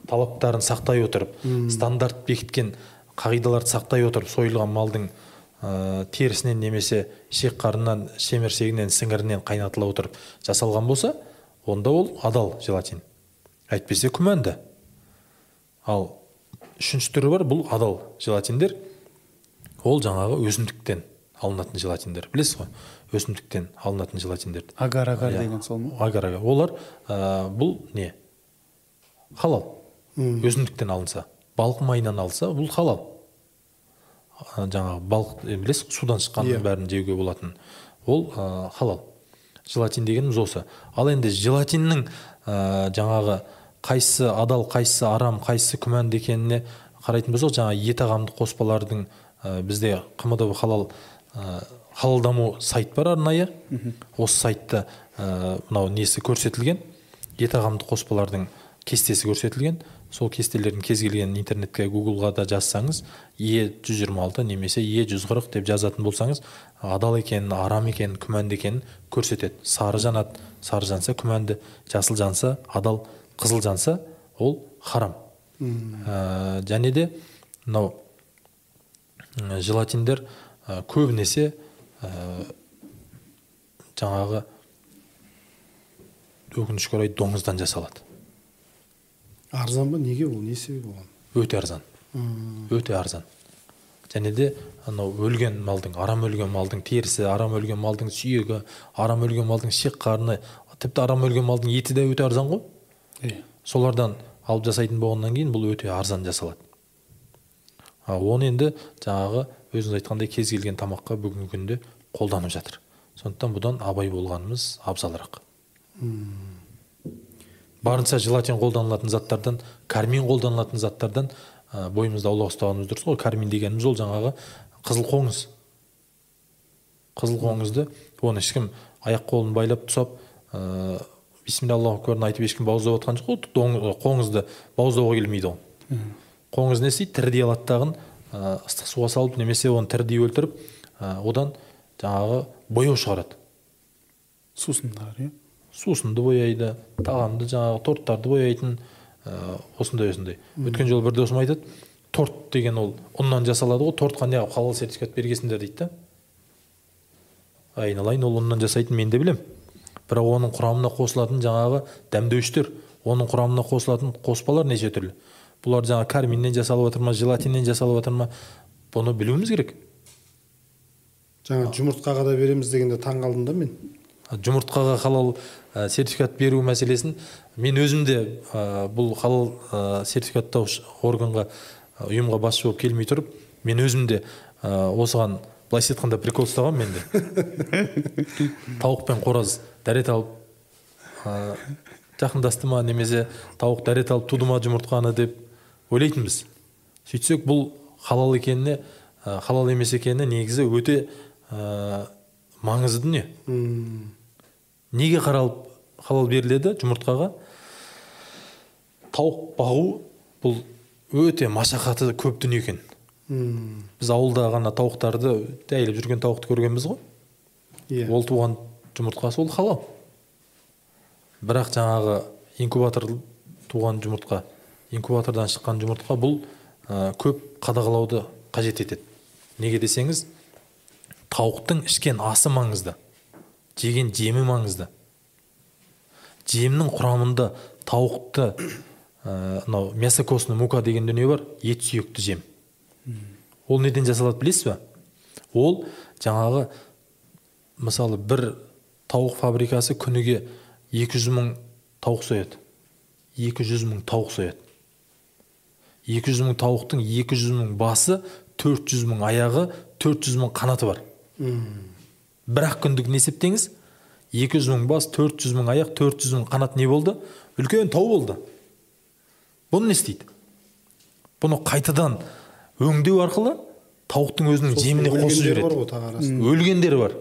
талаптарын сақтай отырып стандарт бекіткен қағидаларды сақтай отырып сойылған малдың ә, терісінен немесе ішек қарынынан шеміршегінен сіңірінен қайнатыла отырып жасалған болса онда ол адал желатин. Әйтпесе күмәнді. Ал үшінші түрі бар бұл адал желатиндер. Ол жаңағы өсімдіктен алынатын желатиндер. Білесіз ғой өсімдіктен алынатын желатиндерді. Агар агар Иә. деген сол ма? Агар агар. Олар ә, бұл не? Халал. Өсімдіктен алынса. Балық майынан алса бұл халал. Жаңағы балық білесіз судан шыққанның Иә. бәрін жеуге болатын. Ол ә, халал. Желатин дегеніміз осы ал енді желатиннің ә, жаңағы қайсысы адал қайсысы арам қайсысы күмәнді екеніне қарайтын болсақ жаңағы ет ағамды қоспалардың ә, бізде қмдб халал ә, халалдаму сайт бар арнайы. Осы сайтта ә, мынау несі көрсетілген? Ет ағамды қоспалардың кестесі көрсетілген. Сол кестелердің кез келген интернетке гуглға да жазсаңыз е 126 немесе е 140 деп жазатын болсаңыз адал екенін арам екенін күмәнді екенін көрсетеді. Сары жанады сары жанса күмәнді жасыл жанса адал қызыл жанса ол харам. Ә, және де мынау ә, желатиндер ә, көбінесе ә, жаңағы өкінішке орай доңыздан жасалады. Арзан ба? Неге ол? Не себебі оған? Өте арзан. Өте арзан. Және де анау өлген малдың арам өлген малдың терісі арам өлген малдың сүйегі арам өлген малдың ішек қарны тіпті арам өлген малдың еті де өте арзан ғой. Иә солардан алып жасайтын болғаннан кейін бұл өте арзан жасалады. А оны енді жаңағы өзіңіз айтқандай кез келген тамаққа бүгінгі күнде қолданып жатыр. Сондықтан бұдан абай болғанымыз абзалырақ. Барынша желатин қолданылатын заттардан кармин қолданылатын заттардан ә, бойымызды аулақ ұстағанымыз дұрыс қой кармин дегеніміз ол жаңағы қызыл қоңыз. Қызыл қоңызды оны ешкім аяқ қолын байлап тұсап ә, бисмилля аллаху акбарын айтып ешкім бауыздап жатқан жоқ қой қоңызды бауыздауға келмейді ол. Қоңыз не істейді тірідей алады дағын ә, ыстық суға салып немесе оны тірідей өлтіріп ә, одан жаңағы бояу шығарады. Сусындар иә? Сусынды бояйды тағамды жаңағы торттарды бояйтын ә, осындай осындай. Өткен жолы бір досым айтады торт деген ол ұннан жасалады ғой тортқа неғып халал сертификат бергесіңдер дейді да. Айналайын ол ұннан жасайтын мен де білем бірақ оның құрамына қосылатын жаңағы дәмдеуіштер оның құрамына қосылатын қоспалар неше түрлі. Бұлар жаңағы карминнен жасалып жатыр ма желатиннен жасалып жатыр ма бұны білуіміз керек. Жаңа жұмыртқаға да береміз дегенде таң қалдым да мен. Жұмыртқаға халал ә, сертификат беру мәселесін. Мен өзім де ә, бұл халал ә, сертификаттаушы органға ұйымға басшы болып келмей тұрып мен өзім де ә, осыған былайша айтқанда прикол ұстағанмын мен де. Тауық пен қораз дәрет алып ә, жақындасты ма немесе тауық дәрет алып туды ма жұмыртқаны деп ойлайтынбыз. Сөйтсек бұл халал екеніне халал емес екеніне негізі өте ә, маңызды дүние. Неге қаралып халал беріледі жұмыртқаға? Тауық бағу бұл өте машақаты көп дүние екен. Біз ауылда ғана тауықтарды дәйлеп жүрген тауықты көргенбіз ғой. Иә. Ол туған жұмыртқасы ол халал. Бірақ жаңағы инкубатор туған жұмыртқа инкубатордан шыққан жұмыртқа бұл ә, көп қадағалауды қажет етеді. Неге десеңіз тауықтың ішкен асы маңызды. Жеген жемі маңызды. Жемнің құрамында тауықты мынау ә, мясокосный мука деген дүние бар ет сүйекті жем. Ол неден жасалады білесіз ба? Ол жаңағы мысалы бір тауық фабрикасы күніге 200 мың тауық сояды. 200 мың тауық сояды. 200 мың тауықтың 200 мың басы 400 мың аяғы 400 мың қанаты бар. Бір ақ күндігін есептеңіз 200 мың бас 400 мың аяқ 400 мың қанат не болды? Үлкен тау болды. Бұны не істейді? Бұны қайтадан өңдеу арқылы тауықтың өзінің жеміне қосып жібереді. өлгендері бар.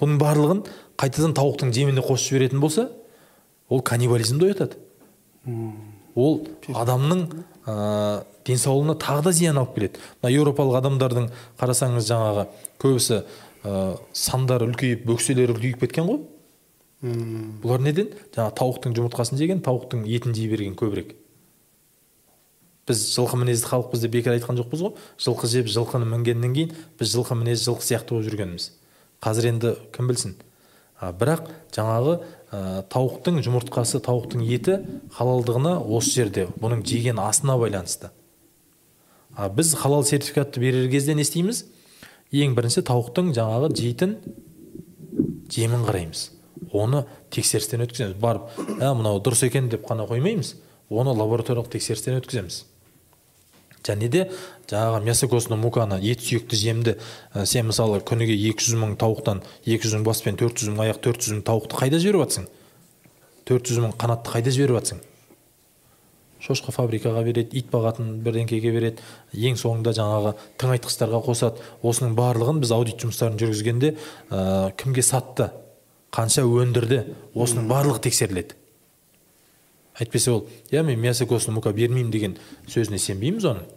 Бұның барлығын қайтадан тауықтың жеміне қосып жіберетін болса ол каннибализмді оятады. Ол адамның ә, денсаулығына тағы да зиян алып келеді. Мына еуропалық адамдардың қарасаңыз жаңағы көбісі ә, сандары үлкейіп бөкселері үлкейіп кеткен ғой. Бұлар неден? Жаңағы тауықтың жұмыртқасын жеген тауықтың етін жей берген көбірек. Біз жылқы мінезді халықпыз деп бекер айтқан жоқпыз ғой. Жылқы жеп жылқыны мінгеннен кейін біз жылқы мінез жылқы сияқты болып жүргеніміз. Қазір енді кім білсін? А, бірақ жаңағы ә, тауықтың жұмыртқасы тауықтың еті халалдығына осы жерде бұның жеген асына байланысты. А біз халал сертификатты берер кезде не істейміз? Ең бірінші тауықтың жаңағы жейтін жемін қараймыз. Оны тексерістен өткіземіз. Барып ә мынау дұрыс екен деп қана қоймаймыз. Оны лабораториялық тексерістен өткіземіз. Және де жаңағы мясокосный муканы ет сүйекті жемді. Ә, сен мысалы күніге 200 мың тауықтан 200 мың бас пен 400 мың аяқ 400 мың тауықты қайда жіберіп жатсың 400 мың қанатты қайда жіберіп жатсың шошқа фабрикаға береді ит бағатын бірдеңкеге береді. Ең соңында жаңағы тыңайтқыштарға қосады. Осының барлығын біз аудит жұмыстарын жүргізгенде ә, кімге сатты қанша өндірді осының барлығы тексеріледі. Әйтпесе ол иә мен мясокосный мука бермеймін деген сөзіне сенбейміз оның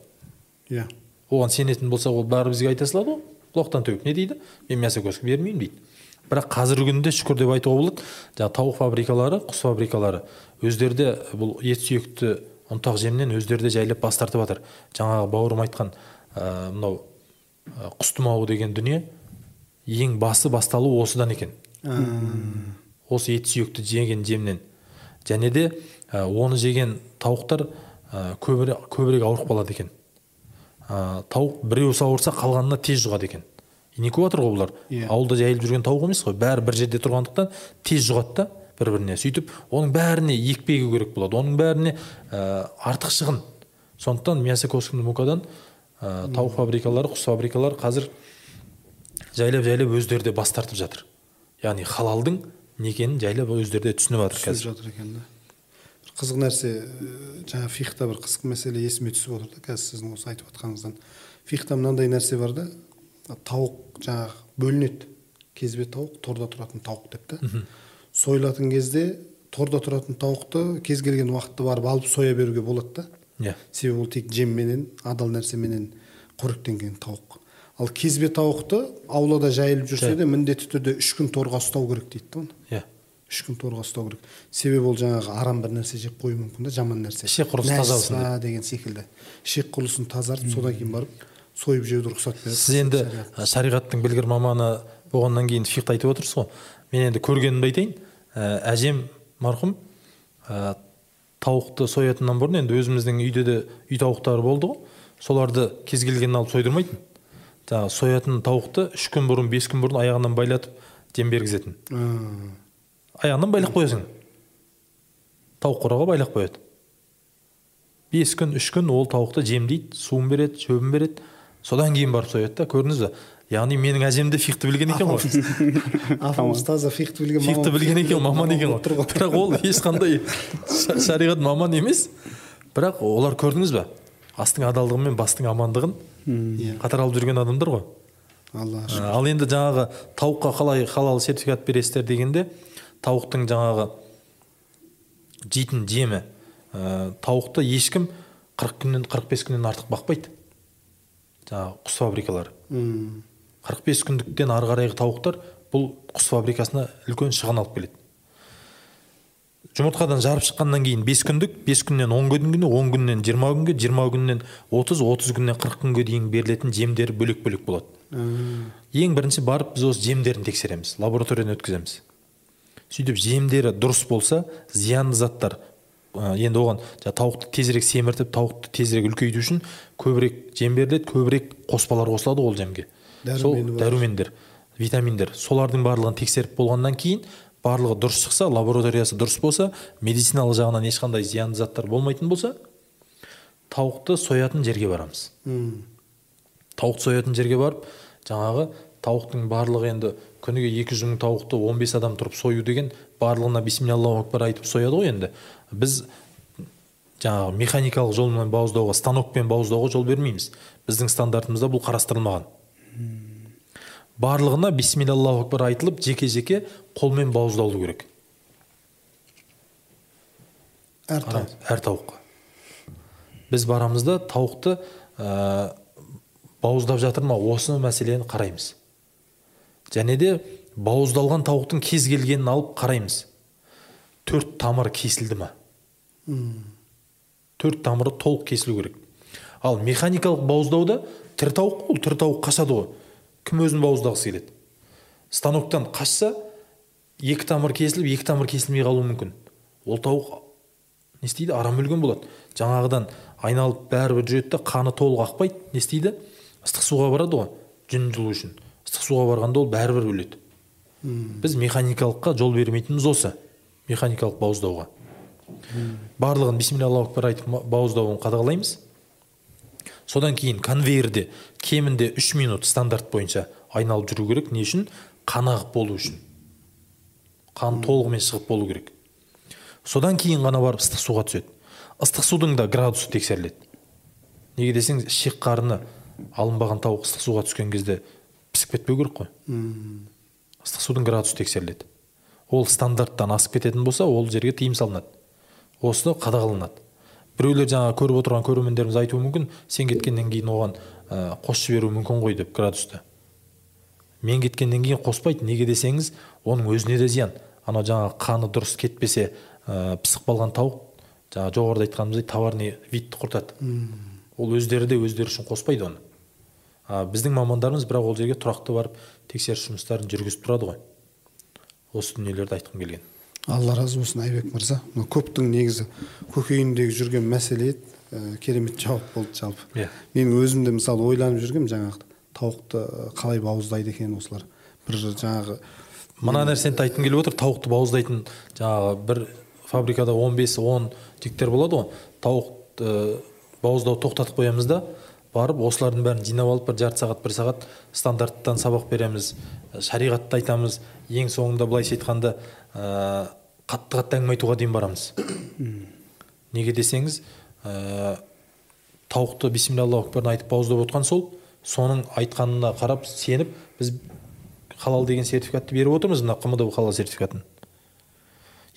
иә. Оған сенетін болсақ ол бәрі бізге айта салады ғой. Құлақтан теуіп не дейді? Мен мясокосный бермеймін дейді. Бірақ қазіргі күнде шүкір деп айтуға болады жаңағы тауық фабрикалары құс фабрикалары өздері де бұл ет сүйекті ұнтақ жемнен өздері де жайлап бас тартып жатыр. Жаңағы бауырым айтқан ә, мынау ә, құс тұмауы деген дүние ең басы басталуы осыдан екен осы ет сүйекті жеген жемнен. Және де ә, оны жеген тауықтар ә, көбірек, көбірек ауырып қалады екен ә, тауық біреуісі ауырса қалғанына тез жұғады екен инкубатор ғой бұлар? Иә. ауылда жайылып жүрген тауық емес қой. Бәрі бір жерде тұрғандықтан тез жұғады да. Бір біріне сөйтіп оның бәріне екпе егу керек болады. Оның бәріне ә, артық шығын. Сондықтан мясокосный мукадан ә, тауық фабрикалары құс фабрикалары қазір жайлап жайлап өздері де бас тартып жатыр. Яғни халалдың не екенін жайлап өздері де түсініп жатыр қазір. жатыр екен да. Бір қызық нәрсе ә, жаңа фихта бір қызық мәселе есіме түсіп отыр да қазір сіздің осы айтып жатқаныңыздан фихта мынандай нәрсе бар да тауық жаңағы бөлінеді. Кезбе тауық торда тұратын тауық деп та. Сойылатын кезде торда тұратын тауықты кез келген уақытта барып алып соя беруге болады да. Иә. Себебі ол тек жемменен адал нәрсеменен қоректенген тауық. Ал кезбе тауықты аулада жайылып жүрсе де міндетті түрде үш күн торға ұстау керек дейді да оны. Иә. Үш күн торға ұстау керек. Себебі ол жаңағы арам бір нәрсе жеп қоюы мүмкін да жаман нәрсе. Ішек құрылысы Нәжіс, тазалсын деген секілді. Ішек құрылысын тазартып содан кейін барып сойып жеуді рұқсат береді сіз енді шариғат. шариғаттың білгір маманы болғаннан кейін фихты айтып отырсыз ғой. Мен енді көргенімді айтайын. Әжем марқұм ә, тауықты соятыннан бұрын енді өзіміздің үйде де үй тауықтары болды ғой. Соларды кез келгенін алып сойдырмайтын. Жаңағы соятын тауықты үш күн бұрын бес күн бұрын аяғынан байлатып дем бергізетін. Аяғынан байлап қоясың. Тауық қораға байлап қояды. Бес күн үш күн ол тауықты жемдейді суын береді шөбін береді. Содан кейін барып сояды да көрдіңіз ба яғни менің әжем де фихты білген екен ғой. Апамыз таза фихты білген фихты білген екен маман екен ғой. бірақ ол ешқандай ша- шариғат маман емес. Бірақ олар көрдіңіз ба астың адалдығы мен бастың амандығын Иә. қатар алып жүрген адамдар ғой. Алла Ә, ал енді жаңағы тауыққа қалай халал сертификат бересіздер дегенде тауықтың жаңағы жейтін жемі ә, тауықты ешкім 40 күннен 45 күннен артық бақпайды. Жаңағы құс фабрикалары. М, 45 күндіктен ары қарайғы тауықтар бұл құс фабрикасына үлкен шығын алып келеді. Жұмыртқадан жарып шыққаннан кейін 5 күндік 5 күннен 10 күнге 10 күннен 20 күнге 20 күннен 30 30 күннен 40 күнге дейін берілетін жемдері бөлек бөлек болады ең бірінші барып біз осы жемдерін тексереміз лабораториядан өткіземіз. Сөйтіп жемдері дұрыс болса зиянды заттар ә, енді оған жаңағы тауықты тезірек семіртіп тауықты тезірек үлкейту үшін көбірек жем беріледі көбірек қоспалар қосылады ол жемге. Сол дәрумендер витаминдер солардың барлығын тексеріп болғаннан кейін барлығы дұрыс шықса лабораториясы дұрыс болса медициналық жағынан ешқандай зиянды заттар болмайтын болса тауықты соятын жерге барамыз. Тауықты соятын жерге барып жаңағы тауықтың барлығы енді күніге екі жүз мың тауықты 15 адам тұрып сою деген барлығына бисмиллаху акбар айтып сояды ғой енді. Біз жаңағы механикалық жолмен бауыздауға станокпен бауыздауға жол бермейміз. Біздің стандартымызда бұл қарастырылмаған. Барлығына бисмиллаху акбар айтылып жеке жеке қолмен бауыздалу керек. Әр тауық әр тауыққа. Біз барамыз да тауықты ә, бауыздап жатыр ма осы мәселені қараймыз. Және де бауыздалған тауықтың кез келгенін алып қараймыз. Төрт тамыры кесілді ма? Төрт тамыры толық кесілу керек. Ал механикалық бауыздауда тірі тауық қой ол тірі тауық қашады ғой. Кім өзін бауыздағысы келеді? Станоктан қашса екі тамыр кесіліп екі тамыр кесілмей қалуы мүмкін. Ол тауық не істейді? Арам өлген болады. Жаңағыдан айналып бәрібір жүреді да қаны толық ақпайды не істейді? Ыстық суға барады ғой жүн жылу үшін. Ыстық суға барғанда ол бәрібір өледі. Біз механикалыққа жол бермейтініміз осы механикалық бауыздауға. Барлығын бисмилля аллаху акбар айтып бауыздауын қадағалаймыз. Содан кейін конвейерде кемінде үш минут стандарт бойынша айналып жүру керек. Не үшін? Қан ағып болу үшін. Қан толығымен шығып болу керек. Содан кейін ғана барып ыстық суға түседі. Ыстық судың да градусы тексеріледі. Неге десеңіз ішек қарыны алынбаған тауық ыстық суға түскен кезде пісіп кетпеу керек қой. Ыстық судың градусы тексеріледі. Ол стандарттан асып кететін болса ол жерге тыйым салынады. Осы қадағаланады. Біреулер жаңа көріп отырған көрермендеріміз айтуы мүмкін сен кеткеннен кейін оған ә, қосып жіберуі мүмкін ғой деп градусты. Мен кеткеннен кейін қоспайды неге десеңіз оның өзіне де зиян. Анау жаңағы қаны дұрыс кетпесе ә, пысық болған тауық жаңа жоғарыда айтқанымыздай товарный видті құртады. Ол өздері де өздері үшін қоспайды оны. А біздің мамандарымыз бірақ ол жерге тұрақты барып тексеріс жұмыстарын жүргізіп тұрады ғой. Осы дүниелерді айтқым келген. Алла разы болсын айбек мырза. Мына көптің негізі көкейіндегі жүрген мәселе еді ә, керемет жауап болды жалпы. Иә. Мен өзім де мысалы ойланып жүргенмін жаңағы тауықты қалай бауыздайды екен осылар. Бір жаңағы мына нәрсені айтқым келіп отыр тауықты бауыздайтын жаңағы бір фабрикада 15-10 жіктер болады ғой. Тауықты бауыздауды тоқтатып қоямыз да барып осылардың бәрін жинап алып бір жарты сағат бір сағат стандарттан сабақ береміз шариғатты айтамыз. Ең соңында былайша айтқанда ә, қатты қатты әңгіме айтуға дейін барамыз. Неге десеңіз ә, тауықты бисмилля аллаху айтып бауыздап отқан сол соның айтқанына қарап сеніп біз халал деген сертификатты беріп отырмыз мына қмду халал сертификатын.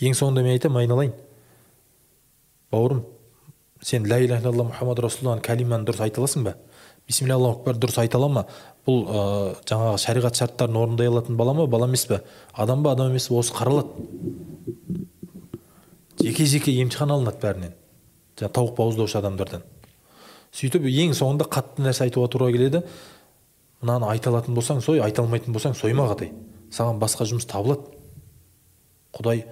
Ең соңында мен айтамын айналайын. Бауырым сен ля иляха илlalлах мұхаммад расулаллахның кәлиманы дұрыс айта аласың ба? Бисмилля аллаху акбар дұрыс айта ала ма бұл ә, жаңағы шариғат шарттарын орындай алатын бала ма бала емес пе? Адам ба адам емес пе? Осы қаралады. Жеке жеке емтихан алынады бәрінен. Жаңағы тауық бауыздаушы адамдардан. Сөйтіп ең соңында қатты нәрсе айтуға тура келеді. Мынаны айта алатын болсаң сой айта алмайтын болсаң сойма қатай саған басқа жұмыс табылады. Құдай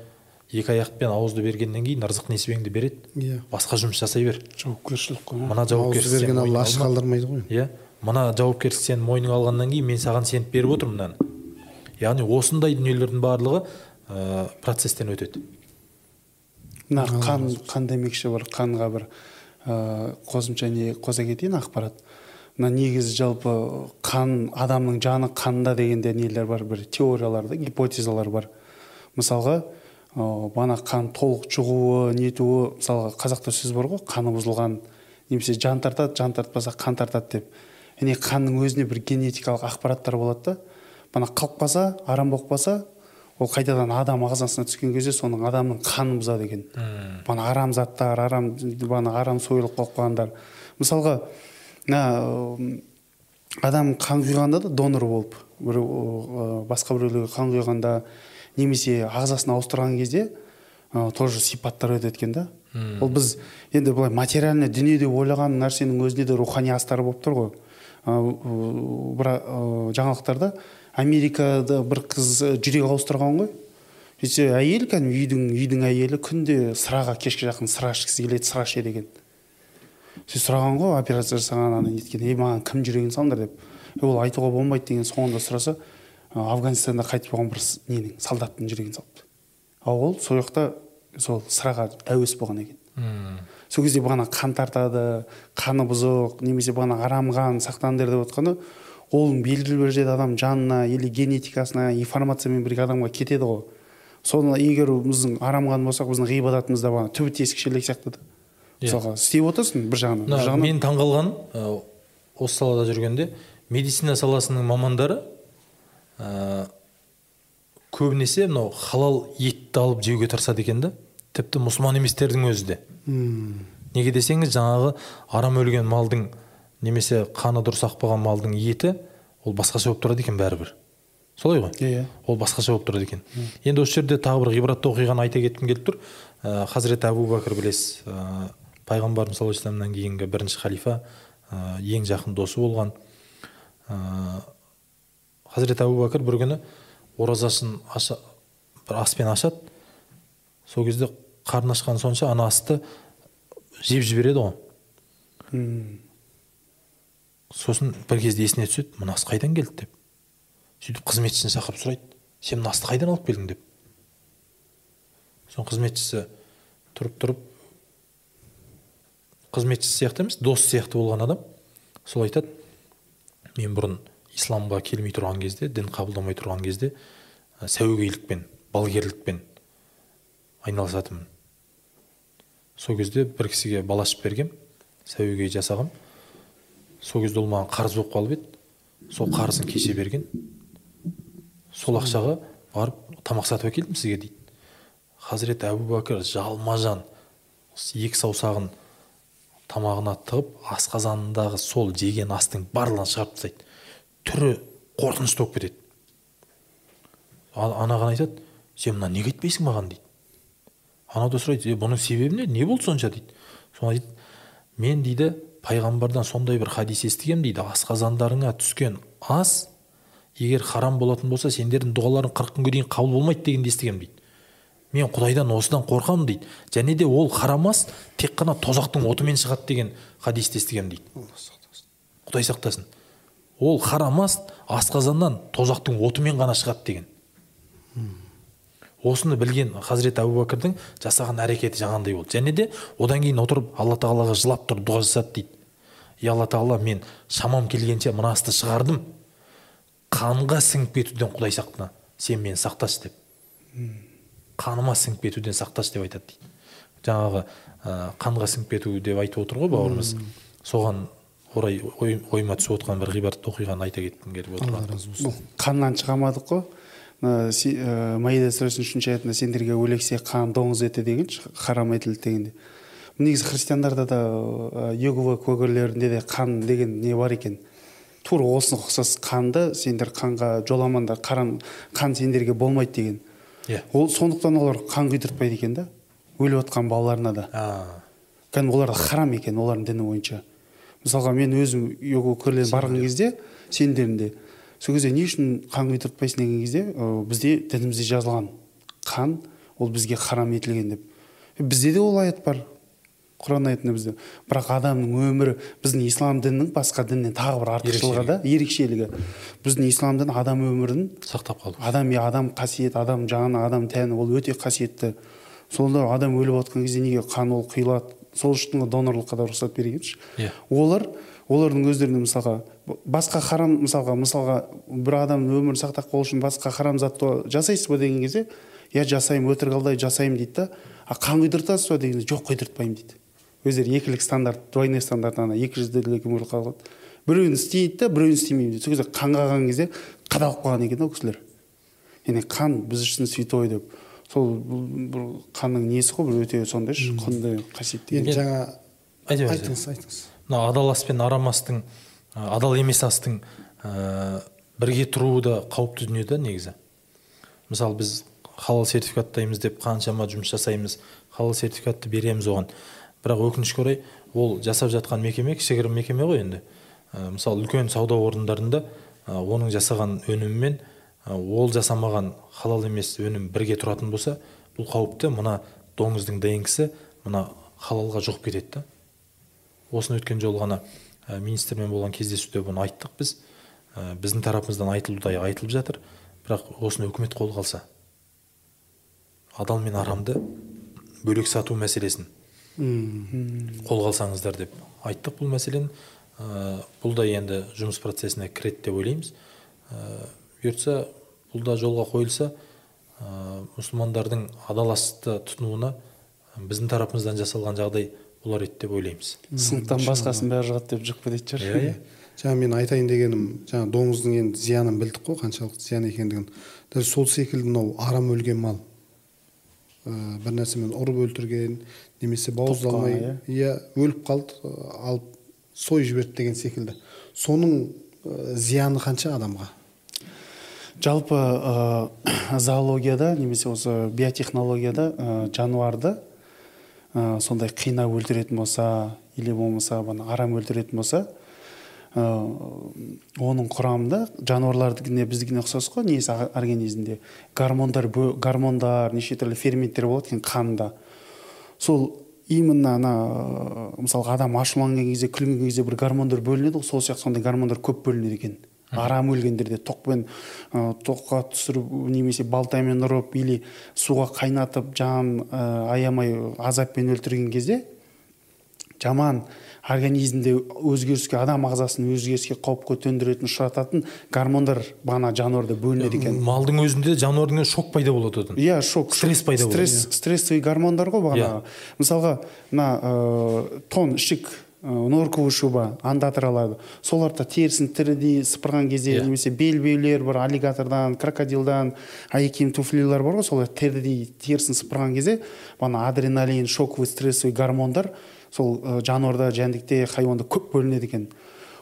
екі аяқпен ауызды бергеннен кейін ырзық несібеңді береді. Иә. Басқа жұмыс жасай бер. Жауапкершілік қой мына жауапкершілік берген алла аш қалдырмайды ғой. Иә. Мына жауапкершілік сен мойныңа алғаннан кейін мен саған сеніп беріп отырмын мынаны. Яғни осындай дүниелердің барлығы ә, процесстен өтеді. Мына қан қан демекші бір қанға бір ә, қосымша не қоса кетейін ақпарат. Мына негізі жалпы қан адамның жаны қанда дегенде нелер бар? Бір теориялар да гипотезалар бар. Мысалға бана қан толық шығуы нетуі мысалға қазақта сөз бар ғой қаны бұзылған немесе жан тартады жан тартпаса қан тартады деп. Яғни қанның өзіне бір генетикалық ақпараттар болады да бана қалып қалса арам болып қалса ол қайтадан адам ағзасына түскен кезде соның адамның қанын бұзады екен бана арам заттар арам бана арам сойылып қалып қалғандар. Мысалға мына адам қан құйғанда да донор болып бір басқа біреулерге қан құйғанда немесе ағзасын ауыстырған кезде ә, тоже сипаттар өтеді екен да. Ол біз енді былай материальный дүние деп ойлаған нәрсенің өзінде де рухани астары болып тұр ғой. Бір жаңалықтарда америкада бір қыз жүрек ауыстырған ғой. Сөйтсе әйел кәдімгі үйдің үйдің әйелі күнде сыраға кешке жақын сыра ішкісі келеді сыра ішеді екен. Сөйтіп сұраған ғой операция жасаған ана неткен. Ей маған кім жүрегін салыңдар деп. «Е, ол айтуға болмайды деген соңында сұраса «А, афганистанда қайтыс болған бір ненің солдаттың жүрегін салыпты. Ал ол сол жақта сол сыраға әуес болған екен. Сол кезде бағана қан тартады қаны бұзық немесе бағана арам қан сақтаныңдар деп отқаны ол белгілі бір жерде адам жанына или генетикасына информациямен бірге адамға кетеді ғой. Соны егер біздің арам қан болсақ біздің ғибадатымыз да бағана түбі тесік шелек сияқты да. Иә. мысалға істеп отырсың бір жағынан бір мына жағынан. мен таңғалғаным ә, осы салада жүргенде медицина саласының мамандары ә, көбінесе мынау халал етті алып жеуге тырысады екен да. Тіпті мұсылман еместердің өзі де. Неге десеңіз жаңағы арам өлген малдың немесе қаны дұрыс ақпаған малдың еті ол басқаша болып тұрады екен бәрібір. Солай ғой? Иә ол басқаша болып тұрады екен. Енді осы жерде тағы бір ғибратты оқиғаны айта кеткім келіп тұр. Ә, хазіреті әбу бәкір білесіз ә, пайғамбарымыз саллаллаху алейхи кейінгі бірінші халифа ә, ең жақын досы болған. Ә, хазіреті әбу бәкір бір күні оразасын аша, бір аспен ашады сол кезде қарны ашқан сонша ана асты жеп жібереді ғой. Сосын бір кезде есіне түседі мына ас қайдан келді деп. Сөйтіп қызметшісін шақырып сұрайды сен мына асты қайдан алып келдің деп. Соның қызметшісі тұрып тұрып қызметшісі сияқты емес дос сияқты болған адам сол айтады мен бұрын исламға келмей тұрған кезде дін қабылдамай тұрған кезде ә, сәуегейлікпен балгерлікпен айналысатынмын. Сол кезде бір кісіге бала ашып бергем сәуегей жасағам сол кезде ол маған қарыз болып қалып еді. Сол қарызын кеше берген. Сол ақшаға барып тамақ сатып әкелдім сізге дейді. Хазірет әбу бәкір жалма жан екі саусағын тамағына тығып асқазанындағы сол жеген астың барлығын шығарып тастайды. Түрі қорқынышты болып кетеді. Анаған айтады сен мына неге айтпайсың маған? дейді. Анау да сұрайды бұның себебі не? Не болды сонша? дейді. Соны дейді мен дейді пайғамбардан сондай бір хадис естігемін дейді. Асқазандарыңа түскен ас егер харам болатын болса сендердің дұғаларың қырық күнге дейін қабыл болмайды дегенді естігемін дейді. Мен құдайдан осыдан қорқамын дейді. Және де ол харам ас тек қана тозақтың отымен шығады деген хадисті естігемін дейді. Құдай сақтасын. Ол харам ас асқазаннан тозақтың отымен ғана шығады деген. Осыны білген хазіреті әбу бәкірдің жасаған әрекеті жаңағындай болды. Және де одан кейін отырып алла тағалаға жылап тұрып дұға жасады дейді. Ей алла тағала мен шамам келгенше мына асты шығардым. Қанға сіңіп кетуден құдай сақтана. Сен мені сақташы деп. Қаныма сіңіп кетуден сақташы деп айтады дейді. Жаңағы ә, қанға сіңіп кету деп айтып отыр ғой бауырымыз. Соған орай ойыма түсіп отқан бір ғибрат оқиғаны айта кеткім келіп отыр. алла разы болсын. Қаннан шыға алмадық қой. Мына ә, маида сүресінің үшінші аятында сендерге өлексе қан доңыз еті деген харам етілді дегенде. Негізі христиандарда да иегова куәгерлерінде де қан деген не бар екен? Тура осыған ұқсас қанды сендер қанға жоламаңдар қаран қан сендерге болмайды деген. Иә. Ол сондықтан олар қан құйдыртпайды екен да өліп жатқан балаларына да. Кәдімгі оларда харам екен олардың діні бойынша. Мысалға мен өзім иегова куәгерлеріне барған кезде сендерінде сол кезде не үшін қан құйдыртпайсың деген кезде ә, бізде дінімізде жазылған қан ол бізге харам етілген деп. Бізде де ол аят бар құран аятында бізде. Бірақ адамның өмірі біздің ислам дінінің басқа діннен тағы бір артықшылығы да ерекшелігі. біздің ислам діні адам өмірін сақтап қалу. Адам иә адам қасиет адам жаны адам тәні ол өте қасиетті. Сонда адам өліп жатқан кезде неге қан ол құйылады? Сол үшін донорлыққа да рұқсат бергенші иә. Олар олардың өздеріне мысалға басқа харам мысалға мысалға бір адамның өмірін сақтап қалу үшін басқа харам затты жасайсыз ба деген кезде иә жасаймын өтірік алдай жасаймын дейді да а қан құйдыртасыз ба? деген жоқ құйдыртпаймын дейді. Өздері екілік стандарт двойной стандарт ана екі жүзділік қалады біреуін істейді да біреуін істемеймін дейді. Сол кезде қанға қалған кезде қадалып қалған екен да ол кісілер. Яғни қан біз үшін святой деп. Сол бір қанның несі ғой бір өте сондай құнды қасиетті енді жаңа айтыңыз айтыңыз айтыңыз. Мына адал ас пен арам астың адал емес астың ә, бірге тұруы да қауіпті дүние да негізі. Мысалы біз халал сертификаттаймыз деп қаншама жұмыс жасаймыз халал сертификатты береміз оған. Бірақ өкінішке орай ол жасап жатқан мекеме кішігірім мекеме ғой енді. Ә, мысалы үлкен сауда орындарында ә, оның жасаған өнімімен ол жасамаған халал емес өнім бірге тұратын болса бұл қауіпті мына доңыздың днк мына халалға жұғып кетеді да. Осыны өткен жолы ғана ә, министрмен болған кездесуде бұны айттық біз. Ә, біздің тарапымыздан айтылудай айтылып жатыр бірақ осыны үкімет қолға алса адал мен арамды бөлек сату мәселесін қолға алсаңыздар деп айттық бұл мәселені. Ә, бұл да енді жұмыс процесіне кіреді деп ойлаймыз. Ә, бұйыртса бұл да жолға қойылса ә, мұсылмандардың адал асты тұтынуына біздің тарапымыздан жасалған жағдай болар еді деп ойлаймыз. Сыныптан басқасын бәрі жығады деп жығып кететін шығар. Иә жаңа мен айтайын дегенім жаңа доңыздың енді зиянын білдік қой қаншалықты зиян екендігін. Дәл сол секілді мынау арам өлген мал. Ә, бір нәрсемен ұрып өлтірген немесе бауыздалмай Тоққан, иә. өліп қалды алып сойып жіберді деген секілді. Соның ә, зияны қанша адамға? Жалпы ә, зоологияда немесе осы биотехнологияда ә, жануарды ә, сондай қинап өлтіретін болса или болмаса бана арам өлтіретін болса ә, оның құрамында жануарлардікіне біздікіне ұқсас қой несі ор- организмде. Гормондар гормондар неше түрлі ферменттер болады екен қанында. Сол именно ана мысалға адам ашуланған кезде күлген кезде бір гормондар бөлінеді ғой сол сияқты сондай гормондар көп бөлінеді екен. Арам өлгендерде тоқпен ә, тоққа түсіріп немесе балтамен ұрып или суға қайнатып жанын ә, аямай азаппен өлтірген кезде жаман организмде өзгеріске адам ағзасын өзгеріске қауіпке төндіретін ұшырататын гормондар бағана жануарда бөлінеді екен. Малдың өзінде жануардың шок пайда болады одан. Иә шок. Стресс пайда болады, стресс стрессовый гормондар ғой бағана мысалға мына ә, тон ішік норковый шуба андатралар соларды терісін тірідей сыпырған кезде Иә. немесе белбеулер бар аллигатордан крокодилдан аеким туфлилар бар ғой солар тірідей терісін сыпырған кезде бағана адреналин шоковый стрессовый гормондар сол ә, жануарда жәндікте хайуанда көп бөлінеді екен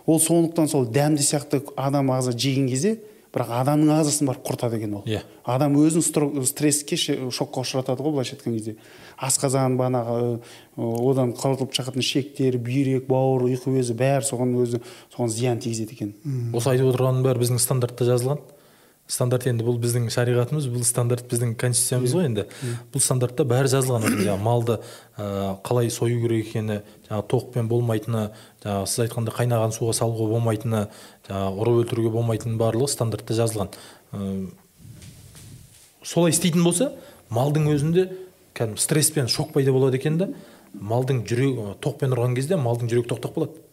ол сондықтан сол дәмді сияқты адам ағза жеген кезде бірақ адамның ағзасын барып құртады екен ол. Иә. адам өзін стресске шокқа ұшыратады ғой былайша айтқан кезде. Асқазан бағанағы одан қырылып шығатын ішектер бүйрек бауыр ұйқы безі бәрі соған өзі соған зиян тигізеді екен. Осы айтып отырғаның бәрі біздің стандартта жазылған. Стандарт енді бұл біздің шариғатымыз бұл стандарт біздің конституциямыз ғой енді бұл стандартта бәрі жазылған жаңағы малды ә, қалай сою керек екені жаңағы тоқпен болмайтыны жаңағы сіз айтқандай қайнаған суға салуға болмайтыны жаңағы ұрып өлтіруге болмайтыны барлығы стандартта жазылған Ә, солай істейтін болса малдың өзінде кәдімгі стресс пен шок пайда болады екен да малдың жүрегі тоқпен ұрған кезде малдың жүрегі тоқтап қалады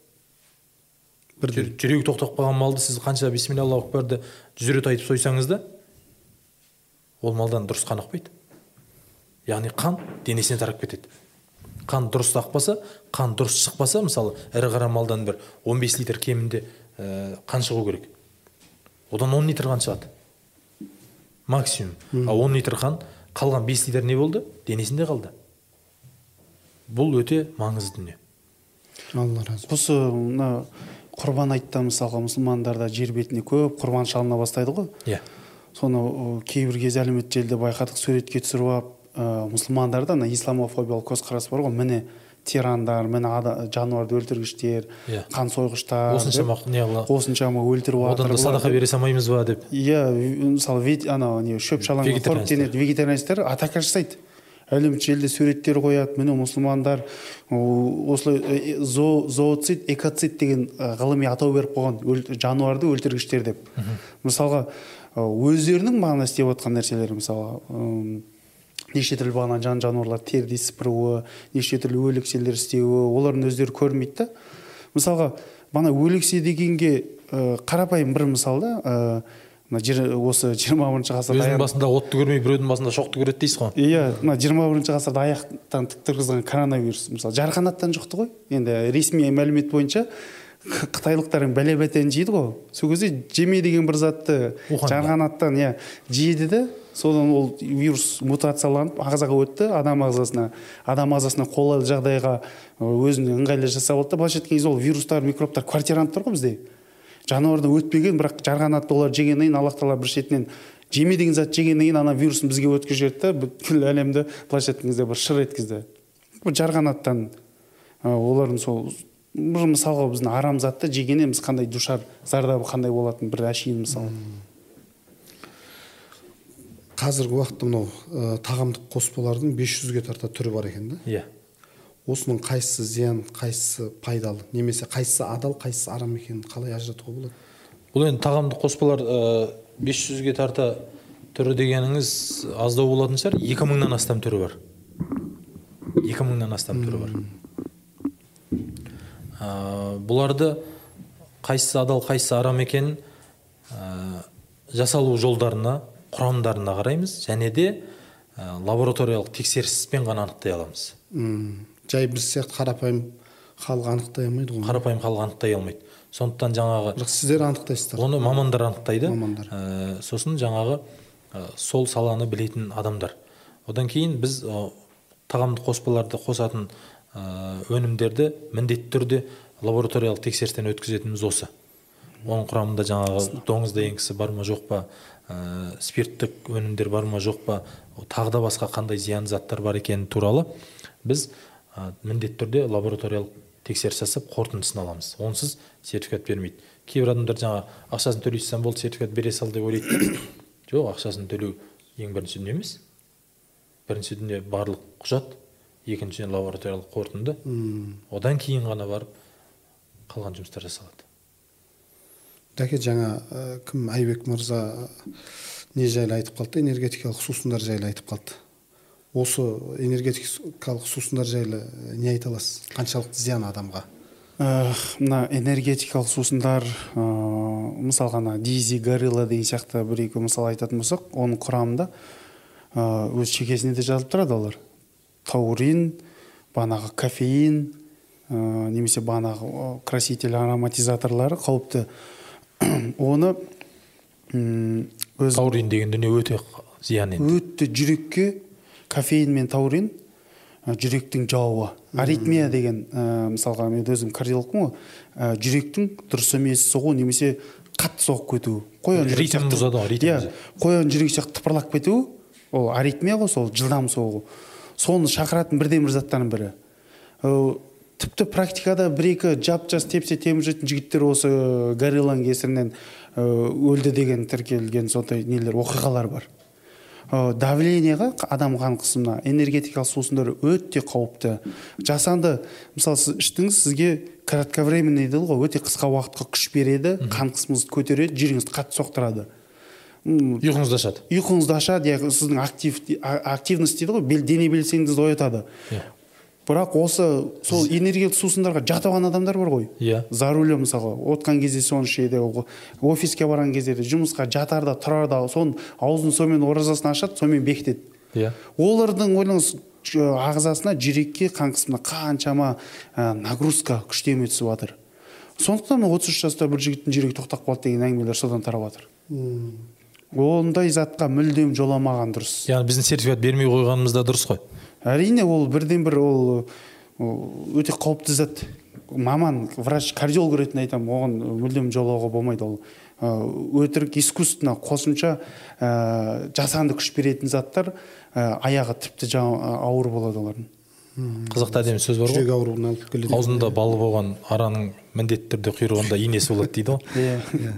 бірден жүрегі тоқтап қалған малды сіз қанша бисмилля аллаху акбарды жүз рет айтып сойсаңыз да ол малдан дұрыс қан ақпайды яғни қан денесіне тарап кетеді. Қан дұрыс ақпаса қан дұрыс шықпаса мысалы ірі қара малдан бір 15 литр кемінде ә, қан шығу керек. Одан 10 литр қан шығады. Максимум. Ал 10 литр қан қалған 5 литр не болды? Денесінде қалды. Бұл өте маңызды дүние. Алла разы осы мына құрбан айтта мысалға мұсылмандарда жер бетіне көп құрбан шалына бастайды ғой. Иә. Соны ы, кейбір кезде әлеуметтік желіде байқадық суретке түсіріп алып ә, мұсылмандарда ана исламофобиялық көзқарас бар ғой. Міне тирандар міне жануарды өлтіргіштер Иә. қан сойғыштар осыншама не осыншама өлтіріп одан да жатыр садақа бере салмаймыз ба деп. Иә мысалы анау не шөп шалаңға қоректенеді вегетарианецтер атака жасайды. Әлеуметтік желіде суреттер қояды. Міне мұсылмандар осылай э, зо, зооцид экоцид деген э, ғылыми атау беріп қойған өл- жануарды өлтіргіштер деп. Мысалға э, өздерінің бағана істеп жатқан нәрселері мысалға неше түрлі бағана жан жануарлар терідей сыпыруы неше түрлі өлекселер істеуі олардың өздері көрінбейді да. Мысалға бағана өлексе дегенге ә, қарапайым бір мысал да ә, мына осы жиырма бірінші ғасырда өзінің басында отты көрмей біреудің басында шоқты көреді дейсіз ғой. Иә мына жиырма бірінші ғасырда аяқтан тік тұрғызған коронавирус. Мысалы жарқанаттан жұқты ғой. Енді ресми мәлімет бойынша қытайлықтар бәле бәтен жейді ғой. Сол кезде жеме деген бір затты Уханда. жарғанаттан иә жеді де содан ол вирус мутацияланып ағзаға өтті. Адам ағзасына адам ағзасына қолайлы жағдайға өзіне ыңғайлы жасап алды да былайша айтқан кезде ол вирустар микробтар квартиранттар ғой бізде. Жануардан өтпеген бірақ жарғанатты олар жегеннен кейін аллах тағала бір шетінен жеме деген зат жегеннен кейін ана вирусын бізге өткізіп жіберді да бүткіл әлемді былайша айтқан кезде бір шыр еткізді. Жарғанаттан олардың сол бір мысалға біздің арам затты жегеннен біз қандай душар зардабы қандай болатынын бір әшейін мысал. Қазіргі уақытта мынау ә, тағамдық қоспалардың 500-ге тарта түрі бар екен да? Иә. Осының қайсысы зиян қайсысы пайдалы немесе қайсысы адал қайсысы арам екенін қалай ажыратуға болады? Бұл енді тағамдық қоспалар ә, 500-ге тарта түрі дегеніңіз аздау болатын шығар. Екі мыңнан астам түрі бар. Екі мыңнан астам түрі бар. Ә, бұларды қайсысы адал қайсысы арам екенін ә, жасалу жолдарына құрамдарына қараймыз және де ә, лабораториялық тексеріспен ғана анықтай аламыз. Жай біз сияқты қарапайым халық анықтай алмайды ғой. Қарапайым халық анықтай алмайды. Сондықтан жаңағы бірақ сіздер анықтайсыздар. Оны мамандар анықтайды. Мамандар. Ә, сосын жаңағы ә, сол саланы білетін адамдар. Одан кейін біз ә, тағамдық қоспаларды қосатын ә, өнімдерді міндетті түрде лабораториялық тексерістен өткізетініміз осы. Оның құрамында жаңағы доңыз денгісі бар ма жоқ па? Ә, спирттік өнімдер бар ма жоқ па? Тағы да басқа қандай зиян заттар бар екені туралы біз міндетті түрде лабораториялық тексеріс жасап қорытындысын аламыз. Онсыз сертификат бермейді. Кейбір адамдар жаңа ақшасын төлей салсаң болды сертификат бере сал деп ойлайды. Жоқ ақшасын төлеу ең бірінші дүние емес. Бірінші дүние барлық құжат екіншіден лабораториялық қорытынды. Одан кейін ғана барып қалған жұмыстар жасалады. Дәке жаңа ә, кім? Айбек мырза не жайлы айтып қалды энергетикалық сусындар жайлы айтып қалды. Осы энергетикалық сусындар жайлы не айта аласыз? Қаншалықты зиян адамға? Э, мына энергетикалық сусындар ыыы мысалға ана дизи горилла деген сияқты бір екі мысал айтатын болсақ оның құрамында ыыы өз шекесінде де жазылып тұрады олар. Таурин бағанағы кофеин ыыы немесе бағанағы о, краситель ароматизаторлары қауіпті. Оны өз таурин деген дүние өте зиян енді? өте жүрекке кофеин мен таурин ә, жүректің жауы. Аритмия деген ә, мысалға мен өзім кардиологпын ғой. Ә, жүректің дұрыс емес соғу немесе қатты соғып кетуі. Қоян Ритмін сияқты- бұзады ғой, иә қоян жүрек сияқты тыпырлап кетуі ол аритмия ғой сол жылдам соғу. Соны шақыратын бірден бір заттардың бірі. Тіпті практикада бір екі жап жас тепсе темір жейтін жігіттер осы горилланың кесірінен өлді деген тіркелген сондай нелер оқиғалар бар. Давлениеға адам қан қысымына энергетикалық сусындар өте қауіпті. Жасанды мысалы сіз іштіңіз сізге кратковременный дейді ғой өте қысқа уақытқа күш береді қан қысымыңызды көтереді жүрегіңізді қатты соқтырады. Ұйқыңызды ашады. ұйқыңызды ашады иә сіздің актив, активность дейді ғой дене белсеніңізді оятады. Иә. Бірақ осы сол энергиялық сусындарға жатып алған адамдар бар ғой. Иә. за рулем мысалға отқан кезде соны ішеді офиске барған кезде де жұмысқа жатарда тұрарда соны аузын сонымен оразасын ашады сонымен бекітеді. Иә. Олардың ойлаңыз ағзасына жүрекке қан қысымына қаншама ә, нагрузка күштеме түсіп жатыр сондықтан мына отыз үш жаста бір жігіттің жүрегі тоқтап қалды деген әңгімелер содан тарап жатыр ондай затқа мүлдем жоламаған дұрыс. Яғни біздің сертификат бермей қойғанымыз да дұрыс қой. Әрине ол бірден бір ол өте қауіпті зат. Маман врач кардиолог ретінде айтамын оған мүлдем жолауға болмайды ол. Ы, өтірік искусственно қосымша ә, жасанды күш беретін заттар ә, аяғы тіпті жа- ауыр болады олардың. Қазақта әдемі сөз бар ғой. Жүрек ауруына алып келеді. Аузында балы болған араның міндетті түрде құйрығында инесі болады дейді ғой. Иә. Иә.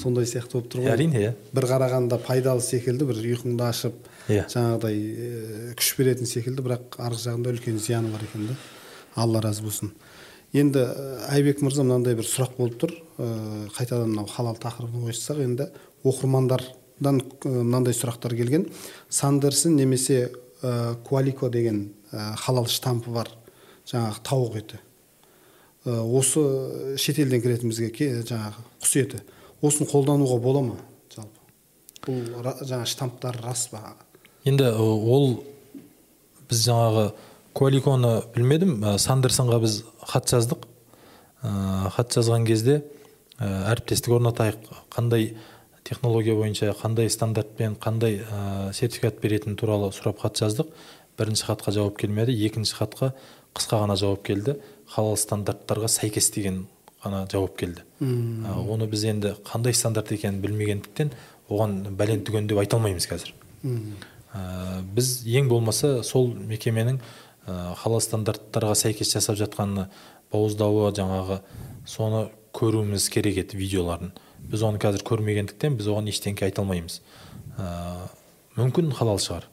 Сондай сияқты болып тұр ғой. Әрине иә. Бір қарағанда пайдалы секілді бір ұйқыңды ашып Иә. жаңағыдай э, күш беретін секілді бірақ арғы жағында үлкен зияны бар екен да. Алла разы болсын. Енді э, айбек мырза мынандай бір сұрақ болып тұр. Э, қайтадан мынау халал тақырыбын қойсақ енді оқырмандардан мынандай сұрақтар келген. Сандерсен немесе э, куалико деген э, халал штампы бар жаңағы тауық еті. Э, осы шетелден кіретін бізге жаңағы құс еті. Осыны қолдануға бола ма? Жалпы. Бұл жаңағы штамптар рас па? Енді ол біз жаңағы куаликоны білмедім. Ә, сандерсонға біз хат жаздық. Ә, хат жазған кезде ә, әріптестік орнатайық. Қандай технология бойынша қандай стандартпен қандай ә, сертификат беретіні туралы сұрап хат жаздық. Бірінші хатқа жауап келмеді екінші хатқа қысқа ғана жауап келді. Халал стандарттарға сәйкес деген ғана жауап келді. Ә, оны біз енді қандай стандарт екенін білмегендіктен оған бәлен түген деп айта алмаймыз қазір. Ә, біз ең болмаса сол мекеменің ә, стандарттарға сәйкес жасап жатқанына бауыздауы жаңағы соны көруіміз керек еді видеоларын. Біз оны қазір көрмегендіктен біз оған ештеңке айта алмаймыз. Ә, мүмкін халал шығар.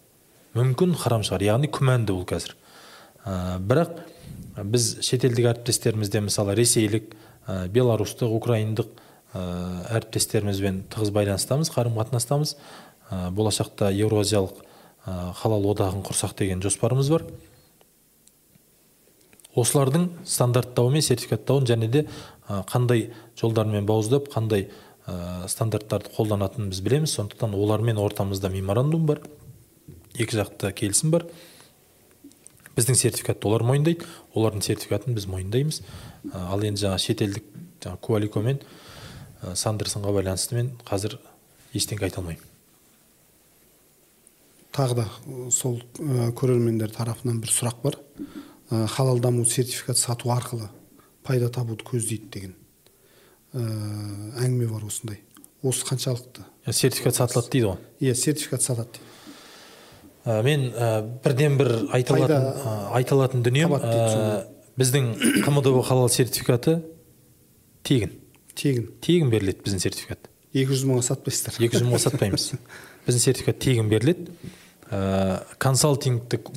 Мүмкін харам шығар. Яғни күмәнді ол қазір. Ә, бірақ біз шетелдік әріптестерімізде мысалы ресейлік ә, беларустық украиндық әріптестерімізбен тығыз байланыстамыз қарым қатынастамыз болашақта еуразиялық халал одағын құрсақ деген жоспарымыз бар. Осылардың стандарттауы мен сертификаттауын және де ә, қандай жолдармен бауыздап қандай ә, стандарттарды қолданатынын біз білеміз. Сондықтан олармен ортамызда меморандум бар. Екі жақты келісім бар. Біздің сертификатты олар мойындайды. Олардың сертификатын біз мойындаймыз. Ал енді жаңағы шетелдік жаңағы куалико мен ә, сандерсонға байланысты мен қазір ештеңе айта алмаймын. Тағы да сол көрермендер тарапынан бір сұрақ бар. Халал даму сертификат сату арқылы пайда табуды көздейді деген. Әңгіме бар осындай. Осы қаншалықты? Ә, сертификат сатылады дейді ғой? Иә сертификат сатады дейді. Ә, мен ә, бірден бір Пайда, ә, айта алатын дүнием ә, біздің қмдб халал сертификаты тегін. Тегін. Тегін беріледі біздің сертификат. Екі жүз мыңға сатпайсыздар. Екі жүз мыңға сатпаймыз. Біздің сертификат тегін беріледі. Ә, консалтингтік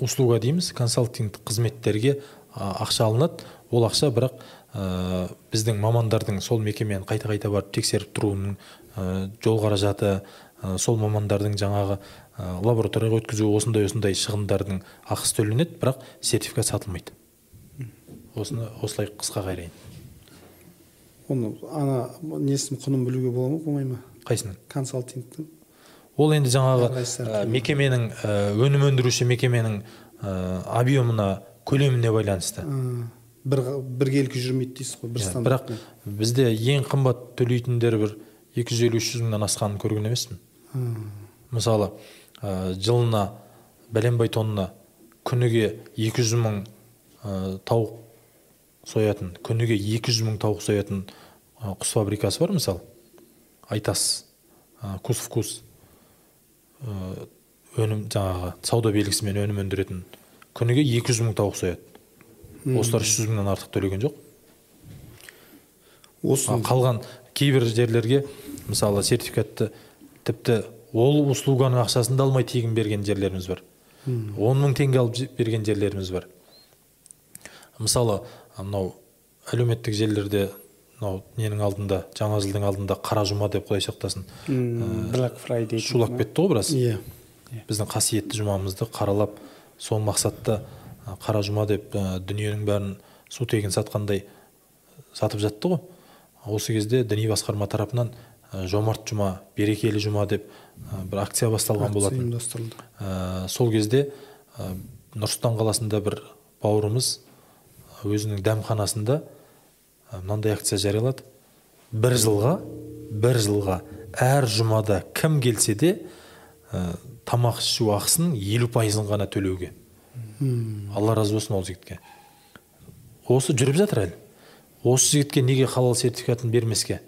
услуга дейміз консалтингтік қызметтерге ақша алынады. Ол ақша бірақ ә, біздің мамандардың сол мекемені қайта қайта барып тексеріп тұруының ә, жол қаражаты ә, сол мамандардың жаңағы ә, лабораторияға өткізу осындай осындай шығындардың ақысы төленеді бірақ сертификат сатылмайды. Осыны осылай қысқа қайырайын оны ана несін құнын білуге бола ма болмай ма? Қайсының консалтингтің. Ол енді жаңағы ә, мекеменің ә, өнім өндіруші мекеменің ә, объемына көлеміне байланысты. Бір біркелкі жүрмейді дейсіз ғой бір Иә, стандарт бірақ бізде ең қымбат төлейтіндер бір 250 үш жүз мыңнан асқанын көрген емеспін мысалы ә, жылына бәленбай тонна күніге 200 мың ә, тауық соятын күніге 200 мың тауық соятын құс фабрикасы бар мысалы. Айтас ә, кус вкус өнім жаңағы сауда белгісімен өнім өндіретін күніге 200 мың тауық сояды осылар 300 мыңнан артық төлеген жоқ. Осы қалған кейбір жерлерге мысалы сертификатты тіпті ол услуганың ақшасын да алмай тегін берген жерлеріміз бар. Он мың теңге алып берген жерлеріміз бар. Мысалы мынау әлеуметтік желілерде мынау ненің алдында жаңа жылдың алдында қара жұма деп құдай сақтасын блэк фрайдей шулап кетті ғой біраз. Иә біздің қасиетті жұмамызды қаралап сол мақсатта қара жұма деп ә, дүниенің бәрін су тегін сатқандай сатып жатты ғой. Осы кезде діни басқарма тарапынан ә, жомарт жұма берекелі жұма деп ә, бір акция басталған болатын. ұйымдастырылды. Ә, сол кезде ә, нұр сұлтан қаласында бір бауырымыз өзінің дәмханасында мынандай акция жариялады. Бір жылға бір жылға әр жұмада кім келсе де ә, тамақ ішу ақысының елу пайызын ғана төлеуге алла разы болсын ол жігітке. Осы жүріп жатыр әлі. Осы жігітке неге халал сертификатын бермеске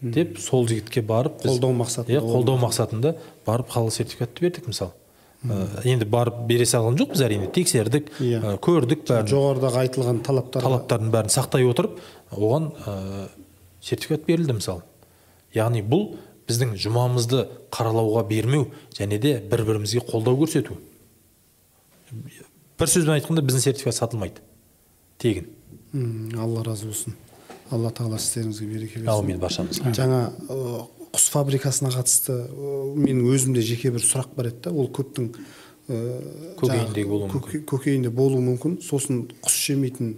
деп сол жігітке барып біз- Қолдау мақсатында иә қолдау мақсатында барып халал сертификатты бердік мысалы. Енді барып бере салған жоқпыз әрине тексердік ә, көрдік бәрін. жоғарыдағы айтылған талаптар талаптардың бәрін сақтай отырып оған ә, сертификат берілді мысалы. Яғни бұл біздің жұмамызды қаралауға бермеу және де бір бірімізге қолдау көрсету. Бір сөзбен айтқанда біздің сертификат сатылмайды. Тегін. Алла разы болсын. Алла тағала істеріңізге береке берсін. әумин баршамызға. Жаңа құс фабрикасына қатысты менің өзімде жеке бір сұрақ бар еді да ол көптің жаңағы болуы көке- көкейінде болуы мүмкін. Сосын құс жемейтін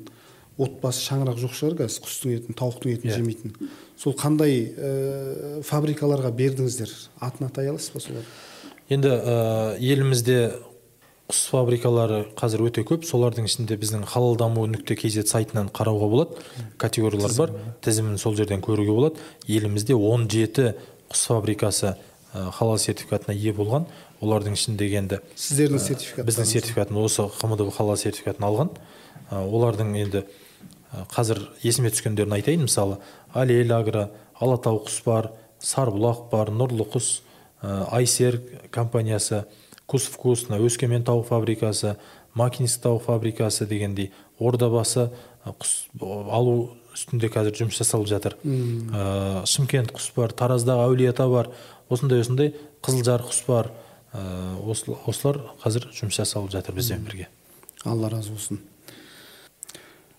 отбасы шаңырақ жоқ шығар қазір құстың етін тауықтың етін Иә. жемейтін. Сол қандай фабрикаларға бердіңіздер? Атын атай аласыз ба солар? Енді ә, елімізде құс фабрикалары қазір өте көп. Солардың ішінде біздің халал даму нүкте kz сайтынан қарауға болады. Категориялар бар. Тізімін. Сол жерден көруге болады. Елімізде 17 құс фабрикасы халал сертификатына ие болған. Олардың ішіндегі енді сіздердің сертификат біздің сертификатын осы қмдб халал сертификатын алған. Олардың енді қазір есіме түскендерін айтайын. Мысалы алел агро алатау құс бар сарбұлақ бар нұрлы құс айсер компаниясы вкус мына өскемен тауық фабрикасы макинск тауық фабрикасы дегендей ордабасы құс алу үстінде қазір жұмыс жасалып жатыр. Ә, шымкент құс бар тараздағы әулиеата бар осындай осындай қызылжар құс бар. Ә, осыл- осылар қазір жұмыс жасалып жатыр бізбен бірге. алла разы болсын.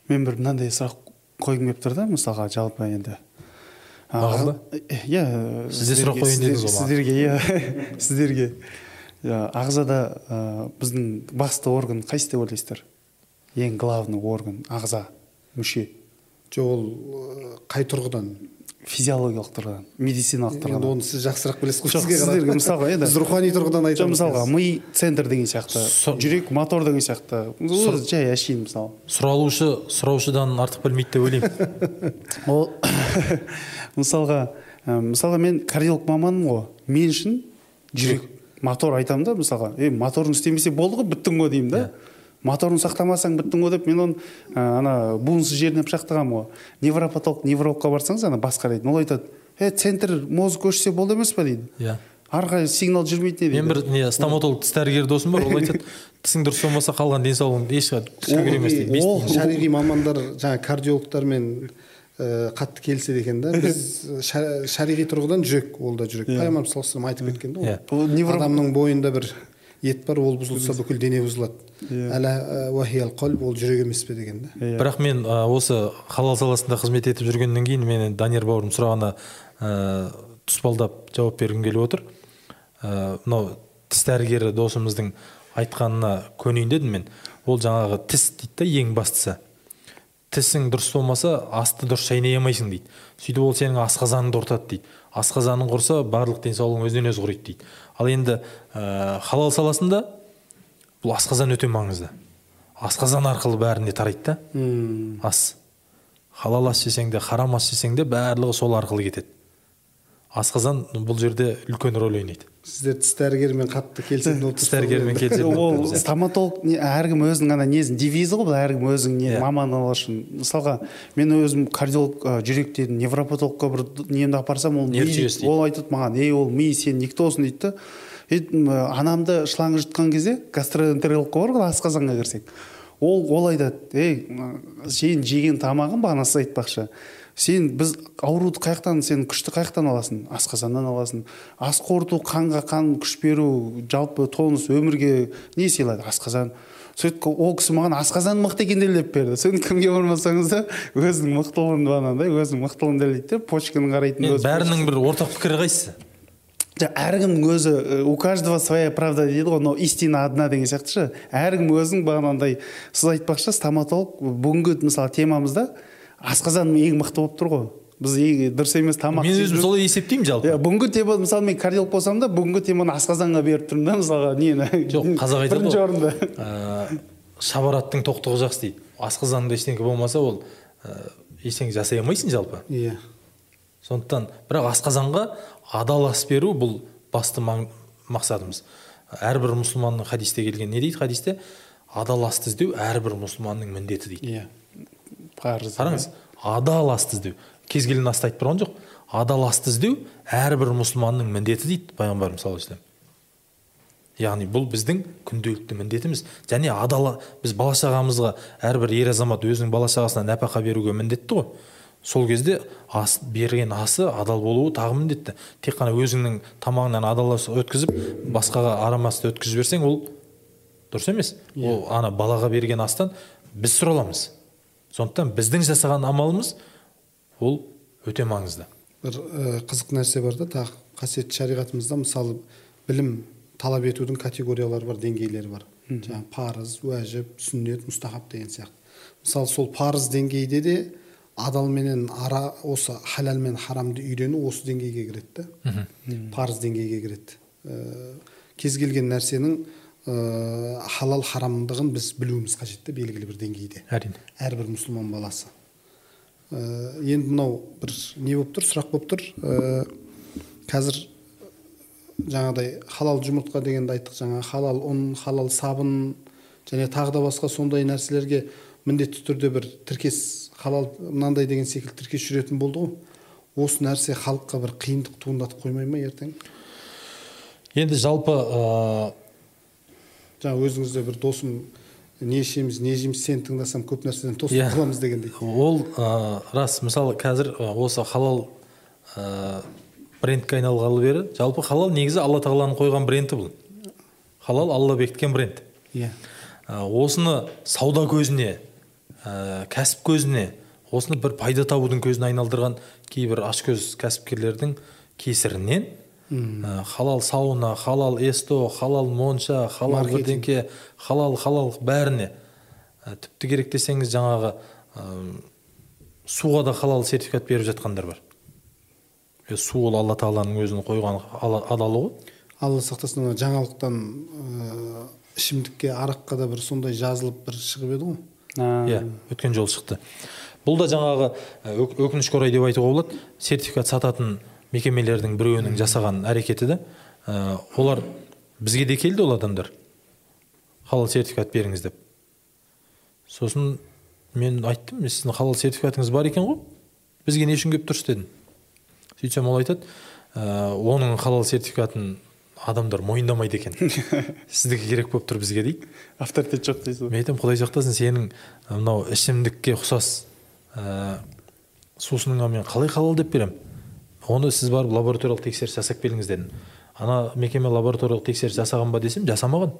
Мен бір мынандай сұрақ қойғым келіп тұр да мысалға жалпы енді. Иә Сізде сұрақ қояйын дедіңіз ғой сіздерге иә сіздерге. Ағзада ә, біздің басты орган қайсы деп ойлайсыздар? Ең главный орган ағза мүше. Жоқ ол ы, қай тұрғыдан? Физиологиялық тұрғыдан медициналық енді тұрғыдан. оны сіз жақсырақ білесіз ғой Жоқ, сізге сіздерге мысалға енді- біз рухани тұрғыдан жоқ айтамыз мысалға ми центр деген сияқты жүрек мотор деген сияқты. Жай әшейін мысалы. сұраулышы сұраушыдан артық білмейді деп ойлаймын. Ол мысалға мысалға мен кардиолог маманмын ғой. Мен үшін жүрек. Мотор айтамын да мысалға е моторың істемесе болды ғой біттің ғой деймін да. Моторын сақтамасаң біттің ғой деп мен оны ә, ана буынсыз жеріне пышақтағанмын ғой. Невропатолог неврологқа барсаңыз ана бас қарайтын ол айтады е центр мозг көшсе болды емес па дейді. Иә. Ары қарай сигнал жүрмейді не мен дейді. бір не стоматолог тіс дәрігері досым бар ол айтады тісің дұрыс болмаса қалған денсаулығың еш түкке керек емес дейді шариғи мамандар жаңағы кардиологтармен ә, қатты келіседі екен да. Біз ша- шариғи тұрғыдан жүрек ол да жүрек. Пайғамбар саллаллаху алейhi айтып кеткен да Иә. Ол невро- адамның бойында бір ет бар ол бұзылса бүкіл дене бұзылады. Уахиял қалб ол жүрек емес пе деген да. Бірақ мен ә, осы халал саласында қызмет етіп жүргеннен кейін мен данияр бауырым сұрағына ә, тұспалдап жауап бергім келіп отыр. Ә, мынау тіс дәрігері досымыздың айтқанына көнейін дедім мен. Ол жаңағы тіс дейді да ең бастысы. Тісің дұрыс болмаса асты дұрыс шайнай алмайсың дейді. Сөйтіп ол сенің асқазаныңды құртады дейді. Асқазаның құрса барлық денсаулығың өзінен өзі құриды дейді. Ал енді ә, халал саласында бұл асқазан өте маңызды. Асқазан арқылы бәріне тарайды да. Ас. Халал ас жесең де харам ас жесең де барлығы сол арқылы кетеді. Асқазан бұл жерде үлкен рөл ойнайды. Сіздер тіс дәрігерімен қатты келісетін болып тіс дәрігерімен келісетін ол стоматолог не- әркім өзінің ана несін девизі ғой бұл әркім өзінің не Иә. мамандығы үшін. Мысалға мен өзім кардиолог ә, жүрек невропатологқа бір немді апарсам ол ол айтады маған ей ол ми сен никтосың дейді да. «Ей, м, анамды шлангы жұтқан кезде гастроэнтерологқа бар ғой асқазанға кірсек. Ол ол айтады ей сен жеген тамағың бағанасы айтпақшы сен біз ауруды қай жақтан сен күшті қай жақтан аласың асқазаннан аласың. Ас қорыту қанға қан күш беру жалпы тонус өмірге не сыйлайды? Асқазан. Сөйтіп ол кісі маған асқазан мықты екен дәлелдеп берді. Сөйтіп кімге бармасаңыз да өзінің мықтылығын бағанағыдай өзінің мықтылығын дәлелдейді да почканы қарайтын бәрінің бір ортақ пікірі қайсысы? Әркімнің өзі у каждого своя правда дейді ғой но истина одна деген сияқты ше. Әркім өзінің бағанағыдай сіз айтпақшы стоматолог бүгінгі мысалы темамызда асқазан ең мықты болып тұр ғой. Біз дұрыс емес тамақ мен өзім солай есептеймін жалпы. Иә бүгінгі тема мысалы мен кардиолог болсам да бүгінгі теманы асқазанға беріп тұрмын да мысалға нені жоқ қазақ айтады бірінші орында. Ә, шабараттың тоқтығы жақсы дейді. Асқазаныңда ештеңке болмаса ол ә, ештеңе жасай алмайсың жалпы. Иә. Сондықтан бірақ асқазанға адал ас беру бұл басты маң- мақсатымыз. Әрбір мұсылманның хадисте келген не дейді хадисте? Адал асты іздеу әрбір мұсылманның міндеті дейді. Иә. Қараңыз адал асты іздеу. Кез келген асты айтып тұрған жоқ. Адал асты іздеу әрбір мұсылманның міндеті дейді пайғамбарымыз саллаллаху алейхи яғни бұл біздің күнделікті міндетіміз. Және адал біз бала шағамызға әрбір ер азамат өзінің бала шағасына нәпақа беруге міндетті ғой. Сол кезде ас берген асы адал болуы тағы міндетті. Тек қана өзіңнің тамағыңнан адал ас өткізіп басқаға арам асты өткізіп жіберсең ол дұрыс емес. Ол ана балаға берген астан біз сұра аламыз сондықтан біздің жасаған амалымыз ол өте маңызды. Бір ә, қызық нәрсе бар да тағы қасиетті шариғатымызда мысалы білім талап етудің категориялары бар деңгейлері бар. Жаңағы парыз уәжіп сүннет мұстахаб деген сияқты. Мысалы сол парыз деңгейде де адал менен ара осы халал мен харамды үйрену осы деңгейге кіреді да. Парыз деңгейге кіреді. Ә, кез келген нәрсенің ә, халал харамдығын біз білуіміз қажет та белгілі бір деңгейде. Әрине. Әрбір мұсылман баласы. Ә, енді мынау бір не болып тұр? Сұрақ болып тұр. Ә, қазір жаңағыдай халал жұмыртқа дегенді айттық жаңа. Халал ұн халал сабын және тағы да басқа сондай нәрселерге міндетті түрде бір тіркес халал мынандай деген секілді тіркес жүретін болды ғой. Осы нәрсе халыққа бір қиындық туындатып қоймай ма ертең? Енді жалпы ә, жаңа өзіңізде бір досым не ішеміз не жейміз сені тыңдасам көп нәрседен тосып Иә. қаламыз дегендей. Ол ә, рас мысалы қазір осы халал ә, брендке айналғалы бері жалпы халал негізі алла тағаланың қойған бренді бұл. Халал алла бекіткен бренд. Иә. Ә, осыны сауда көзіне ә, кәсіп көзіне осыны бір пайда табудың көзіне айналдырған кейбір ашкөз кәсіпкерлердің кесірінен ә, халал сауна халал эсто халал монша халал бірдеңке халал халал бәріне. Ә, тіпті керек десеңіз жаңағы ә, суға да халал сертификат беріп жатқандар бар. Е, су ол алла тағаланың өзінің қойған адалы ғой. Алла сақтасын ана жаңалықтан ә, ішімдікке араққа да бір сондай жазылып бір шығып еді ғой. Иә өткен жолы шықты. Бұл да жаңағы ә, өк- өкінішке орай деп айтуға болады. Сертификат сататын мекемелердің біреуінің жасаған әрекеті да Ә, олар бізге де келді ол адамдар. Халал сертификат беріңіз деп. Сосын мен айттым "Е, сіздің халал сертификатыңыз бар екен ғой бізге не үшін келіп тұрсыз? дедім. Сөйтсем ол айтады «Ә, оның халал сертификатын адамдар мойындамайды екен сіздікі керек болып тұр бізге дейді. Авторитет жоқ дейсіз ғой. Мен айтамын құдай сақтасын сенің мынау ішімдікке ұқсас ә, сусыныңа мен қалай халал деп беремін? Оны сіз барып лабораториялық тексеріс жасап келіңіз дедім. Ана мекеме лабораториялық тексеріс жасаған ба десем жасамаған.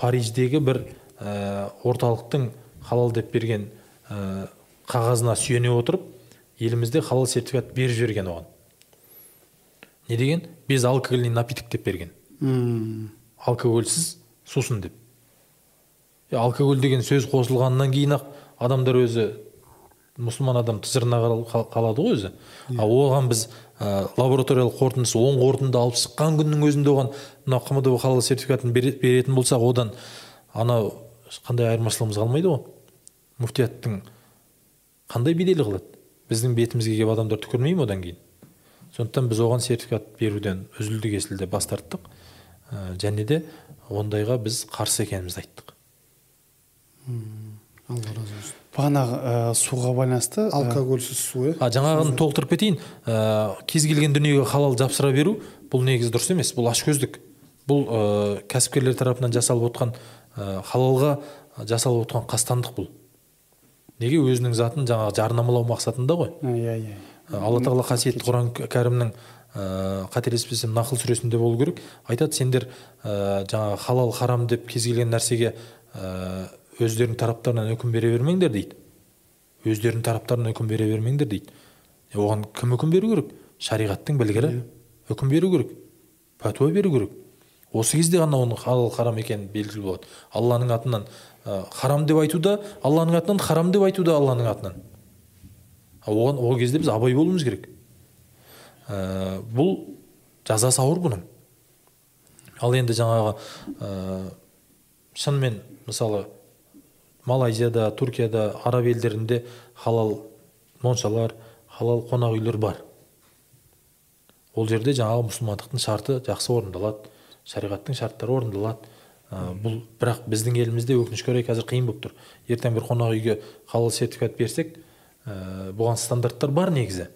Париждегі бір ә, орталықтың халал деп берген ә, қағазына сүйене отырып елімізде халал сертификат беріп жіберген оған. Не деген? Безалкогольный напиток деп берген. М, алкогольсіз сусын деп. Е, алкоголь деген сөз қосылғаннан кейін ақ адамдар өзі мұсылман адам қал- қалады ғой өзі. Ал оған біз ә, лабораториялық қорытындысы оң қорытынды алып шыққан күннің өзінде оған мына қмдб халал сертификатын бере- беретін болсақ одан анау қандай айырмашылығымыз қалмайды ғой. Муфтияттың қандай беделі қалады? Біздің бетімізге келіп адамдар түкірмей ме одан кейін? Сондықтан біз оған сертификат беруден үзілді кесілді бас тарттық. Ә, және де ондайға біз қарсы екенімізді айттық. Алла разы болсын. Бағанағы ә, суға байланысты ә, алкогольсіз су иә а жаңағыны толықтырып кетейін. Ә, кез келген дүниеге халал жапсыра беру бұл негізі дұрыс емес бұл ашкөздік. Бұл ә, кәсіпкерлер тарапынан жасалып отқан ә, халалға жасалып отқан қастандық бұл. Неге өзінің затын жаңағы жарнамалау мақсатында ғой? Иә иә. Алла тағала қасиетті құран кәрімнің ә, қателеспесем нақыл сүресінде болу керек. Айтады сендер ә, жаңағы халал харам деп кез келген нәрсеге ә, өздерінің тараптарынан үкім бере бермеңдер дейді өздерінің тараптарынан үкім бере бермеңдер дейді е, оған кім үкім беру керек шариғаттың білгірі үкім беру керек пәтуа беру керек осы кезде ғана оның халал харам екені белгілі болады алланың атынан ә, харам деп айтуда алланың атынан харам деп айтуда алланың атынан оған ол кезде біз абай болуымыз керек ә, бұл жазасы ауыр бұның ал енді жаңағы ә, шынымен мысалы малайзияда түркияда араб елдерінде халал моншалар халал қонақ үйлер бар. Ол жерде жаңағы мұсылмандықтың шарты жақсы орындалады шариғаттың шарттары орындалады. Ә, бұл бірақ біздің елімізде өкінішке орай қазір қиын болып тұр. Ертең бір қонақ үйге халал сертификат берсек ә, бұған стандарттар бар негізі.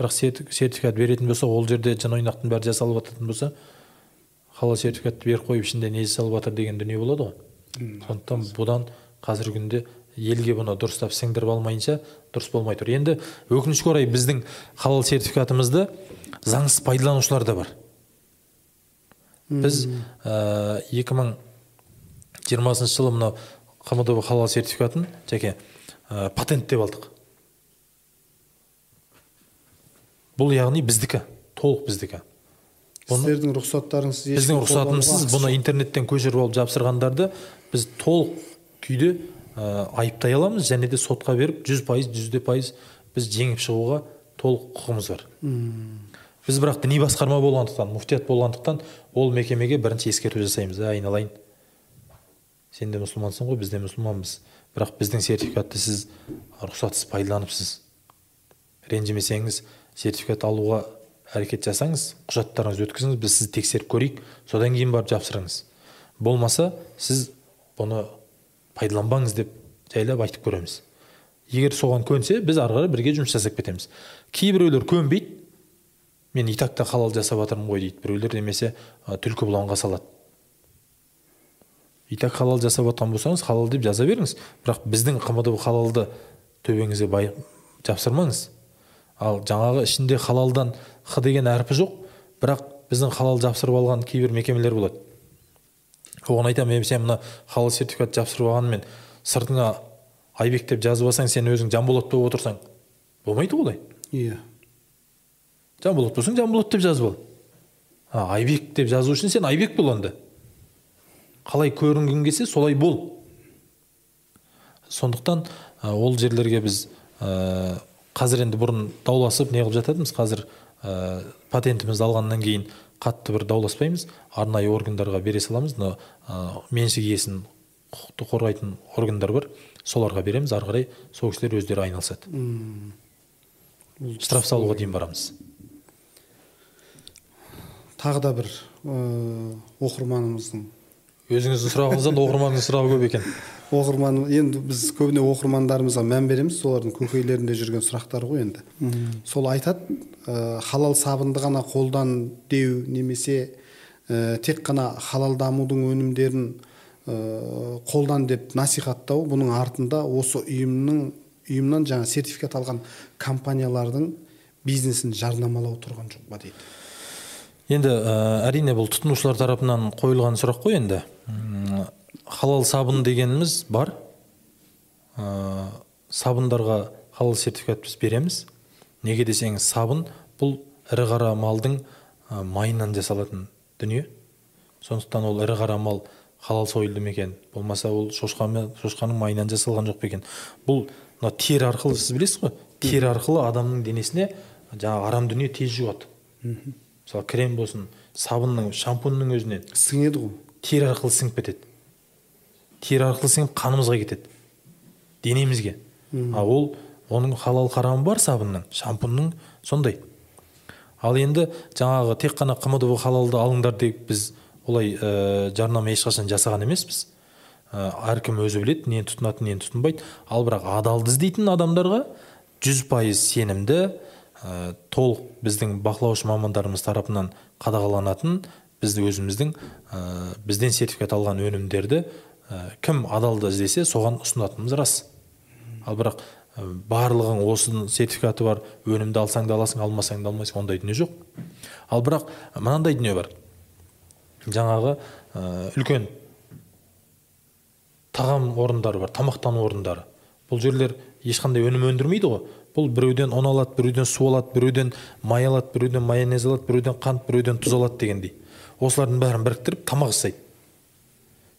Бірақ серти- сертификат беретін болса ол жерде жын ойнақтың бәрі жасалып жататын болса халал сертификатты беріп қойып ішінде не жасалып жатыр деген дүние болады ғой. Сондықтан бұдан қазіргі күнде елге бұны дұрыстап сіңдіріп алмайынша дұрыс болмай тұр. Енді өкінішке орай біздің халал сертификатымызды заңсыз пайдаланушылар да бар. Біз екі мың жиырмасыншы жылы мынау қмдб халал сертификатын жәке ә, патенттеп алдық. Бұл яғни біздікі толық біздікі. Бұны- сіздердің рұқсаттарыңсыз біздің рұқсатымызсыз бұны интернеттен көшіріп алып жапсырғандарды біз толық күйде ә, айыптай аламыз және де сотқа беріп жүз пайыз жүзде пайыз біз жеңіп шығуға толық құқығымыз бар. Біз бірақ діни басқарма болғандықтан муфтият болғандықтан ол мекемеге бірінші ескерту жасаймыз ә айналайын. Сен де мұсылмансың ғой біз де мұсылманбыз. Бірақ біздің сертификатты сіз рұқсатсыз пайдаланыпсыз. Ренжімесеңіз сертификат алуға әрекет жасаңыз құжаттарыңызды өткізіңіз біз сізді тексеріп көрейік содан кейін барып жапсырыңыз. Болмаса сіз бұны пайдаланбаңыз деп жайлап айтып көреміз. Егер соған көнсе біз ары қарай бірге жұмыс жасап кетеміз. Кейбіреулер көнбейді. Мен и так та халал жасап жатырмын ғой дейді. Біреулер немесе ә, түлкі бұланға салады. И так халал жасап жатқан болсаңыз халал деп жаза беріңіз. Бірақ біздің қмдб халалды төбеңізге бай жапсырмаңыз. Ал жаңағы ішінде халалдан х деген әрпі жоқ. Бірақ біздің халал жапсырып алған кейбір мекемелер болады. Оған айтамын е сен мына халал сертификат жапсырып алғанмен сыртыңа айбек деп жазып алсаң сен өзің жанболат болып отырсаң болмайды ғой олай иә. Жанболат болсаң жанболат деп жазып ал а, айбек деп жазу үшін сен айбек бол онда қалай көрінгің келсе солай бол сондықтан ә, ол жерлерге біз ә, қазір енді бұрын дауласып не қылып жататынбыз қазір ә, патентімізді алғаннан кейін қатты бір дауласпаймыз арнайы органдарға бере саламыз. Мына ә, меншік иесін құқықты қорғайтын органдар бар. Соларға береміз ары қарай сол кісілер өздері айналысады. Штраф салуға дейін барамыз. Тағы да бір ыыы, оқырманымыздың. Өзіңіздің сұрағыңыздан оқырманның сұрағы көп екен. Оқырман енді біз көбіне оқырмандарымызға мән береміз. Солардың көкейлерінде жүрген сұрақтар ғой енді. Сол айтады. ә, халал сабынды ғана қолдан деу немесе ә, тек қана халалдамудың өнімдерін ә, қолдан деп насихаттау бұның артында осы ұйымның ұйымнан жаңа сертификат алған компаниялардың бизнесін жарнамалау тұрған жоқ па дейді? Енді ә, әрине бұл тұтынушылар тарапынан қойылған сұрақ қой енді. Халал сабын дегеніміз бар. Ә, сабындарға халал сертификат біз береміз. Неге десеңіз сабын бұл ірі қара малдың майынан жасалатын дүние. Сондықтан ол ірі қара мал халал сойылды ма екен? Болмаса ол шошқа шошқаның майынан жасалған жоқ па екен? Бұл мына тері арқылы сіз білесіз ғой? Тері арқылы адамның денесіне жаңағы арам дүние тез жуады. Мысалы крем болсын сабынның шампуньның өзінен. Сіңеді ғой. Тері арқылы сіңіп кетеді. Тері арқылы сіңіп қанымызға кетеді. Денемізге. А ол оның халал харамы бар сабынның шампуньның сондай. Ал енді жаңағы тек қана қмдб халалды алыңдар деп біз олай ә, жарнама ешқашан жасаған емеспіз. Ә, әркім өзі біледі нені тұтынатынын нені тұтынбайды. Ал бірақ адалды іздейтін адамдарға жүз пайыз сенімді ә, толық біздің бақылаушы мамандарымыз тарапынан қадағаланатын біз өзіміздің ә, бізден сертификат алған өнімдерді ә, кім адалды іздесе соған ұсынатынымыз рас. Ал бірақ барлығың осының сертификаты бар өнімді алсаң да аласың алмасаң да алмайсың ондай дүние жоқ. Ал бірақ мынандай дүние бар. Жаңағы ә, үлкен тағам орындары бар тамақтану орындары. Бұл жерлер ешқандай өнім өндірмейді ғой. Бұл біреуден ұн алады біреуден су алады біреуден май алады біреуден майонез алады біреуден қант біреуден тұз алады дегендей. Осылардың бәрін біріктіріп тамақ жасайды.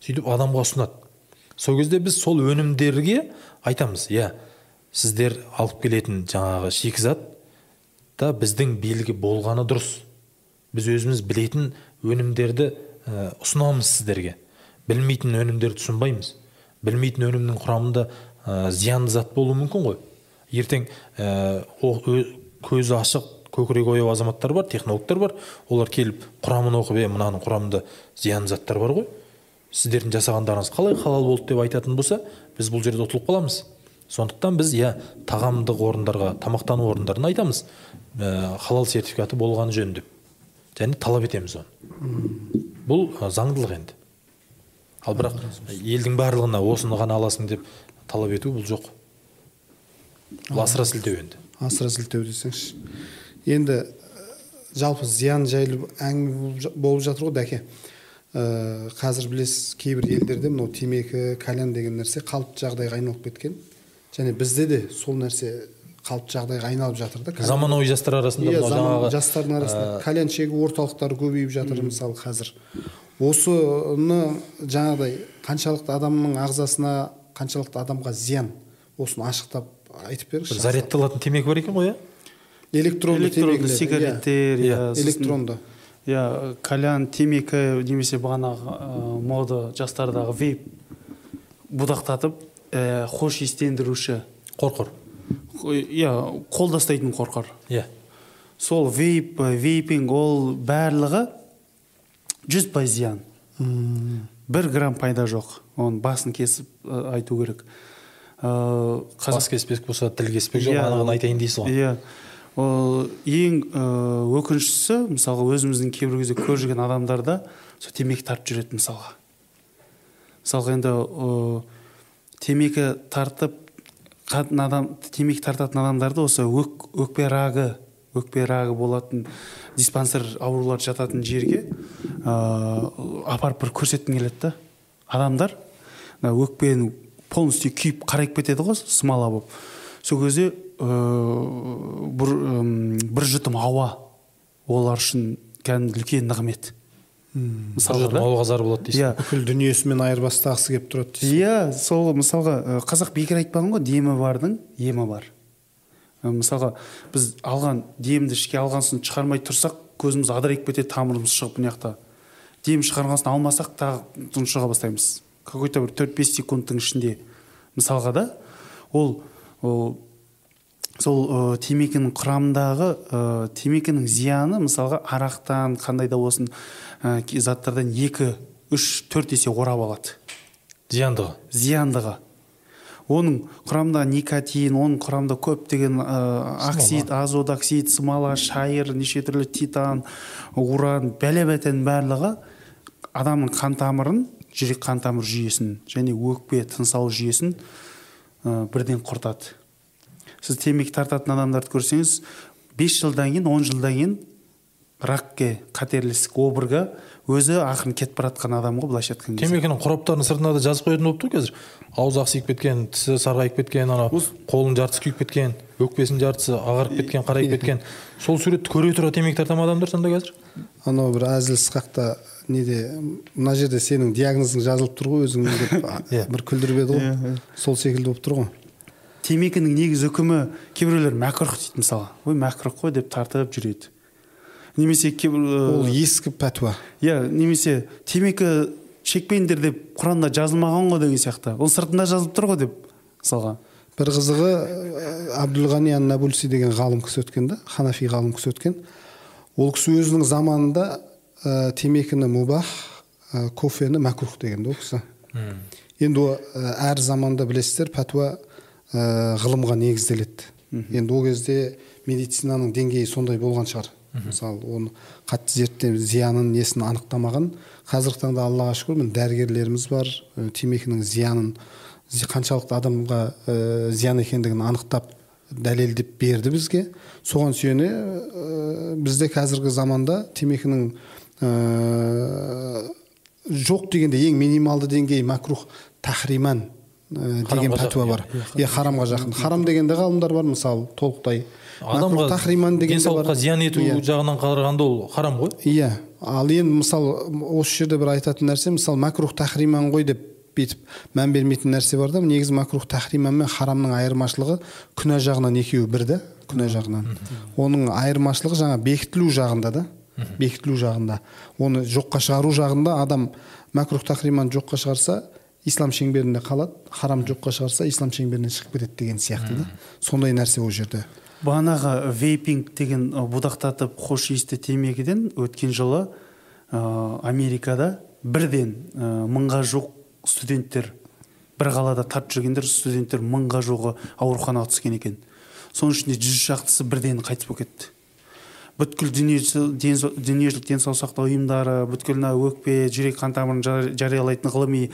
Сөйтіп адамға ұсынады. Сол кезде біз сол өнімдерге айтамыз иә сіздер алып келетін жаңағы шикізат да біздің белгі болғаны дұрыс. Біз өзіміз білетін өнімдерді ұсынамыз сіздерге. Білмейтін өнімдерді ұсынбаймыз білмейтін өнімнің құрамында ә, зиянды зат болуы мүмкін ғой. Ертең ә, көзі ашық көкірегі ояу азаматтар бар технологтар бар. Олар келіп құрамын оқып е мынаның құрамында зиянды заттар бар ғой. Сіздердің жасағандарыңыз қалай халал болды деп айтатын болса біз бұл жерде ұтылып қаламыз. Сондықтан біз иә тағамдық орындарға тамақтану орындарына айтамыз ә, халал сертификаты болғаны жөн деп және талап етеміз оны. Бұл заңдылық енді. Ал бірақ елдің барлығына осыны ғана аласың деп талап ету бұл жоқ. Бұл асыра сілтеу енді. Асыра сілтеу десеңізші енді жалпы зиян жайлы әңгіме болып жатыр ғой дәке. Ә, қазір білесіз кейбір елдерде мынау темекі кальян деген нәрсе қалыпты жағдайға айналып кеткен. Және бізде де сол нәрсе қалыпты жағдайға айналып жатыр да заманауи жастар арасында иә жаңағы жастардың арасында. кальян шегу орталықтары көбейіп жатыр мысалы қазір. Осыны жаңағыдай қаншалықты адамның ағзасына қаншалықты адамға зиян осыны ашықтап айтып беріңізші. бір зарядталатын темекі бар екен ғой иә? Электронды электронды темекілер, сигареттер иә, иә, электронды. иә кальян темекі немесе бағанағы ә, мода жастардағы вейп будақтатып ә, хош иістендіруші қорқор иә қолда ұстайтын қорқор иә. Сол вейп вейпинг ол барлығы жүз пайыз зиян. Бір грамм пайда жоқ. Оның басын кесіп ә, айту керек. Ә, бас кеспек болса тіл кеспек жоқ Иә. анығын айтайын дейсіз ғой. Иә. Ол ең ә, өкініштісі мысалға өзіміздің кейбір кезде көріп жүрген адамдарда сол темекі тартып жүреді мысалға. Мысалға енді темекі тартып қатын адам темекі тартатын адамдарды осы өк, өкпе рагы өкпе рагы болатын диспансер аурулар жататын жерге ә, апарып бір көрсеткім келеді да. Адамдар мына өкпенің полностью күйіп қарайып кетеді ғой смола болып. Сол кезде ә, бір, бір жұтым ауа олар үшін кәдімгі үлкен нығмет. Ауылға зар болады дейсіз иә. бүкіл дүниесімен айырбастағысы келіп тұрады дейсіз иә сол мысалға қазақ бекер айтпаған ғой демі бардың емі бар. Мысалға біз алған демді ішке алған соң шығармай тұрсақ көзіміз адырайып кетеді тамырымыз шығып мына жақта. Дем шығарған соң алмасақ тағы тұншыға бастаймыз. Какой то бір төрт бес секундтың ішінде. Мысалға да ол ол сол ә, темекінің құрамындағы ә, темекінің зияны мысалға арақтан қандай да болсын ә, заттардан екі үш төрт есе орап алады. Зияндығы зияндығы. Оның құрамында никотин оның құрамында көптеген ә, оксид азот оксид смола шайыр неше түрлі титан уран бәле бәтенің барлығы адамның қан тамырын жүрек қан тамыр жүйесін және өкпе тыныс алу жүйесін ә, бірден құртады. Сіз темекі тартатын адамдарды көрсеңіз бес жылдан кейін он жылдан кейін ракке қатерлі ісік обырға өзі ақырын кетіп бара жатқан адам ғой былайша айтқан кезде. Темекінің қораптарының сыртына да жазып қоятын болыпты ғой қазір. Аузы ақсиып кеткен тісі сарғайып кеткен ана қолының жартысы күйіп кеткен өкпесінің жартысы ағарып кеткен қарайып кеткен. Сол суретті көре тұра темекі тарта ма адамдар сонда қазір? Анау бір әзіл сықақта неде мына жерде сенің диагнозың жазылып тұр ғой өзің деп Иә. бір күлдіріп еді ғой. Сол секілді болып тұр ғой. Темекінің негізі үкімі кейбіреулер мәкрух дейді мысалы. Ой мәкрух қой деп тартып жүреді. Немесе кейбір ол ә, ескі пәтуа. иә немесе темекі шекпеңдер деп құранда жазылмаған ғой деген сияқты. Ол сыртында жазылып тұр ғой деп мысалға. Бір қызығы ә, абдулғани ан набульси деген ғалым кісі өткен да ханафи ғалым кісі өткен. Ол кісі өзінің заманында ә, темекіні мубах ә, кофені мәкрух деген да ол кісі. Енді ол әр заманда білесіздер пәтуа ә, ғылымға негізделеді. Енді ол кезде медицинаның деңгейі сондай болған шығар. Мысалы оны қатты зерттеп зиянын несін анықтамаған. Қазіргі таңда аллаға шүкір міне дәрігерлеріміз бар. Темекінің зиянын зи- қаншалықты адамға ә, зиян екендігін анықтап дәлелдеп берді бізге. Соған сүйене ә, бізде қазіргі заманда темекінің ә, жоқ дегенде ең минималды деңгей макрух тахриман ә, деген пәтуа бар. иә харамға жақын. харам дегенде ғалымдар бар мысалы толықтай. Адамға тахриман деген денсаулыққа зиян ету Иә. жағынан қарағанда ол харам ғой. Иә. Ал енді мысалы осы жерде бір айтатын нәрсе мысалы макрух тахриман ғой деп бүйтіп мән бермейтін нәрсе бар да негізі макрух тахриман мен харамның айырмашылығы күнә жағынан екеуі бір да күнә жағынан. Оның айырмашылығы жаңа бекітілу жағында да бекітілу жағында. Оны жоққа шығару жағында адам макрух тахриман жоққа шығарса ислам шеңберінде қалады харам жоққа шығарса ислам шеңберінен шығып кетеді деген сияқты да. Сондай нәрсе ол жерде. Бағанағы вейпинг деген будақтатып хош иісті темекіден өткен жылы ә, америкада бірден ә, мыңға жуық студенттер бір қалада тартып жүргендер студенттер мыңға жуығы ауруханаға түскен екен. Соның ішінде жүз шақтысы бірден қайтыс болып кетті. Бүткіл дүниежүзілік денсаулық сақтау ұйымдары бүткіл мына өкпе жүрек қан тамырын жар- жариялайтын ғылыми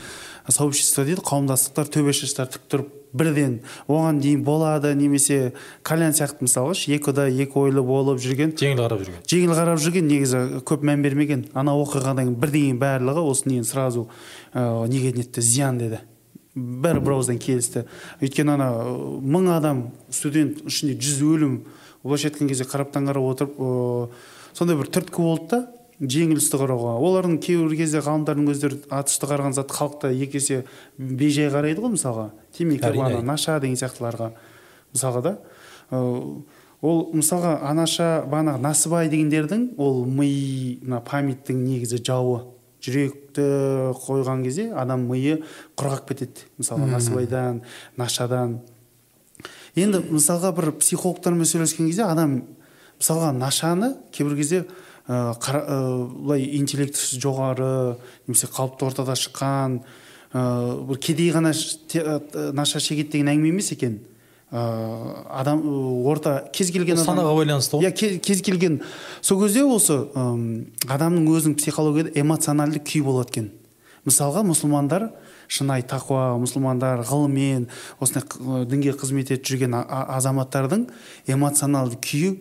сообщество дейді қауымдастықтар төбешаштар тік тұрып бірден оған дейін болады немесе кальян сияқты мысалға ше, екі да екі ойлы болып жүрген. Жеңіл қарап жүрген. Жеңіл қарап жүрген негізі көп мән бермеген. Ана оқиғадан кейін бірден барлығы осы нені сразу ә, неге нетті зиян деді. Бәрі бір ауыздан келісті. Өйткені ана ә, мың адам студент ішінде жүз өлім былайша айтқан кезде қараптан қарап отырып ә, сондай бір түрткі болды да. Жеңіл істі қарауға. Олардың кейбір кезде ғалымдардың өздері атышты қараған зат халықта екі есе бейжай қарайды ғой мысалға. Темекі ана наша деген сияқтыларға мысалға да. Ол мысалға анаша бағанағы насыбай дегендердің ол ми мына памяттің негізі жауы. Жүректі қойған кезде адам миы құрғап кетеді мысалға насыбайдан нашадан. Енді мысалға бір психологтармен сөйлескен кезде адам мысалға нашаны кейбір кезде былай интеллектісі жоғары немесе қалыпты ортада шыққан ә, бір кедей ғана наша шегеді деген әңгіме емес екен. Ә, адам ә, орта кез келген санаға байланысты ғой. Иә ке- кез келген. Сол кезде осы адамның өзінің психологияда эмоциональды күй болады екен. Мысалға мұсылмандар шынайы тақуа мұсылмандар ғылыммен осындай дінге қызмет етіп жүрген азаматтардың эмоционалды күйі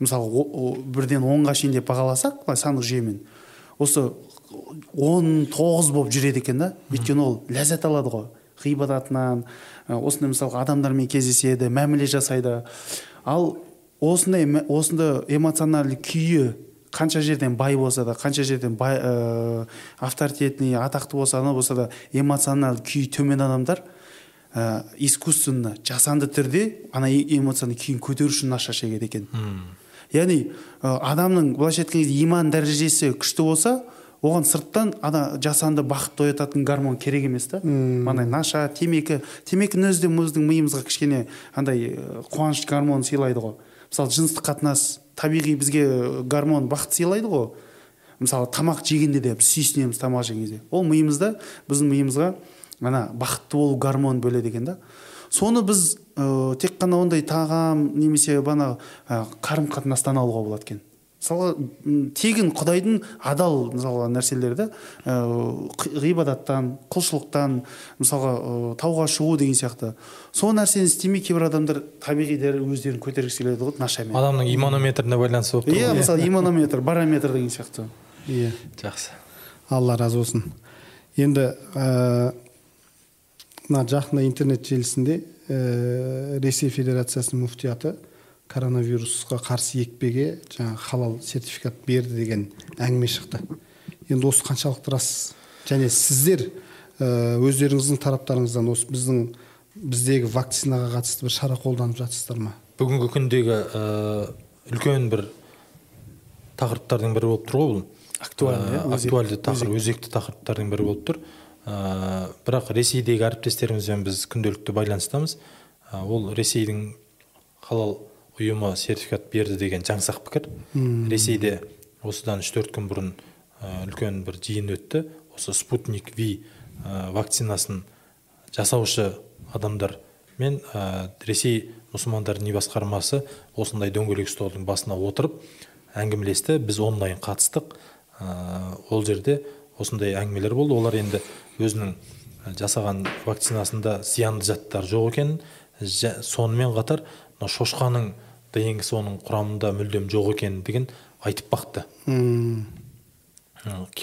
мысалы о- о- бірден онға шейін деп бағаласақ былай сандық жүйемен. Осы он тоғыз болып жүреді екен да. Өйткені ол ләззат алады ғой. Ғибадатынан осындай мысалға адамдармен кездеседі мәміле жасайды. Ал осындай осындай эмоциональды күйі қанша жерден бай болса да қанша жерден бай ә, авторитетный атақты болса анау болса да эмоциональды күйі төмен адамдар ә, искусственно жасанды түрде ана э- эмоциональный күйін көтеру үшін наша шегеді екен. Яғни адамның былайша айтқан кезде иман дәрежесі күшті болса оған сырттан ана жасанды бақытты оятатын гормон керек емес та. Андай наша темекі темекінің өзі де біздің миымызға кішкене андай қуаныш гормонын сыйлайды ғой. Мысалы жыныстық қатынас табиғи бізге гормон бақыт сыйлайды ғой. Мысалы тамақ жегенде де біз сүйсінеміз тамақ жеген кезде ол миымызда біздің миымызға ана бақытты болу гормонын бөледі екен да. Соны біз ә, тек қана ондай тағам немесе бана ә, қарым қатынастан алуға болады екен. Мысалға м, тегін құдайдың адал мысалға нәрселерді ә, қи- ғибадаттан құлшылықтан мысалға ә, тауға шығу деген сияқты. Сол нәрсені істемей кейбір адамдар табиғи дәрі өздерін көтергісі келеді ғой нашамен адамның иманометріне байланысты болып тұр иә мысалы иманометр барометр деген сияқты. Иә. Жақсы. Алла разы болсын. Енді ә, мына жақында интернет желісінде ә, ресей федерациясының муфтияты коронавирусқа қарсы екпеге жаңа халал сертификат берді деген әңгіме шықты. Енді осы қаншалықты рас? Және сіздер ә, өздеріңіздің тараптарыңыздан осы біздің біздегі вакцинаға қатысты бір шара қолданып жатсыздар ма? Бүгінгі күндегі ә, үлкен бір тақырыптардың бірі болып тұр ғой бұл. Актуальный Ә, актуальды тақырып өзекті тақырыптардың бірі болып тұр. Ә, бірақ ресейдегі әріптестерімізбен біз күнделікті байланыстамыз. Ә, ол ресейдің халал ұйымы сертификат берді деген жаңсақ пікір. Ресейде осыдан үш төрт күн бұрын ә, үлкен бір жиын өтті. Осы спутник ви ә, вакцинасын жасаушы адамдар мен ә, ресей мұсылмандар діни басқармасы осындай дөңгелек столдың басына отырып әңгімелесті. Біз онлайн қатыстық. Ә, ол жерде осындай әңгімелер болды. Олар енді өзінің жасаған вакцинасында зиянды заттар жоқ екенін сонымен қатар мына шошқаның днк оның құрамында мүлдем жоқ екендігін айтып бақты.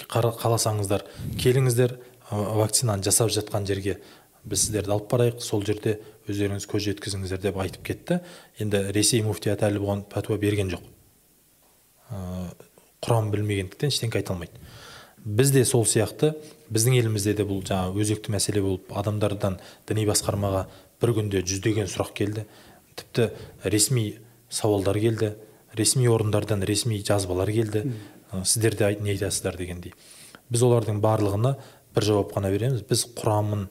Қара- қаласаңыздар келіңіздер ы, вакцинаны жасап жатқан жерге біз сіздерді алып барайық сол жерде өздеріңіз көз жеткізіңіздер деп айтып кетті. Енді ресей муфтияты әлі бұған пәтуа берген жоқ. Ы, құрамын білмегендіктен ештеңке айта алмайды. Біз де сол сияқты біздің елімізде де бұл жаңа өзекті мәселе болып адамдардан діни басқармаға бір күнде жүздеген сұрақ келді. Тіпті ресми сауалдар келді ресми орындардан ресми жазбалар келді. Ы, сіздер де не айтасыздар дегендей. Біз олардың барлығына бір жауап қана береміз. Біз құрамын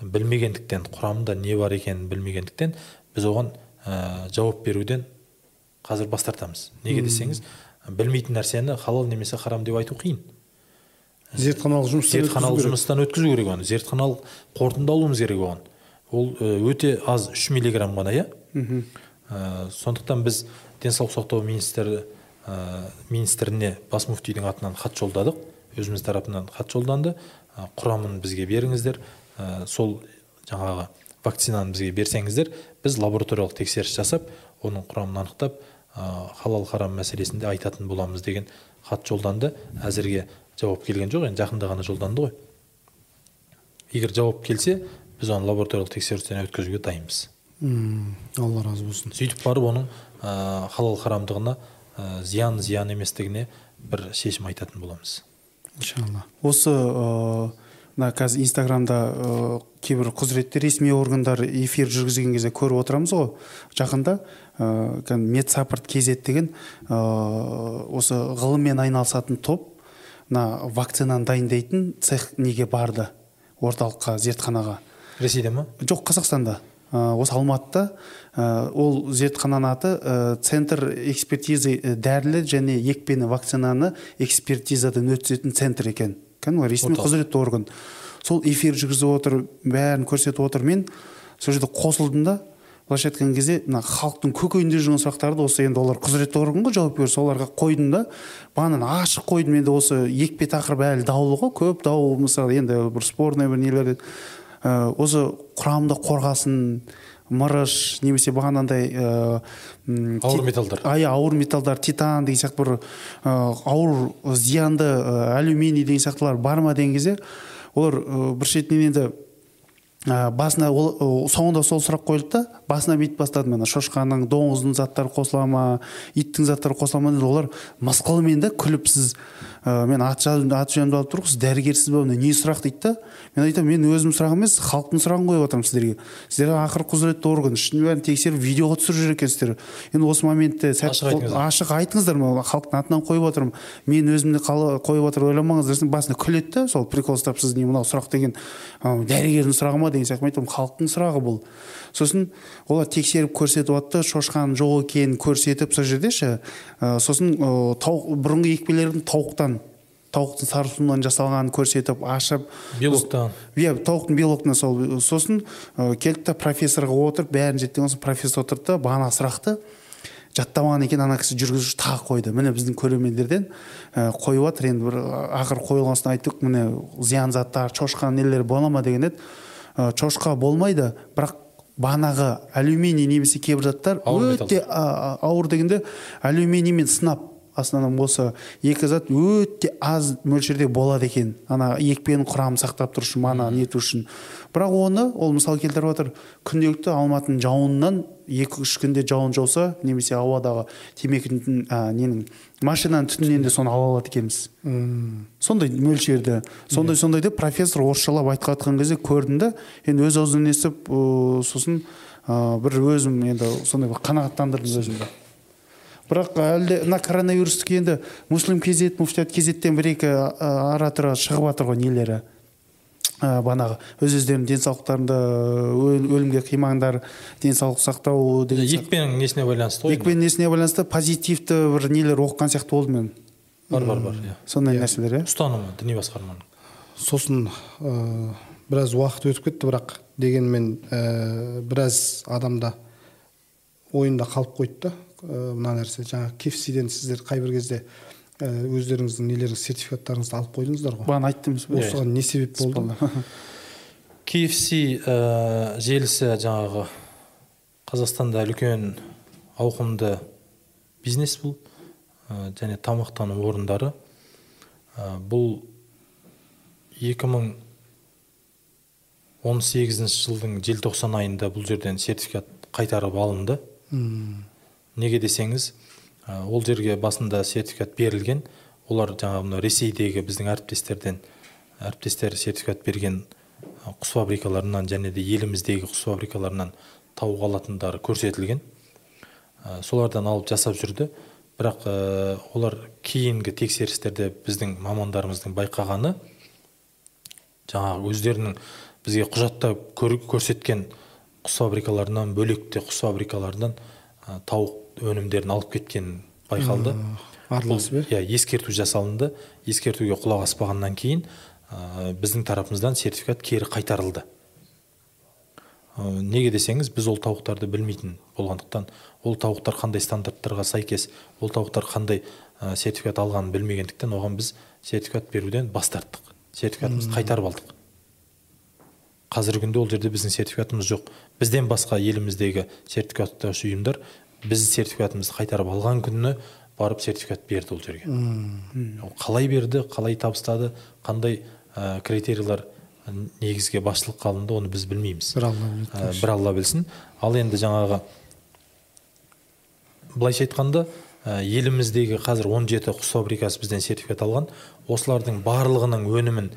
білмегендіктен құрамында не бар екенін білмегендіктен біз оған ә, жауап беруден қазір бас тартамыз. Неге десеңіз білмейтін нәрсені халал немесе харам деп айту қиын. Зертханалық жұмыстан зертханалық жұмыстан өткізу керек оны. Зертханалық қорытынды алуымыз керек оған. Ол өте аз үш миллиграмм ғана иә? Ә, сондықтан біз денсаулық сақтау министрі ә, министріне бас мүфтидің атынан хат жолдадық. Өзіміз тарапынан хат жолданды. Ә, құрамын бізге беріңіздер. Ә, сол жаңағы вакцинаны бізге берсеңіздер біз лабораториялық тексеріс жасап оның құрамын анықтап ә, халал харам мәселесінде айтатын боламыз деген хат жолданды. Әзірге жауап келген жоқ енді жақында ғана жолданды ғой. Егер жауап келсе біз оны лабораториялық тексерістен өткізуге дайынбыз. М, алла разы болсын. Сөйтіп барып оның ә, халал харамдығына ә, зиян зиян еместігіне бір шешім айтатын боламыз. Иншалла. Осы мына қазір инстаграмда ыыы, кейбір құзыретті ресми органдар эфир жүргізген кезде көріп отырамыз ғой. Жақында ыыы медсаппорт kz деген ыыы, осы ғылыммен айналысатын топ мына вакцинаны дайындайтын цех неге барды орталыққа зертханаға? Ресейде ма? Жоқ қазақстанда. Ә, осы алматыда ә, ол зертхананың аты ә, центр экспертизы ә, дәрілі және екпені вакцинаны экспертизадан өткізетін центр екен. Кәдімгі ресми құзыретті орган. Сол эфир жүргізіп отыр бәрін көрсетіп отыр. Мен сол жерде қосылдым да былайша айтқан кезде мына халықтың көкейінде жүрген сұрақтарды осы енді олар құзыретті орган ғой жауап береді соларға қойдым да. Бағана ашық қойдым енді осы екпе тақырыбы әлі даулы ғой көп дау мысалы енді бір спорный бір нелер ә, осы құрамында қорғасын мырыш немесе бағанағыдай ә, м, ауыр металдар. а, иә ауыр металдар титан деген сияқты бір ә, ауыр зиянды ә, алюминий деген сияқтылар бар ма деген кезде олар ә, бір шетінен енді ә, басына ол соңында сол сұрақ қойылды да басына бүйтіп бастады мына шошқаның доңыздың заттары қосыла ма иттің заттары қосыла ма деді олар мысқылмен да күліп сіз ә, мен аты жөнімді аты жөнімді алып тұрмын сіз дәрігерсіз ба не сұрақ дейді да? Мен айтамын мен өзім сұрағым емес халықтың сұрағын қойып жатырмын сіздерге. Сіздер ақыры құзыретті орган ішін бәрін тексеріп видеоға түсіріп жүр екенсіздер енді осы моментте сәт Ашық айтыңыздар. ашық айтыңыздар ма халықтың атынан қойып отырмын. Мен өзімді қойып жатыр ойламаңыздар десем басында күледі да сол прикол ұстап сіз не мынау сұрақ деген дәрігердің сұрағы ма деген сияқты. Мен айтамын халықтың сұрағы бұл. Сосын олар тексеріп көрсетіп жатты шошқаның жоқ екенін көрсетіп сол жерде ше ы, сосын ы, тауық бұрынғы екпелердің тауықтан тауықтың сары суынан жасалғанын көрсетіп ашып белоктан. иә тауықтың белогынан сол сосын ә, келді да профессорға отырып бәрін зерттеген соң профессор отырды да бағанағы сұрақты жаттамаған екен ана кісі жүргізуші тағы қойды. Міне біздің көрермендерден ә, қойып жатыр енді бір ақыры қойылған соң айттық міне зиян заттар шошқаның нелері бола ма деген еді. Ә, шошқа болмайды бірақ бағанағы алюминий немесе кейбір заттар өте ауыр дегенде алюминиймен сынап основном осы екі зат өте аз мөлшерде болады екен. Ана екпенің құрамын сақтап тұру үшін мана нету үшін. Бірақ оны ол мысал келтіріп жатыр күнделікті алматының жауынынан екі үш күнде жауын жауса немесе ауадағы темекінің ә, ненің машинаның түтінінен де соны ала алады екенбіз. Сондай мөлшерді сондай сондай деп профессор орысшалап айтып жатқан кезде көрдім да енді өз аузынан естіп сосын ә, бір өзім енді сондай бір қанағаттандырдым өзімді. Бірақ әлде мына коронавирустық енді муслим kz муфтият kzтен бір екі ара тұра шығып жатыр ғой нелері? Ә, бағанағы өз өздерінің денсаулықтарында өл- өлімге қимаңдар денсаулық сақтау деген екпенің несіне байланысты ғой екпенің несіне байланысты позитивті бір нелер оқыған сияқты болдым мен. Бар бар бар иә. Сондай нәрселер иә. Ұстанымы діни басқарманың? Сосын ә, біраз уақыт өтіп кетті бірақ дегенмен ә, біраз адамда ойында қалып қойды да. Мына нәрсе жаңағы кефсиден сіздер қай бір кезде ә, өздеріңіздің нелеріңіз сертификаттарыңызды алып қойдыңыздар ғой? Бағана айттыңыз ба? Осыған не себеп болды? KFC ә, желісі жаңағы қазақстанда үлкен ауқымды бизнес бұл ә, және тамақтану орындары. Ә, бұл 2018 жылдың желтоқсан айында бұл жерден сертификат қайтарып алынды. Неге десеңіз ол жерге басында сертификат берілген. Олар жаңағы мына ресейдегі біздің әріптестерден әріптестер сертификат берген құс фабрикаларынан және де еліміздегі құс фабрикаларынан тауық алатындары көрсетілген. Солардан алып жасап жүрді. Бірақ олар кейінгі тексерістерде біздің мамандарымыздың байқағаны жаңағы өздерінің бізге құжатта көр- көрсеткен құс фабрикаларынан бөлек те құс фабрикаларынан тауық өнімдерін алып кеткен байқалды. Араласып иә ескерту жасалынды. Ескертуге құлақ аспағаннан кейін ә, біздің тарапымыздан сертификат кері қайтарылды. Ә, неге десеңіз біз ол тауықтарды білмейтін болғандықтан ол тауықтар қандай стандарттарға сәйкес ол тауықтар қандай ә, сертификат алғанын білмегендіктен оған біз сертификат беруден бас тарттық. Сертификатымызды қайтарып алдық. Қазіргі күнде ол жерде біздің сертификатымыз жоқ. Бізден басқа еліміздегі сертификаттаушы ұйымдар біз сертификатымызды қайтарып алған күні барып сертификат берді ол жерге. Ол қалай берді қалай табыстады қандай ә, критерийлар негізге басшылыққа алынды оны біз білмейміз. Бір алла Ә, бір алла білсін. Ал енді жаңағы былайша айтқанда ә, еліміздегі қазір 17 құс фабрикасы бізден сертификат алған. Осылардың барлығының өнімін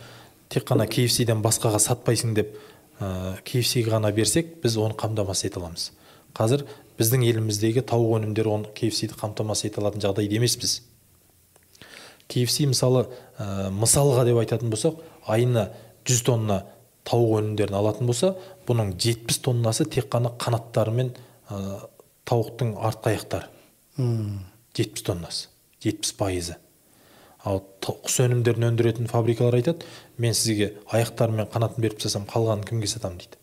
тек қана KFC-ден басқаға сатпайсың деп ә, KFC-ге ғана берсек біз оны қамтамасыз ете аламыз. Қазір біздің еліміздегі тауық өнімдері оны KFC-ді қамтамасыз ете алатын жағдайда емеспіз. KFC мысалы ә, мысалға деп айтатын болсақ айына 100 тонна тауық өнімдерін алатын болса бұның 70 тоннасы тек қана қанаттары мен ә, тауықтың артқы аяқтары М. 70 тоннасы 70 пайызы. Ал құс өнімдерін өндіретін фабрикалар айтады мен сізге аяқтары мен қанатын беріп тастасам қалғанын кімге сатамын? дейді.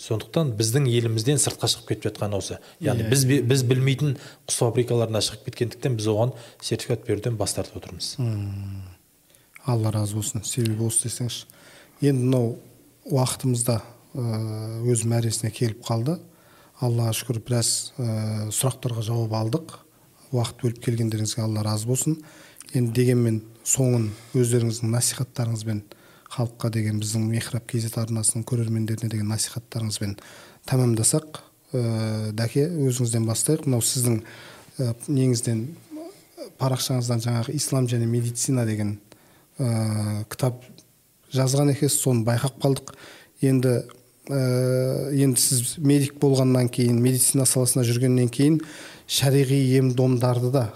Сондықтан біздің елімізден сыртқа шығып кетіп жатқан осы. Яғни біз, бе- біз білмейтін құс фабрикаларына шығып кеткендіктен біз оған сертификат беруден бас тартып отырмыз. Алла разы болсын. Себебі осы десеңізші. Енді мынау уақытымызда өз мәресіне келіп қалды. Аллаға шүкір біраз ә, сұрақтарға жауап алдық. Уақыт бөліп келгендеріңізге алла разы болсын. Енді дегенмен соңын өздеріңіздің насихаттарыңызбен халыққа деген біздің мехраб kz арнасының көрермендеріне деген насихаттарыңызбен тәмамдасақ ә, дәке өзіңізден бастайық. Мынау сіздің ә, неңізден парақшаңыздан жаңағы ислам және медицина деген ә, кітап жазған екенсіз соны байқап қалдық. Енді ә, енді сіз медик болғаннан кейін медицина саласында жүргеннен кейін шариғи ем домдарды да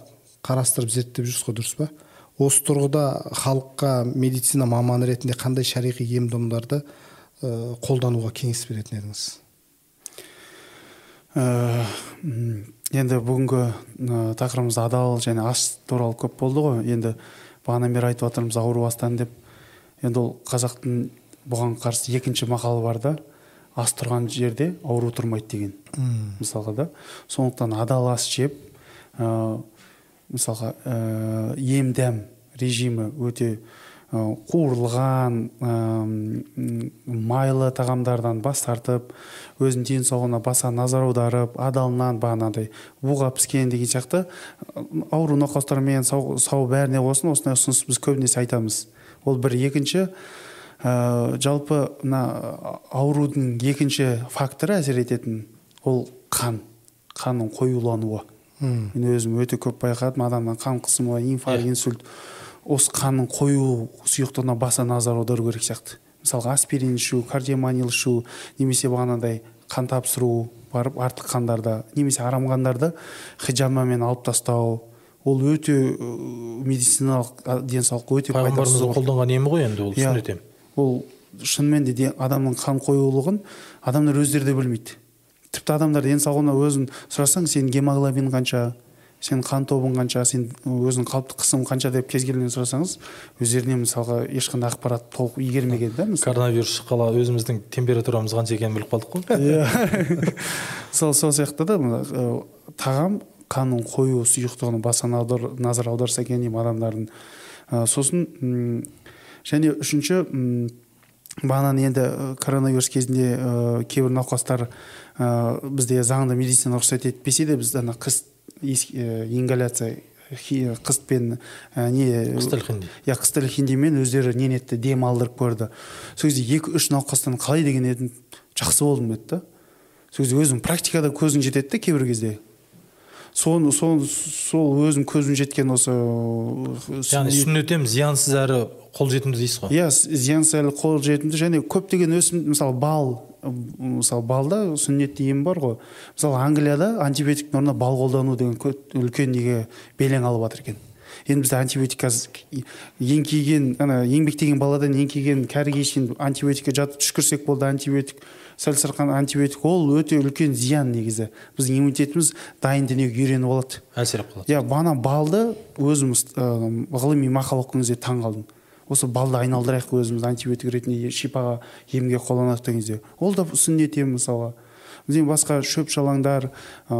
қарастырып зерттеп жүрсіз ғой дұрыс па? Осы тұрғыда халыққа медицина маманы ретінде қандай шариғи ем домдарды ә, қолдануға кеңес беретін едіңіз? Ә, енді бүгінгі ә, тақырыбымыз адал және ас туралы көп болды ғой. Енді бағанадан бері айтып жатырмыз ауру астан деп. Енді ол қазақтың бұған қарсы екінші мақалы бар да. Ас тұрған жерде ауру тұрмайды деген мысалға да. Сондықтан адал ас жеп ә, мысалға ә, ем дәм режимі өте қуырылған м, майлы тағамдардан бас тартып өзінің денсаулығына баса назар аударып адалынан бағанағыдай буға піскен деген сияқты ауру науқастармен сау, сау бәріне болсын осындай ұсыныс біз көбінесе айтамыз. Ол бір екінші ә, жалпы мына аурудың екінші факторы әсер ететін ол қан қанның қоюлануы. Мен өзім өте көп байқадым. Адамның қан қысымы инфаркт инсульт. Осы қанның қою сұйықтығына баса назар аудару керек сияқты. Мысалға аспирин ішу кардиоманил ішу немесе бағанағыдай қан тапсыру барып артық қандарды немесе арам қандарды хиджамамен алып тастау. Ол өте медициналық денсаулыққа өте зор. қолданған емі ғой енді ол Иә. ем ол шынымен де адамның қан қоюлығын адамдар өздері де білмейді. Тіпті адамдар денсаулығына өзін сұрасаң сенің гемоглобин қанша сенің қан тобың қанша сен өзің қалыпты қысым қанша? деп кез келгеннен сұрасаңыз өздеріне мысалға ешқандай ақпарат толық игермеген да мысалы коронавирус шыққалы өзіміздің температурамыз қанша екенін біліп қалдық қой. Иә. Сол сол сияқты да тағам қанның қою сұйықтығына баса назар аударса екен деймін адамдардың. Сосын және үшінші м, бағанағы енді коронавирус кезінде ы, кейбір науқастар ы, бізде заңда медицина рұқсат етпесе де біз ана қыс ингаляция қыстпен ы, не қыстылхинди иә қыстылхиндимен өздері нені етті дем алдырып көрді. Сол кезде екі үш науқастан қалай деген едім жақсы болдым деді да. Сол кезде өзім практикада көзің жетеді да кейбір кезде. Соны сол сол өзім көзім жеткен осы яғни сүннет ем зиянсыз әрі қолжетімді дейсіз ғой? Иә зиянсыз әрі қолжетімді және көптеген өсім мысалы бал мысалы балда сүннетті ем бар ғой. Мысалы англияда антибиотиктің орнына бал қолдану деген үлкен неге белең алып жатыр екен. Енді бізде антибиотик қазір еңкейген ана еңбектеген баладан еңкейген кәріге шейін антибиотикке жатып түшкірсек болды антибиотик. Сәл сырқан антибиотик ол өте үлкен зиян негізі. Біздің иммунитетіміз дайын дүниеге үйреніп алады. Алып қалады. Иә бана балды өзіміз ә, ғылыми мақала оқыған кезде таң қалдым. Осы балды айналдырайық өзіміз антибиотик ретінде шипаға емге қолданайық деген кезде. Ол да сүннет ем мысалға бізде басқа шөп шалаңдар ә,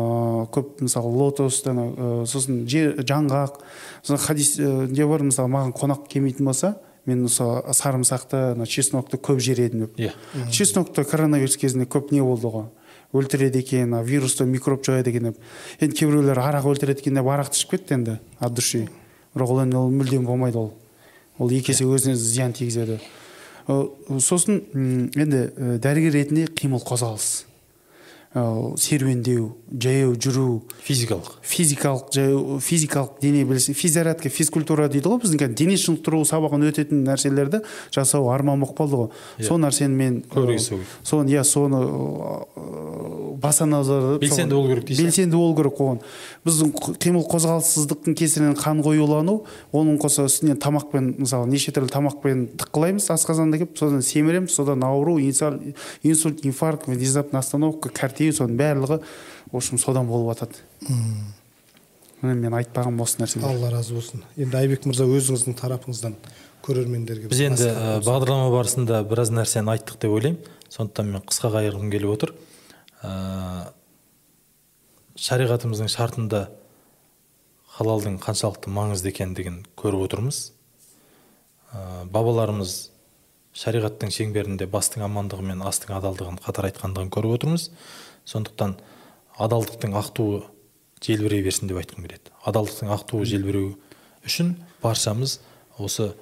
көп мысалы лотос сосын жаңғақ сосын хадис ә, не бар мысалы маған қонақ келмейтін болса мен осы сарымсақты ана чеснокты көп жер едім деп. Иә. Чеснокты коронавирус кезінде көп не болды ғой? Өлтіреді екен вирусты микроб жояды екен деп. Енді кейбіреулер арақ өлтіреді екен деп арақты ішіп кетті енді от души. Бірақ ол енді ол мүлдем болмайды ол. Ол екі есе өзіне зиян тигізеді. Сосын енді дәрігер ретінде қимыл қозғалыс. Серуендеу жаяу жүру. Физикалық. Физикалық жаяу физикалық дене білісі физзарядка физкультура дейді ғой біздің кәдімгі дене шынықтыру сабағын өтетін нәрселерді жасау арман болып қалды ғой. Иә. сол нәрсені мен керек. соны иә соны баса назар Белсенді болу керек дейсіз? белсенді болу керек оған. Біздің қимыл қозғалыссыздықтың кесірінен қан қоюлану оның қоса үстінен тамақпен мысалы неше түрлі тамақпен тыққылаймыз асқазанда келіп содан семіреміз содан ауру инсульт, инфаркт внезапная остановка кәртею соның барлығы в общем содан болып жатады міне мен айтпағым осы нәрселер алла разы болсын. Енді айбек мырза өзіңіздің тарапыңыздан көрермендерге біз енді ә, бағдарлама барысында біраз нәрсені айттық деп ойлаймын. Сондықтан мен қысқа қайырғым келіп отыр. Ә, шариғатымыздың шартында халалдың қаншалықты маңызды екендігін көріп отырмыз. Ә, бабаларымыз шариғаттың шеңберінде бастың амандығы мен астың адалдығын қатар айтқандығын көріп отырмыз. Сондықтан адалдықтың ақ туы желбірей берсін деп айтқым келеді. Адалдықтың ақ туы желбіреу үшін баршамыз осы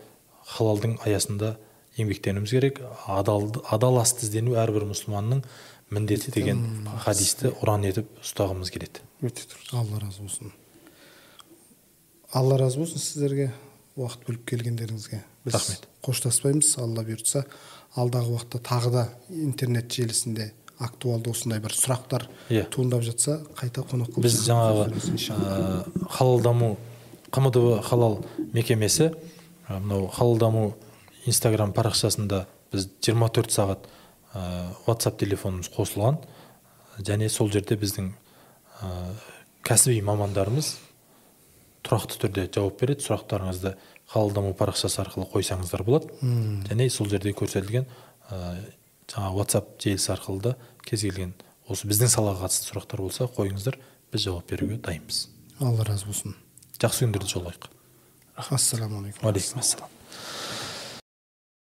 халалдың аясында еңбектенуіміз керек. Адал, адал асты іздену әрбір мұсылманның міндеті деген хадисті ұран етіп ұстағымыз келеді. Өте дұрыс. алла разы болсын. алла разы болсын сіздерге уақыт бөліп келгендеріңізге. Біз Рахмет. қоштаспаймыз. Алла бұйыртса алдағы уақытта тағы да интернет желісінде актуалды осындай бір сұрақтар Иә. туындап жатса қайта қонақ қылып біз жаңағы халал даму қмдб халал мекемесі мынау халал даму инстаграм парақшасында біз 24 сағат ә, whatsapp телефонымыз қосылған. Және сол жерде біздің ә, кәсіби мамандарымыз тұрақты түрде жауап береді. Сұрақтарыңызды халал даму парақшасы арқылы қойсаңыздар болады. Және сол жерде көрсетілген ә, жаңағы whatsapp желісі арқылы да кез келген осы біздің салаға қатысты сұрақтар болса қойыңыздар біз жауап беруге дайынбыз. алла разы болсын. Жақсы күндерде жолығайық ассалаумағалейкум уағалейкум ассалам.